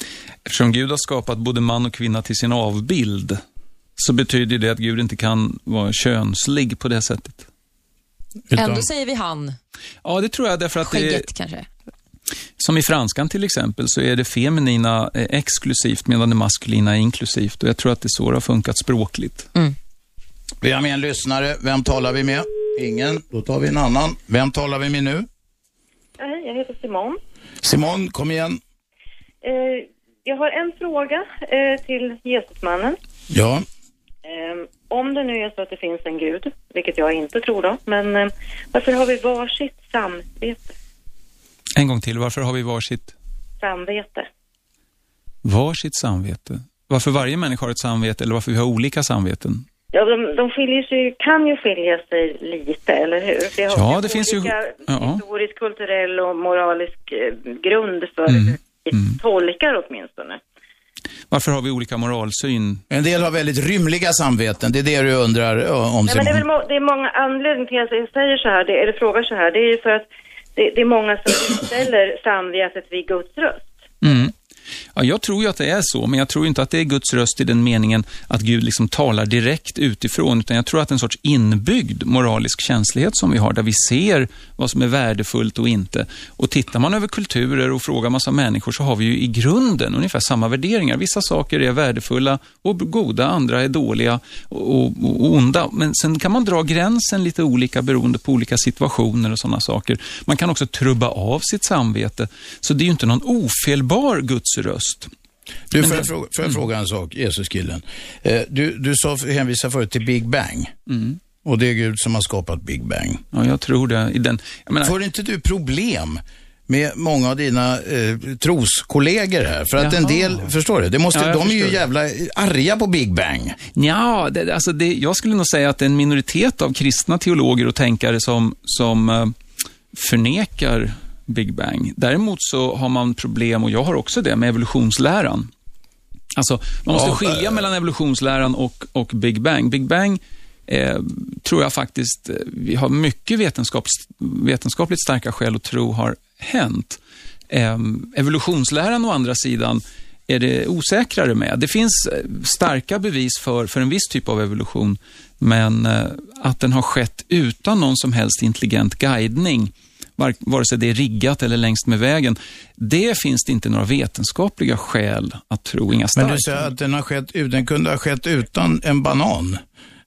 [SPEAKER 3] Eftersom Gud har skapat både man och kvinna till sin avbild, så betyder det att Gud inte kan vara könslig på det sättet.
[SPEAKER 16] Ändå säger vi han.
[SPEAKER 3] Ja, det tror jag därför att det,
[SPEAKER 16] Skägget kanske.
[SPEAKER 3] Som i franskan till exempel, så är det feminina eh, exklusivt medan det maskulina är inklusivt. Och jag tror att det är så det har funkat språkligt.
[SPEAKER 2] Vi har med en lyssnare. Vem talar vi med? Ingen. Då tar vi en annan. Vem talar vi med nu?
[SPEAKER 18] Hej, jag heter Simon.
[SPEAKER 2] Simon, kom igen.
[SPEAKER 18] Eh, jag har en fråga eh, till Jesusmannen.
[SPEAKER 2] Ja.
[SPEAKER 18] Eh, om det nu är så att det finns en gud, vilket jag inte tror då, men eh, varför har vi varsitt samvete?
[SPEAKER 3] En gång till, varför har vi varsitt,
[SPEAKER 18] samvete?
[SPEAKER 3] varsitt samvete? Varför varje människa har ett samvete eller varför vi har olika samveten?
[SPEAKER 18] Ja, de, de skiljer sig, kan ju skilja sig lite, eller hur? Det har
[SPEAKER 3] Ja,
[SPEAKER 18] ju
[SPEAKER 3] det finns ju-
[SPEAKER 18] olika
[SPEAKER 3] ja.
[SPEAKER 18] historisk, kulturell och moralisk eh, grund för
[SPEAKER 3] Mm.
[SPEAKER 18] hur vi tolkar åtminstone.
[SPEAKER 3] Varför har vi olika moralsyn?
[SPEAKER 2] En del har väldigt rymliga samveten. Det är det du undrar ö, om,
[SPEAKER 18] Nej, men det är, väl det är många anledningar till att jag säger så här, det, eller frågar så här. Det är ju för att det, det är många som ställer samvetet vid Guds röst.
[SPEAKER 3] Mm. Ja, jag tror ju att det är så, men jag tror inte att det är Guds röst i den meningen att Gud liksom talar direkt utifrån, utan jag tror att det är en sorts inbyggd moralisk känslighet som vi har, där vi ser vad som är värdefullt och inte. Och tittar man över kulturer och frågar massa människor så har vi ju i grunden ungefär samma värderingar. Vissa saker är värdefulla och goda, andra är dåliga och, och, och onda. Men sen kan man dra gränsen lite olika beroende på olika situationer och sådana saker. Man kan också trubba av sitt samvete. Så det är ju inte någon ofelbar Guds röst.
[SPEAKER 2] Du, får jag, fråga, får jag fråga en sak, Jesuskillen? Eh, du, du sa, hänvisade förut till Big Bang.
[SPEAKER 3] Mm.
[SPEAKER 2] Och det är Gud som har skapat Big Bang.
[SPEAKER 3] Ja, jag tror det. I den, menar,
[SPEAKER 2] Får inte du problem med många av dina eh, troskollegor här? För att en
[SPEAKER 3] Jaha.
[SPEAKER 2] del, förstår du? Det måste,
[SPEAKER 3] Ja,
[SPEAKER 2] de är ju jävla arga på Big Bang.
[SPEAKER 3] Ja, det, alltså det, jag skulle nog säga att det är en minoritet av kristna teologer och tänkare som, som eh, förnekar Big Bang. Däremot så har man problem, och jag har också det, med evolutionsläran. Alltså, man måste
[SPEAKER 2] Ja,
[SPEAKER 3] skilja mellan evolutionsläran och, och Big Bang. Big Bang eh, tror jag faktiskt eh, vi har mycket vetenskaps, vetenskapligt starka skäl att tro har hänt. Eh, evolutionsläran å andra sidan är det osäkrare med. Det finns eh, starka bevis för, för en viss typ av evolution, men eh, att den har skett utan någon som helst intelligent guidning, vare sig det är riggat eller längst med vägen, det finns det inte några vetenskapliga skäl att tro, inga
[SPEAKER 2] Men du säger att den, har skett, den kunde ha skett utan en banan.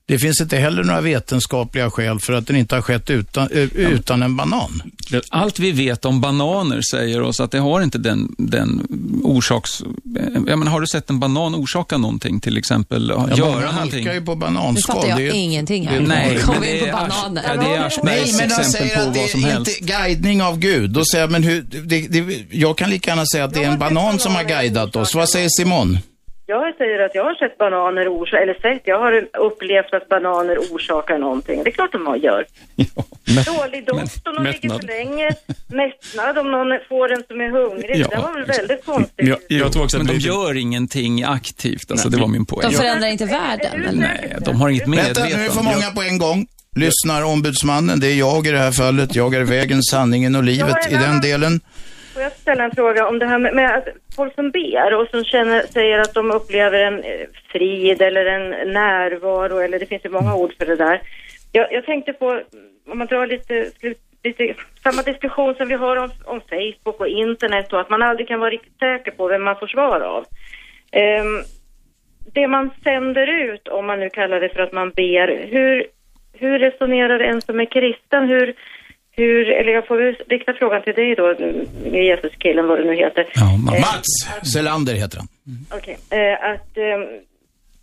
[SPEAKER 2] Det finns inte heller några vetenskapliga skäl för att den inte har skett utan, eh, utan en banan.
[SPEAKER 3] Allt vi vet om bananer säger oss att det har inte den, den orsaks... Jag menar, har du sett en banan orsaka någonting, till exempel?
[SPEAKER 2] Ja,
[SPEAKER 3] göra någonting?
[SPEAKER 2] halkar ju på
[SPEAKER 16] Nu
[SPEAKER 2] bananskal.
[SPEAKER 16] fattar jag
[SPEAKER 2] Det
[SPEAKER 16] ingenting
[SPEAKER 2] det är
[SPEAKER 16] här.
[SPEAKER 2] ett-
[SPEAKER 3] Nej,
[SPEAKER 16] Kom
[SPEAKER 3] men
[SPEAKER 16] in
[SPEAKER 3] det
[SPEAKER 16] på bananer?
[SPEAKER 3] ja, det är
[SPEAKER 2] Nej,
[SPEAKER 3] Aschbergs
[SPEAKER 2] men
[SPEAKER 3] exempel
[SPEAKER 2] säger
[SPEAKER 3] på
[SPEAKER 2] att
[SPEAKER 3] vad som
[SPEAKER 2] det är
[SPEAKER 3] helst.
[SPEAKER 2] inte guidning av Gud. Då säger jag, men hur, det, det, jag kan lika gärna säga att det är en banan som har guidat oss. Vad säger Simon?
[SPEAKER 18] Jag säger att jag har sett bananer orsaka, eller sett, jag har upplevt att bananer orsakar någonting. Det är klart de har- gör. Dålig doft om de ligger för länge. Mättnad om någon får en som är hungrig.
[SPEAKER 3] Ja,
[SPEAKER 18] det var väl väldigt konstigt.
[SPEAKER 4] Jag, jag tror också att
[SPEAKER 3] Men de gör ingenting aktivt, alltså, det var min poäng.
[SPEAKER 16] De förändrar inte världen? Eller?
[SPEAKER 3] Nej, de har inget
[SPEAKER 2] Vänta, nu är för många på en gång. Lyssnar ombudsmannen, det är jag i det här fallet. Jag är vägen, sanningen och livet i den delen.
[SPEAKER 18] Får jag ställa en fråga om det här med, med att folk som ber och som känner, säger att de upplever en eh, frid eller en närvaro eller det finns ju många ord för det där. Jag, jag tänkte på, om man drar lite, lite samma diskussion som vi har om, om Facebook och internet och att man aldrig kan vara riktigt säker på vem man får svar av. Um, det man sänder ut, om man nu kallar det för att man ber, hur hur resonerar en som är kristen? Hur, hur, eller jag får väl rikta frågan till dig då, Jesus-killen, vad det nu heter. Eh,
[SPEAKER 2] Mats Selander heter han.
[SPEAKER 18] Okej, eh, att eh,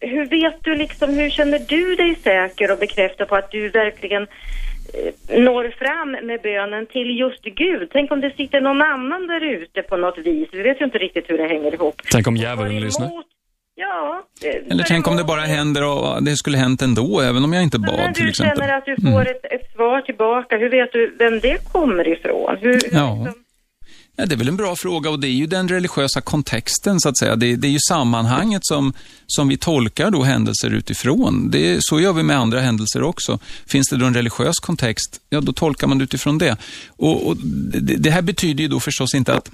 [SPEAKER 18] hur vet du liksom, hur känner du dig säker och bekräftad på att du verkligen eh, når fram med bönen till just Gud? Tänk om det sitter någon annan där ute på något vis. Vi vet ju inte riktigt hur det hänger ihop.
[SPEAKER 4] Tänk om djävulen lyssnar.
[SPEAKER 18] Ja.
[SPEAKER 3] Eller tänk om det bara händer och det skulle hänt ändå, även om jag inte
[SPEAKER 18] När
[SPEAKER 3] bad till
[SPEAKER 18] du
[SPEAKER 3] exempel.
[SPEAKER 18] känner att du
[SPEAKER 3] Mm.
[SPEAKER 18] får ett, ett svar tillbaka, hur vet du vem det kommer ifrån? Hur,
[SPEAKER 3] Ja. Ja, det är väl en bra fråga och det är ju den religiösa kontexten så att säga. Det, det är ju sammanhanget som, som vi tolkar då händelser utifrån. Det, så gör vi med andra händelser också. Finns det då en religiös kontext, ja då tolkar man utifrån det. Och, och det, det här betyder ju då förstås inte att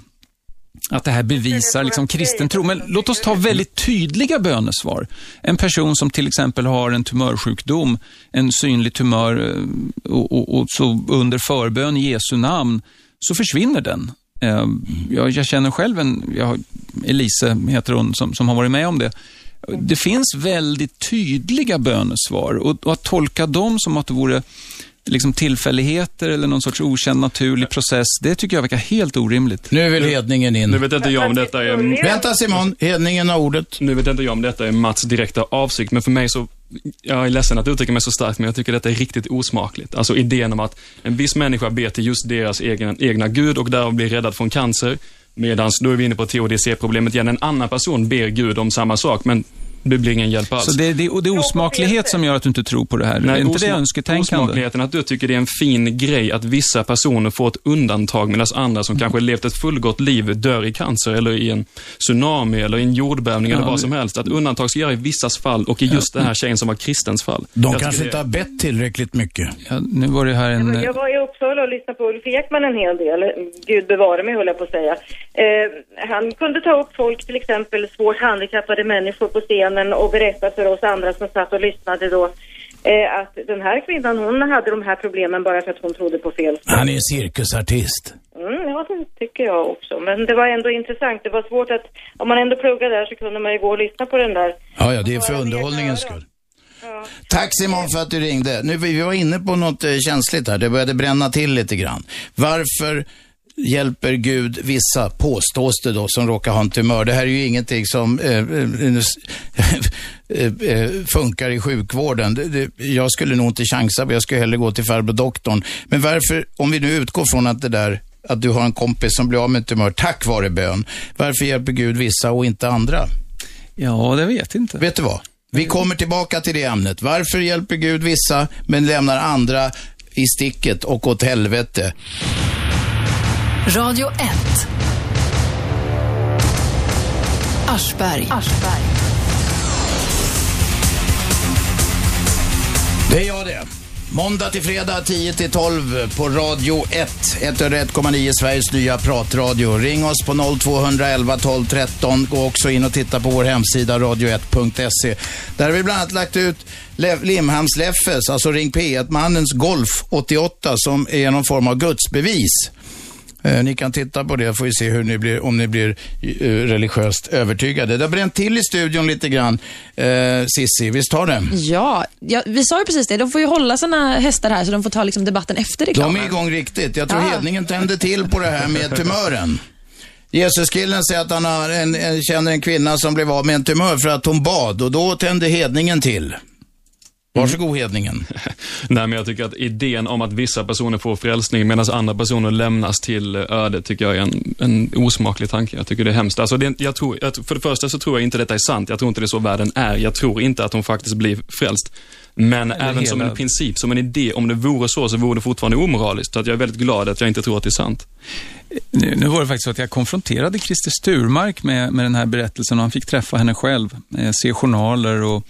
[SPEAKER 3] att det här bevisar liksom kristen tro. Men låt oss ta väldigt tydliga bönesvar. En person som till exempel har en tumörsjukdom, en synlig tumör eh, och, och, och så under förbön i Jesu namn så försvinner den. Eh, Jag, jag känner själv en, jag, Elise heter hon, som, som har varit med om det. Det finns väldigt tydliga bönesvar och, och att tolka dem som att det vore liksom tillfälligheter eller någon sorts okänd naturlig process, det tycker jag verkar helt orimligt.
[SPEAKER 2] Nu vill hedningen in.
[SPEAKER 4] Nu vet inte jag om detta är...
[SPEAKER 2] Vänta Simon, hedningen har ordet.
[SPEAKER 4] Nu vet inte jag om detta är Mats direkta avsikt, men för mig så, jag är ledsen att uttrycka mig så starkt, men jag tycker detta är riktigt osmakligt. Alltså idén om att en viss människa ber till just deras egna, egna gud och därav blir räddad från cancer, medan då är vi inne på THDC-problemet igen. En annan person ber Gud om samma sak, men det blir ingen hjälp alls.
[SPEAKER 3] Så det, det, och det är osmaklighet som gör att du inte tror på det här? är inte det önsketänkande?
[SPEAKER 4] Osmakligheten att du tycker det är en fin grej att vissa personer får ett undantag medan andra som kanske levt ett fullgott liv dör i cancer eller i en tsunami eller i en jordbävning eller
[SPEAKER 2] Ja,
[SPEAKER 4] vad
[SPEAKER 2] det-
[SPEAKER 4] som helst. Att undantag ska göra i vissas fall och i just den här tjejen som var kristens fall.
[SPEAKER 2] De
[SPEAKER 4] Jag
[SPEAKER 2] kanske inte har bett tillräckligt mycket.
[SPEAKER 3] Ja, nu var det här en...
[SPEAKER 18] Jag var i Uppsala och lyssnade på Ulf Ekman en hel del. Gud bevare mig höll jag på att säga. Eh, han kunde ta upp folk, till exempel svårt handikappade människor på scenen och berätta för oss andra som satt och lyssnade då eh, att den här kvinnan hon hade de här problemen bara för att hon trodde på fel
[SPEAKER 2] Han är en cirkusartist.
[SPEAKER 18] Mm, ja, det tycker jag också. Men det var ändå intressant. Det var svårt att, om man ändå pluggade där så kunde man ju gå och lyssna på den där.
[SPEAKER 2] Ja, ja, det är för underhållningens skull. Tack Simon för att du ringde. Nu, vi var inne på något eh, känsligt här. Det började bränna till lite grann. Varför hjälper Gud vissa, påstås det då, som råkar ha en tumör? Det här är ju ingenting som eh, eh, eh, eh, funkar i sjukvården. Det, det, jag skulle nog inte chansa, men jag skulle hellre gå till farbror doktorn. Men varför, om vi nu utgår från att det där att du har en kompis som blir av med en tumör tack vare bön. Varför hjälper Gud vissa och inte andra?
[SPEAKER 3] Ja, det vet inte.
[SPEAKER 2] Vet du vad? Vi kommer tillbaka till det ämnet. Varför hjälper Gud vissa men lämnar andra i sticket och åt helvete?
[SPEAKER 1] Radio 1. Aschberg.
[SPEAKER 2] Det är jag det. Måndag till fredag 10 till 12 på Radio 1. 101,9 Sveriges nya pratradio. Ring oss på 0211 12 13. Gå också in och titta på vår hemsida radio1.se. Där har vi bland annat lagt ut Limhamns Leffes, alltså Ring P1-mannens Golf 88 som är någon form av gudsbevis. Eh, ni kan titta på det får vi se hur ni blir, om ni blir eh, religiöst övertygade. Det har bränt till i studion lite grann. Eh, Sissi, visst har det?
[SPEAKER 16] Ja, ja, vi sa ju precis det. De får ju hålla sina hästar här så de får ta liksom debatten efter reklamen.
[SPEAKER 2] De är igång riktigt. Jag tror
[SPEAKER 16] Ja.
[SPEAKER 2] hedningen tände till på det här med tumören. Jesuskillen säger att han har en, en, känner en kvinna som blev av med en tumör för att hon bad och då tände hedningen till. Varsågod hedningen.
[SPEAKER 4] Nej, men jag tycker att idén om att vissa personer får frälsning medan andra personer lämnas till ödet tycker jag är en, en osmaklig tanke. Jag tycker det är hemskt. Alltså det, jag tror, jag, för det första så tror jag inte detta är sant. Jag tror inte det är så världen är. Jag tror inte att hon faktiskt blir frälst. Men
[SPEAKER 3] Eller
[SPEAKER 4] även som
[SPEAKER 3] hela-
[SPEAKER 4] en princip, som en idé, om det vore så, så vore det fortfarande omoraliskt. Så att jag är väldigt glad att jag inte tror att det är sant.
[SPEAKER 3] Nu, nu var det faktiskt så att jag konfronterade Christer Sturmark med, med den här berättelsen och han fick träffa henne själv, eh, se journaler och,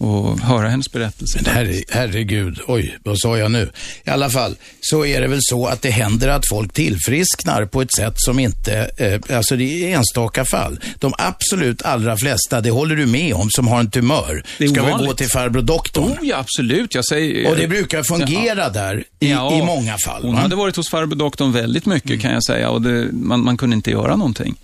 [SPEAKER 3] och höra hennes berättelse.
[SPEAKER 2] Men herre, herregud, oj, vad sa jag nu? I alla fall, så är det väl så att det händer att folk tillfrisknar på ett sätt som inte, eh, alltså det är enstaka fall. De absolut allra flesta, det håller du med om, som har en tumör,
[SPEAKER 3] Det är
[SPEAKER 2] ska väl gå
[SPEAKER 3] ovanligt.
[SPEAKER 2] till farbror doktorn.
[SPEAKER 3] Oh ja, absolut. Jag säger,
[SPEAKER 2] Och det brukar fungera där i,
[SPEAKER 3] Ja.
[SPEAKER 2] i många fall.
[SPEAKER 3] Hon
[SPEAKER 2] va?
[SPEAKER 3] hade varit hos farbror doktorn väldigt mycket kan jag säga och det, man, man kunde inte göra någonting.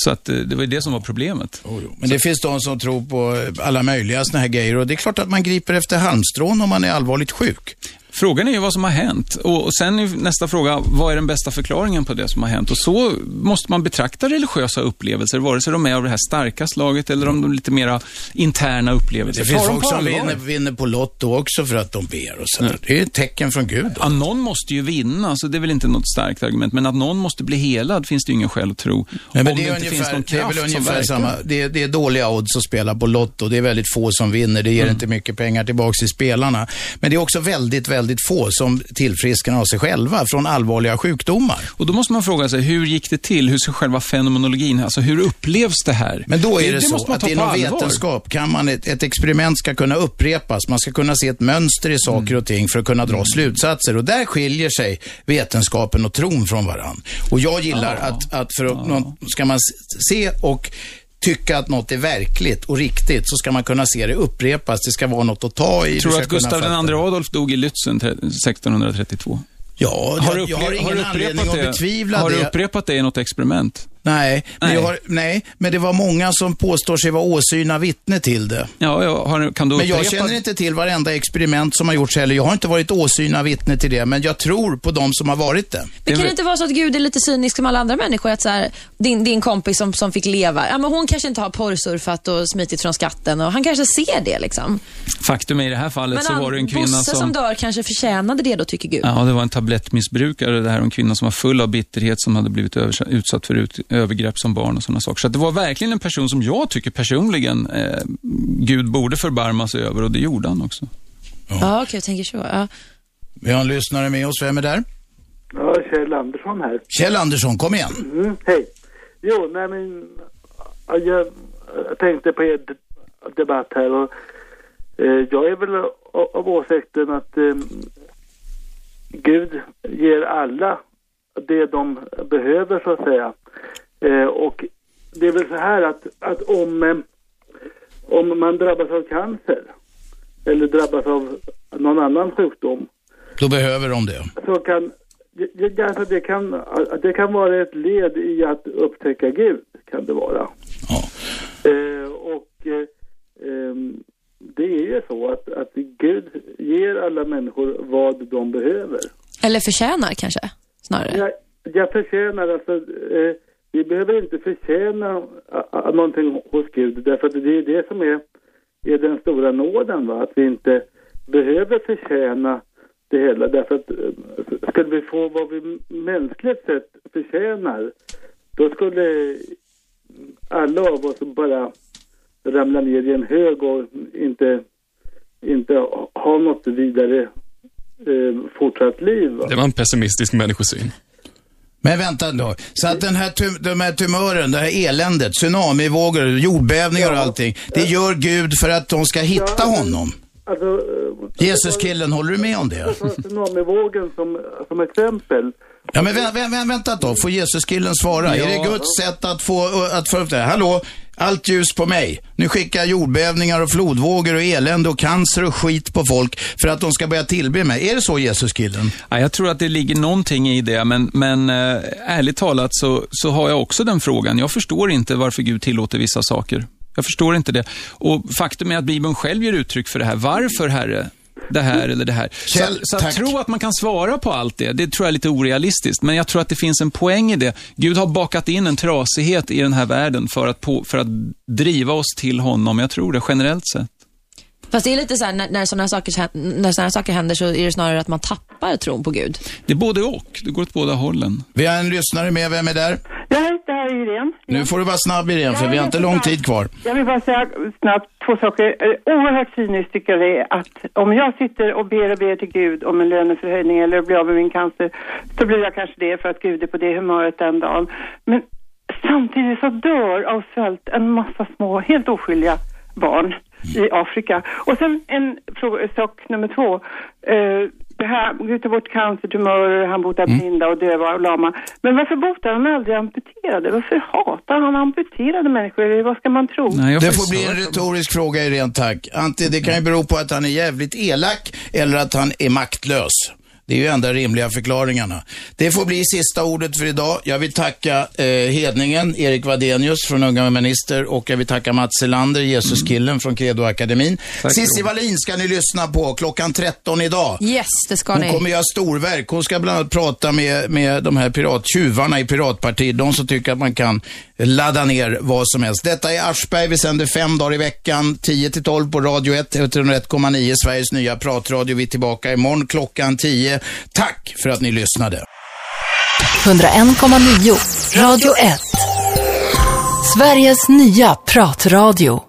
[SPEAKER 3] Så att eh, det var ju det som var problemet.
[SPEAKER 2] Men det finns de som tror på alla möjliga såna här grejer och det är klart att man griper efter halmstrån om man är allvarligt sjuk.
[SPEAKER 3] Frågan är ju vad som har hänt. Och, sen är nästa fråga, vad är den bästa förklaringen på det som har hänt? Och så måste man betrakta religiösa upplevelser, vare sig de är av det här starka slaget eller om de lite mera interna upplevelser.
[SPEAKER 2] Det finns folk som vinner, vinner på Lotto också för att de ber och så. Det är ett tecken från Gud.
[SPEAKER 3] Ja, någon måste ju vinna, så det är väl inte något starkt argument. Men att någon måste bli helad finns det ju ingen skäl att tro.
[SPEAKER 2] Nej, men
[SPEAKER 3] om
[SPEAKER 2] det, är
[SPEAKER 3] inte finns
[SPEAKER 2] ungefär,
[SPEAKER 3] någon
[SPEAKER 2] det är
[SPEAKER 3] kraft
[SPEAKER 2] väl ungefär samma. Det är, det är dåliga odds att spela på Lotto. Det är väldigt få som vinner. Det ger
[SPEAKER 3] Mm.
[SPEAKER 2] inte mycket pengar tillbaka till spelarna. Men det är också väldigt, väldigt få som tillfrisknar av sig själva från allvarliga sjukdomar.
[SPEAKER 3] Och då måste man fråga sig, hur gick det till? Hur ser själva fenomenologin, alltså hur upplevs det här?
[SPEAKER 2] Men då är det, så
[SPEAKER 3] måste man
[SPEAKER 2] att inom vetenskap kan man, ett, ett experiment ska kunna upprepas. Man ska kunna se ett mönster i saker
[SPEAKER 3] Mm.
[SPEAKER 2] och ting för att kunna dra slutsatser. Och där skiljer sig vetenskapen och tron från varann. Och jag gillar att, att för att någon, ska man se och tycka att något är verkligt och riktigt så ska man kunna se det upprepas. Det ska vara något att ta i.
[SPEAKER 3] Tror du att Gustav. II Adolf dog i Lützen tre- 1632?
[SPEAKER 2] Ja,
[SPEAKER 3] har du
[SPEAKER 2] jag har ingen
[SPEAKER 3] du
[SPEAKER 2] anledning att
[SPEAKER 3] det?
[SPEAKER 2] betvivla
[SPEAKER 3] Har du
[SPEAKER 2] det.
[SPEAKER 3] upprepat det i något experiment?
[SPEAKER 2] Nej, men,
[SPEAKER 3] Nej.
[SPEAKER 2] Jag har, nej, men det var många som påstår sig vara åsyna vittne till det.
[SPEAKER 3] Ja, ja har, kan du
[SPEAKER 2] Men jag känner inte till varenda experiment som har gjorts heller. Jag har inte varit åsyna vittne till det, men jag tror på de som har varit det.
[SPEAKER 16] Men kan det inte vara så att Gud är lite cynisk som alla andra människor? Att så här, din, din kompis som, som fick leva, ja, men hon kanske inte har porrsurfat och smitit från skatten och han kanske ser det liksom.
[SPEAKER 3] Faktum är i det här fallet så
[SPEAKER 16] han-
[SPEAKER 3] var det en kvinna
[SPEAKER 16] Bosse som...
[SPEAKER 3] som...
[SPEAKER 16] dör kanske förtjänade det då, tycker Gud.
[SPEAKER 3] Ja, det var en tablettmissbrukare, det här, en kvinna som var full av bitterhet som hade blivit utsatt för ut, övergrepp som barn och sådana saker. Så att det var verkligen en person som jag tycker personligen eh, Gud borde förbarma sig över och det gjorde han också.
[SPEAKER 16] Ja, okej, jag tänker så. Ja.
[SPEAKER 2] Vi har en lyssnare med oss. Vem är där?
[SPEAKER 19] Ja, Kjell Andersson här.
[SPEAKER 2] Kjell Andersson, kom igen.
[SPEAKER 19] Mm, hej. Jo, nej men ja, jag, jag tänkte på er debatt här och eh, jag är väl av, av åsikten att eh, Gud ger alla det de behöver så att säga. Eh, och det är väl så här att, att om, eh, om man drabbas av cancer eller drabbas av någon annan sjukdom
[SPEAKER 2] Då behöver de det.
[SPEAKER 19] så kan alltså det, kan, det kan vara ett led i att upptäcka Gud, kan det vara. Eh, och eh, ehm, det är ju så att, att Gud ger alla människor vad de behöver.
[SPEAKER 16] Eller förtjänar kanske, snarare.
[SPEAKER 19] Jag, jag förtjänar alltså, eh, vi behöver inte förtjäna någonting hos Gud, därför att det är det som är, är den stora nåden, va? att vi inte behöver förtjäna det hela, därför att eh, skulle vi få vad vi mänskligt sett förtjänar, då skulle alla av oss bara ramla ner i en hög och inte, inte ha något vidare eh, fortsatt liv. Va?
[SPEAKER 4] Det var en pessimistisk människosyn.
[SPEAKER 2] Men vänta då. Så att den här, tum, de här tumören, det här eländet, tsunamivågor, jordbävningar och allting. Det gör Gud för att de ska hitta honom.
[SPEAKER 19] Alltså, eh,
[SPEAKER 2] Jesus-killen, håller du med om det?
[SPEAKER 19] ta tsunamivågen som, som exempel.
[SPEAKER 2] Ja, men vä vä vä vänta då. Får Jesus-killen svara? Är det Guds sätt att få, att få upp det här? Hallå? Allt ljus på mig. Nu skickar jag jordbävningar och flodvågor och elände och cancer och skit på folk för att de ska börja tillbe mig. Är det så, Jesuskillen?
[SPEAKER 3] Ja, jag tror att det ligger någonting i det, men, men eh, ärligt talat så, så har jag också den frågan. Jag förstår inte varför Gud tillåter vissa saker. Jag förstår inte det. Och faktum är att Bibeln själv ger uttryck för det här. Varför, Herre? Det här eller det här.
[SPEAKER 2] Kjell,
[SPEAKER 3] så så att
[SPEAKER 2] tack.
[SPEAKER 3] tro att man kan svara på allt det, det tror jag är lite orealistiskt. Men jag tror att det finns en poäng i det. Gud har bakat in en trasighet i den här världen för att, på, för att driva oss till honom. Jag tror det, generellt sett.
[SPEAKER 16] Fast det är lite så här, när, när sådana saker, när såna saker händer så är det snarare att man tappar tron på Gud.
[SPEAKER 3] Det är både och. Det går åt båda hållen.
[SPEAKER 2] Vi har en lyssnare med. Vem är där?
[SPEAKER 20] Jag heter här Irene.
[SPEAKER 2] Nu får du vara snabb igen, för vi har inte lång tid kvar.
[SPEAKER 20] Jag vill bara säga snabbt två saker. Eh, Oerhört cyniskt tycker jag det är att om jag sitter och ber och ber till Gud om en löneförhöjning eller blir av med min cancer så blir jag kanske det för att Gud är på det humöret den dagen. Men samtidigt så dör av svält en massa små, helt oskyldiga barn i Afrika. Och sen en sak nummer två. Eh, det här, Gud tar bort cancertumörer, han botar blinda och döva och lama. Men varför botar han aldrig amputerade? Varför hatar han amputerade människor? Vad ska man tro?
[SPEAKER 2] det får bli en retorisk fråga i rent tack. Antingen, det kan ju bero på att han är jävligt elak eller att han är maktlös. Det är ju enda rimliga förklaringarna. Det får bli sista ordet för idag. Jag vill tacka eh, hedningen, Erik Wadenius från Unga Minister och jag vill tacka Mats Selander, Jesuskillen från Credoakademin. Cissi. Wallin ska ni lyssna på klockan 13 idag.
[SPEAKER 16] Yes, det ska
[SPEAKER 2] Hon
[SPEAKER 16] ni.
[SPEAKER 2] kommer göra storverk. Hon ska bland annat prata med, med de här pirattjuvarna i Piratpartiet. De som tycker att man kan ladda ner vad som helst. Detta är Aschberg. Vi sänder fem dagar i veckan, 10 till 12 på Radio 1, 101,9, Sveriges nya pratradio. Vi är tillbaka imorgon klockan 10. Tack för att ni lyssnade.
[SPEAKER 1] 101,9 Radio 1. Sveriges nya pratradio.